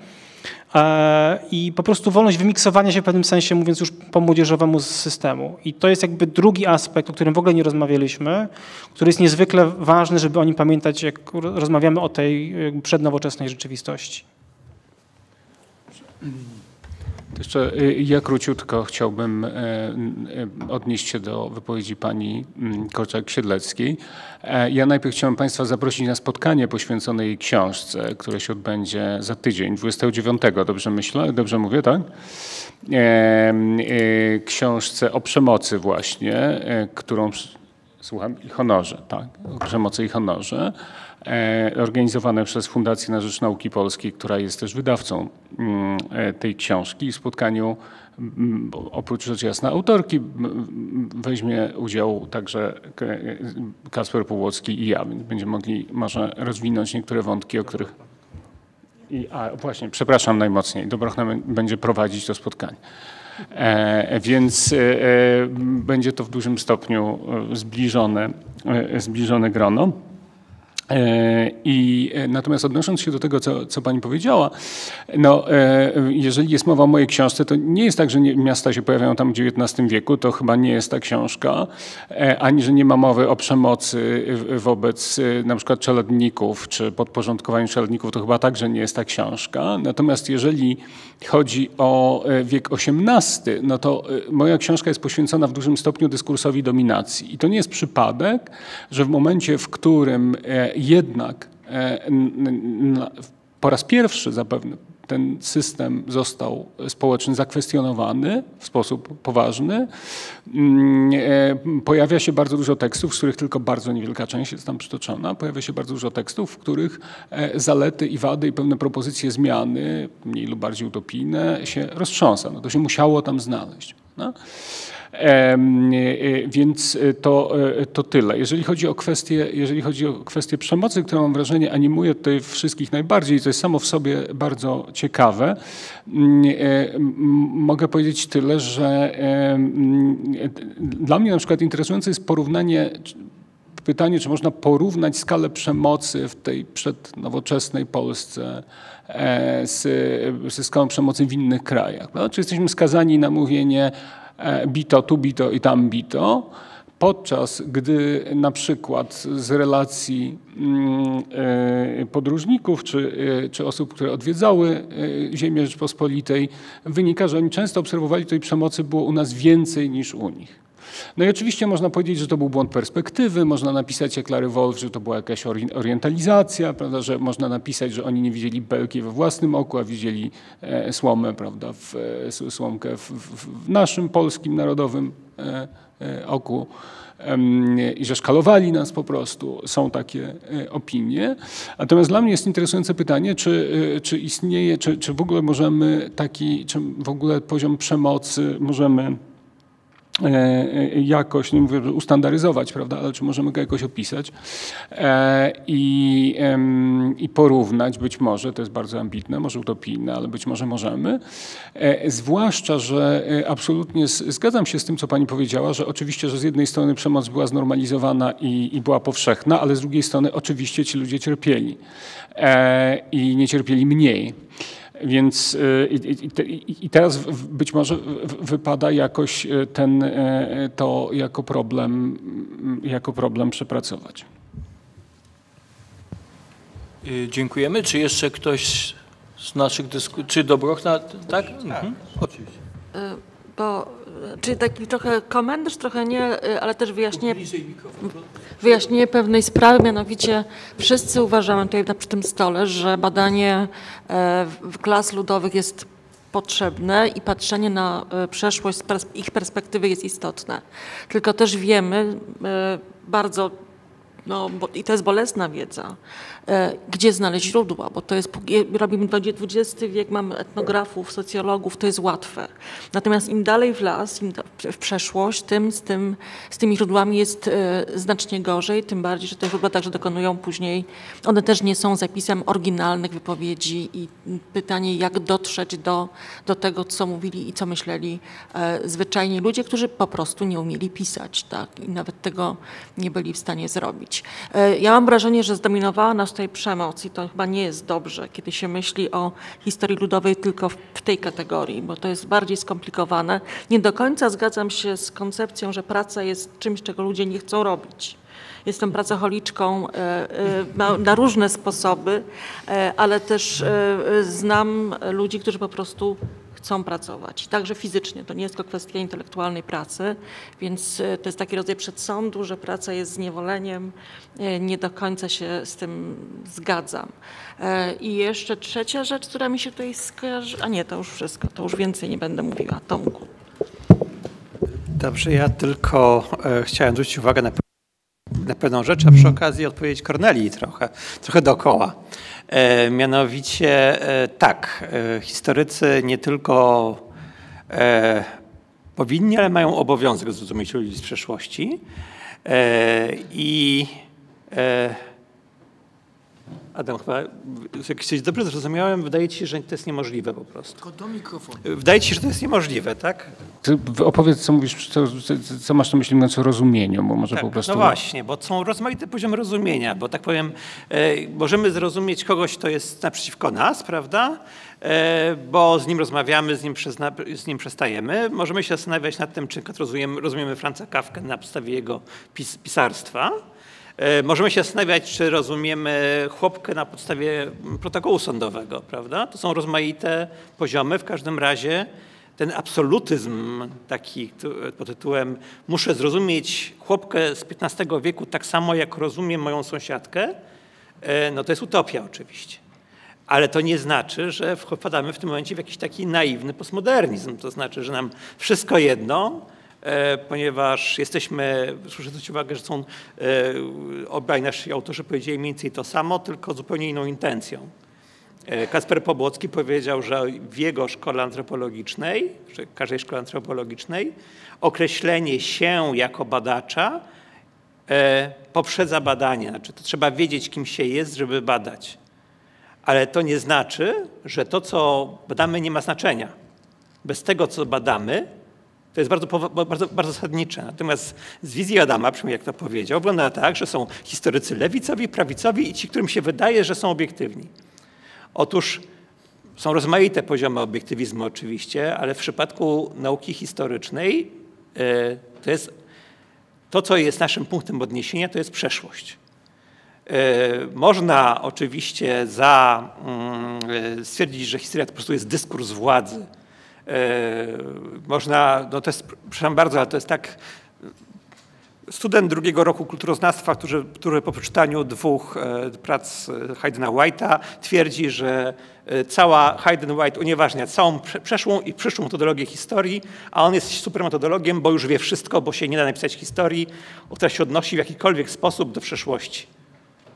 E, i po prostu wolność wymiksowania się w pewnym sensie, mówiąc już po młodzieżowemu z systemu. I to jest jakby drugi aspekt, o którym w ogóle nie rozmawialiśmy, który jest niezwykle ważny, żeby o nim pamiętać, jak rozmawiamy o tej przednowoczesnej rzeczywistości. Jeszcze y, ja króciutko chciałbym e, e, odnieść się do wypowiedzi pani mm, Korczak-Siedleckiej. E, ja najpierw chciałem Państwa zaprosić na spotkanie poświęcone jej książce, które się odbędzie za tydzień, 29, dobrze myślę, dobrze mówię, tak? Książce o przemocy właśnie, którą, słucham, i honorze, tak? O przemocy i honorze. E, organizowane przez Fundację na Rzecz Nauki Polskiej, która jest też wydawcą mm, e, tej książki. W spotkaniu mm, oprócz rzecz jasna autorki weźmie udział także Kasper Pułocki i ja. Będziemy mogli może rozwinąć niektóre wątki, o których... I, a właśnie, przepraszam najmocniej, Dobrochna będzie prowadzić to spotkanie. E, więc e, będzie to w dużym stopniu zbliżone, zbliżone grono. E, I e, natomiast odnosząc się do tego, co, co pani powiedziała, no, e, jeżeli jest mowa o mojej książce, to nie jest tak, że nie, miasta się pojawiają tam w XIX wieku, to chyba nie jest ta książka, ani że nie ma mowy o przemocy wobec na przykład czeladników, czy podporządkowaniu czeladników, to chyba także nie jest ta książka. Natomiast jeżeli chodzi o wiek XVIII, no to moja książka jest poświęcona w dużym stopniu dyskursowi dominacji. I to nie jest przypadek, że w momencie, w którym jednak e, po raz pierwszy zapewne ten system został społecznie zakwestionowany w sposób poważny. Mm, e, pojawia się bardzo dużo tekstów, z których tylko bardzo niewielka część jest tam przytoczona. Pojawia się bardzo dużo tekstów, w których e, zalety i wady i pewne propozycje zmiany, mniej lub bardziej utopijne, się roztrząsa. No to się musiało tam znaleźć. No? E, więc to, e, to tyle. Jeżeli chodzi, o kwestię, jeżeli chodzi o kwestię przemocy, którą mam wrażenie animuje tutaj wszystkich najbardziej, to jest samo w sobie bardzo ciekawe, mm, e, mogę powiedzieć tyle, że dla mnie na przykład interesujące jest porównanie pytanie, czy można porównać skalę przemocy w tej przednowoczesnej Polsce z, ze skalą przemocy w innych krajach. No, czy jesteśmy skazani na mówienie E, bito, tu bito i tam bito, podczas gdy na przykład z relacji mm, e, podróżników czy, e, czy osób, które odwiedzały ziemię Rzeczpospolitej, wynika, że oni często obserwowali tej przemocy było u nas więcej niż u nich. No i oczywiście można powiedzieć, że to był błąd perspektywy, można napisać jak Larry Wolf, że to była jakaś orientalizacja, prawda, że można napisać, że oni nie widzieli belki we własnym oku, a widzieli e, słomę, prawda, w, e, słomkę w, w, naszym polskim narodowym e, oku i że szkalowali nas po prostu. Są takie opinie. Natomiast dla mnie jest interesujące pytanie, czy, czy istnieje, czy, czy w ogóle możemy taki, czy w ogóle poziom przemocy możemy E, e, jakoś, nie mówię, ustandaryzować, prawda, ale czy możemy go jakoś opisać e, i, i porównać, być może, to jest bardzo ambitne, może utopijne, ale być może możemy. Zwłaszcza, że absolutnie zgadzam się z tym, co pani powiedziała, że oczywiście, że z jednej strony przemoc była znormalizowana i, i była powszechna, ale z drugiej strony oczywiście ci ludzie cierpieli i nie cierpieli mniej. Więc y, i, teraz być może wypada jakoś y, ten, y, to jako problem, jako problem przepracować. Dziękujemy. Czy jeszcze ktoś z naszych dyskusji, czy Dobrochna, tak? tak mhm. Oczywiście. bo, czyli taki trochę komentarz, trochę nie, e, ale też wyjaśnienie, wyjaśnienie pewnej sprawy, mianowicie wszyscy uważamy tutaj przy tym stole, że badanie e, w- klas ludowych jest potrzebne i patrzenie na e, przeszłość z ich perspektywy jest istotne. Tylko też wiemy e, bardzo no, bo, i to jest bolesna wiedza, e, gdzie znaleźć źródła, bo to jest, robimy XX wiek, mamy etnografów, socjologów, to jest łatwe. Natomiast im dalej w las, im w przeszłość, tym z, tym z tymi źródłami jest e, znacznie gorzej, tym bardziej, że te źródła także dokonują później, one też nie są zapisem oryginalnych wypowiedzi i pytanie, jak dotrzeć do, do tego, co mówili i co myśleli e, zwyczajni ludzie, którzy po prostu nie umieli pisać, tak, i nawet tego nie byli w stanie zrobić. E, Ja mam wrażenie, że zdominowała nas tutaj przemoc i to chyba nie jest dobrze, kiedy się myśli o historii ludowej tylko w, tej kategorii, bo to jest bardziej skomplikowane. Nie do końca zgadzam się z koncepcją, że praca jest czymś, czego ludzie nie chcą robić. Jestem pracocholiczką e, e, na, różne sposoby, ale też znam ludzi, którzy po prostu chcą pracować, także fizycznie. To nie jest tylko kwestia intelektualnej pracy, więc e, to jest taki rodzaj przedsądu, że praca jest zniewoleniem. E, Nie do końca się z tym zgadzam. E, I jeszcze trzecia rzecz, która mi się tutaj skojarzy, a nie, to już wszystko, to już więcej nie będę mówiła. Tomku. Dobrze, ja tylko chciałem zwrócić uwagę na, na pewną rzecz, a przy okazji odpowiedzieć Kornelii trochę, trochę dookoła. E, mianowicie e, tak, e, historycy nie tylko e, powinni, ale mają obowiązek zrozumieć ludzi z przeszłości. E, I e, Adam, chyba jak coś dobrze zrozumiałem, wydaje ci się, że to jest niemożliwe po prostu. Tylko do mikrofonu. Wydaje ci się, że to jest niemożliwe, tak? Ty opowiedz, co mówisz, co, co, masz na myśli mówiąc o rozumieniu, bo może Tak, po prostu... No właśnie, bo są rozmaite poziomy rozumienia, bo tak powiem, e, możemy zrozumieć kogoś, kto jest naprzeciwko nas, prawda? E, bo z nim rozmawiamy, z nim, przezna, z nim przestajemy. Możemy się zastanawiać nad tym, czy rozumiemy, rozumiemy Franza Kawkę na podstawie jego pis, pisarstwa. E, możemy się zastanawiać, czy rozumiemy chłopkę na podstawie protokołu sądowego, prawda? To są rozmaite poziomy. W każdym razie ten absolutyzm taki pod tytułem muszę zrozumieć chłopkę z XV wieku tak samo, jak rozumiem moją sąsiadkę, e, no to jest utopia oczywiście. Ale to nie znaczy, że wpadamy w tym momencie w jakiś taki naiwny postmodernizm. To znaczy, że nam wszystko jedno, ponieważ jesteśmy, proszę zwrócić uwagę, że są e, obaj nasi autorzy powiedzieli mniej więcej to samo, tylko zupełnie inną intencją. E, Kasper Pobłocki powiedział, że w jego szkole antropologicznej, czy każdej szkole antropologicznej, określenie się jako badacza e, poprzedza badanie. Znaczy, to trzeba wiedzieć, kim się jest, żeby badać. Ale to nie znaczy, że to, co badamy, nie ma znaczenia. Bez tego, co badamy, to jest bardzo, bardzo, bardzo zasadnicze. Natomiast z wizji Adama, przynajmniej jak to powiedział, wygląda tak, że są historycy lewicowi, prawicowi i ci, którym się wydaje, że są obiektywni. Otóż są rozmaite poziomy obiektywizmu oczywiście, ale w przypadku nauki historycznej e, to jest to, co jest naszym punktem odniesienia, to jest przeszłość. E, Można oczywiście za, mm, e, stwierdzić, że historia to po prostu jest dyskurs władzy. E, Można, no to jest, przepraszam bardzo, ale to jest tak, student drugiego roku kulturoznawstwa, który, który po przeczytaniu dwóch e, prac e, Haydna White'a twierdzi, że cała Hayden White unieważnia całą prze- przeszłą i przyszłą metodologię historii, a on jest super metodologiem, bo już wie wszystko, bo się nie da napisać historii, która się odnosi w jakikolwiek sposób do przeszłości.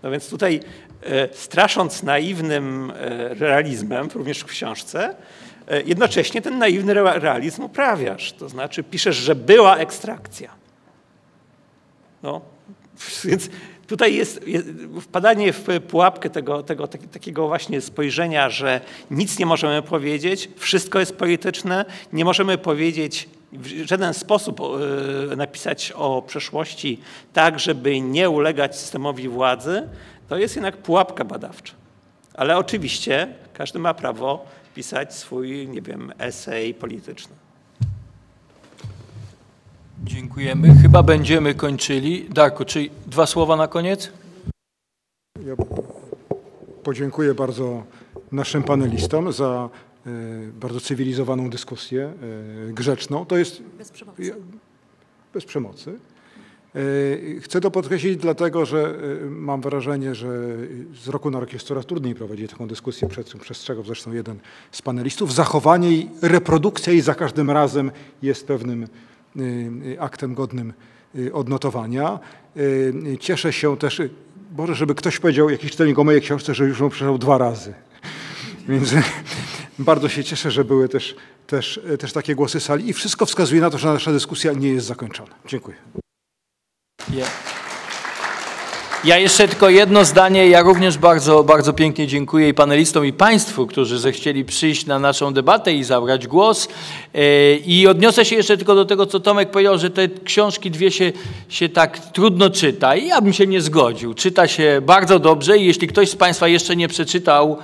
No więc tutaj strasząc naiwnym realizmem, również w książce, jednocześnie ten naiwny rea- realizm uprawiasz. To znaczy piszesz, że była ekstrakcja. No, więc tutaj jest, jest wpadanie w pułapkę tego, tego tak- takiego właśnie spojrzenia, że nic nie możemy powiedzieć, wszystko jest polityczne, nie możemy powiedzieć w żaden sposób e, napisać o przeszłości tak, żeby nie ulegać systemowi władzy, to jest jednak pułapka badawcza. Ale oczywiście każdy ma prawo pisać swój, nie wiem, esej polityczny. Dziękujemy. Chyba będziemy kończyli. Darku, czy dwa słowa na koniec? Ja podziękuję bardzo naszym panelistom za bardzo cywilizowaną dyskusję, grzeczną. To jest Bez przemocy. bez przemocy. Chcę to podkreślić dlatego, że mam wrażenie, że z roku na rok jest coraz trudniej prowadzić taką dyskusję, przed czym przestrzegał zresztą jeden z panelistów. Zachowanie i reprodukcja jej za każdym razem jest pewnym aktem godnym odnotowania. Cieszę się też, Boże, żeby ktoś powiedział, jakiś czytelnik o mojej książce, że już ją przeczytał dwa razy. Więc bardzo się cieszę, że były też, też, też takie głosy sali i wszystko wskazuje na to, że nasza dyskusja nie jest zakończona. Dziękuję. Ja, jeszcze tylko jedno zdanie. Ja również bardzo, bardzo pięknie dziękuję i panelistom, i Państwu, którzy zechcieli przyjść na naszą debatę i zabrać głos. E, I odniosę się jeszcze tylko do tego, co Tomek powiedział, że te książki dwie się, się tak trudno czyta. I ja bym się nie zgodził. Czyta się bardzo dobrze i jeśli ktoś z Państwa jeszcze nie przeczytał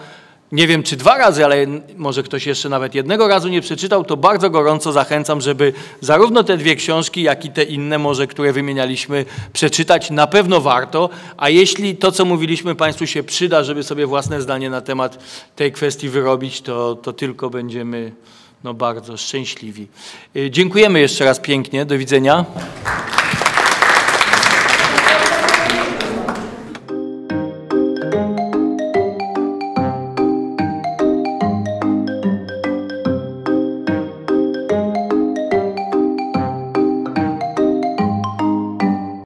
nie wiem czy dwa razy, ale może ktoś jeszcze nawet jednego razu nie przeczytał, to bardzo gorąco zachęcam, żeby zarówno te dwie książki, jak i te inne może, które wymienialiśmy, przeczytać. Na pewno warto, a jeśli to, co mówiliśmy Państwu się przyda, żeby sobie własne zdanie na temat tej kwestii wyrobić, to, to tylko będziemy no, bardzo szczęśliwi. Y, dziękujemy jeszcze raz pięknie. Do widzenia.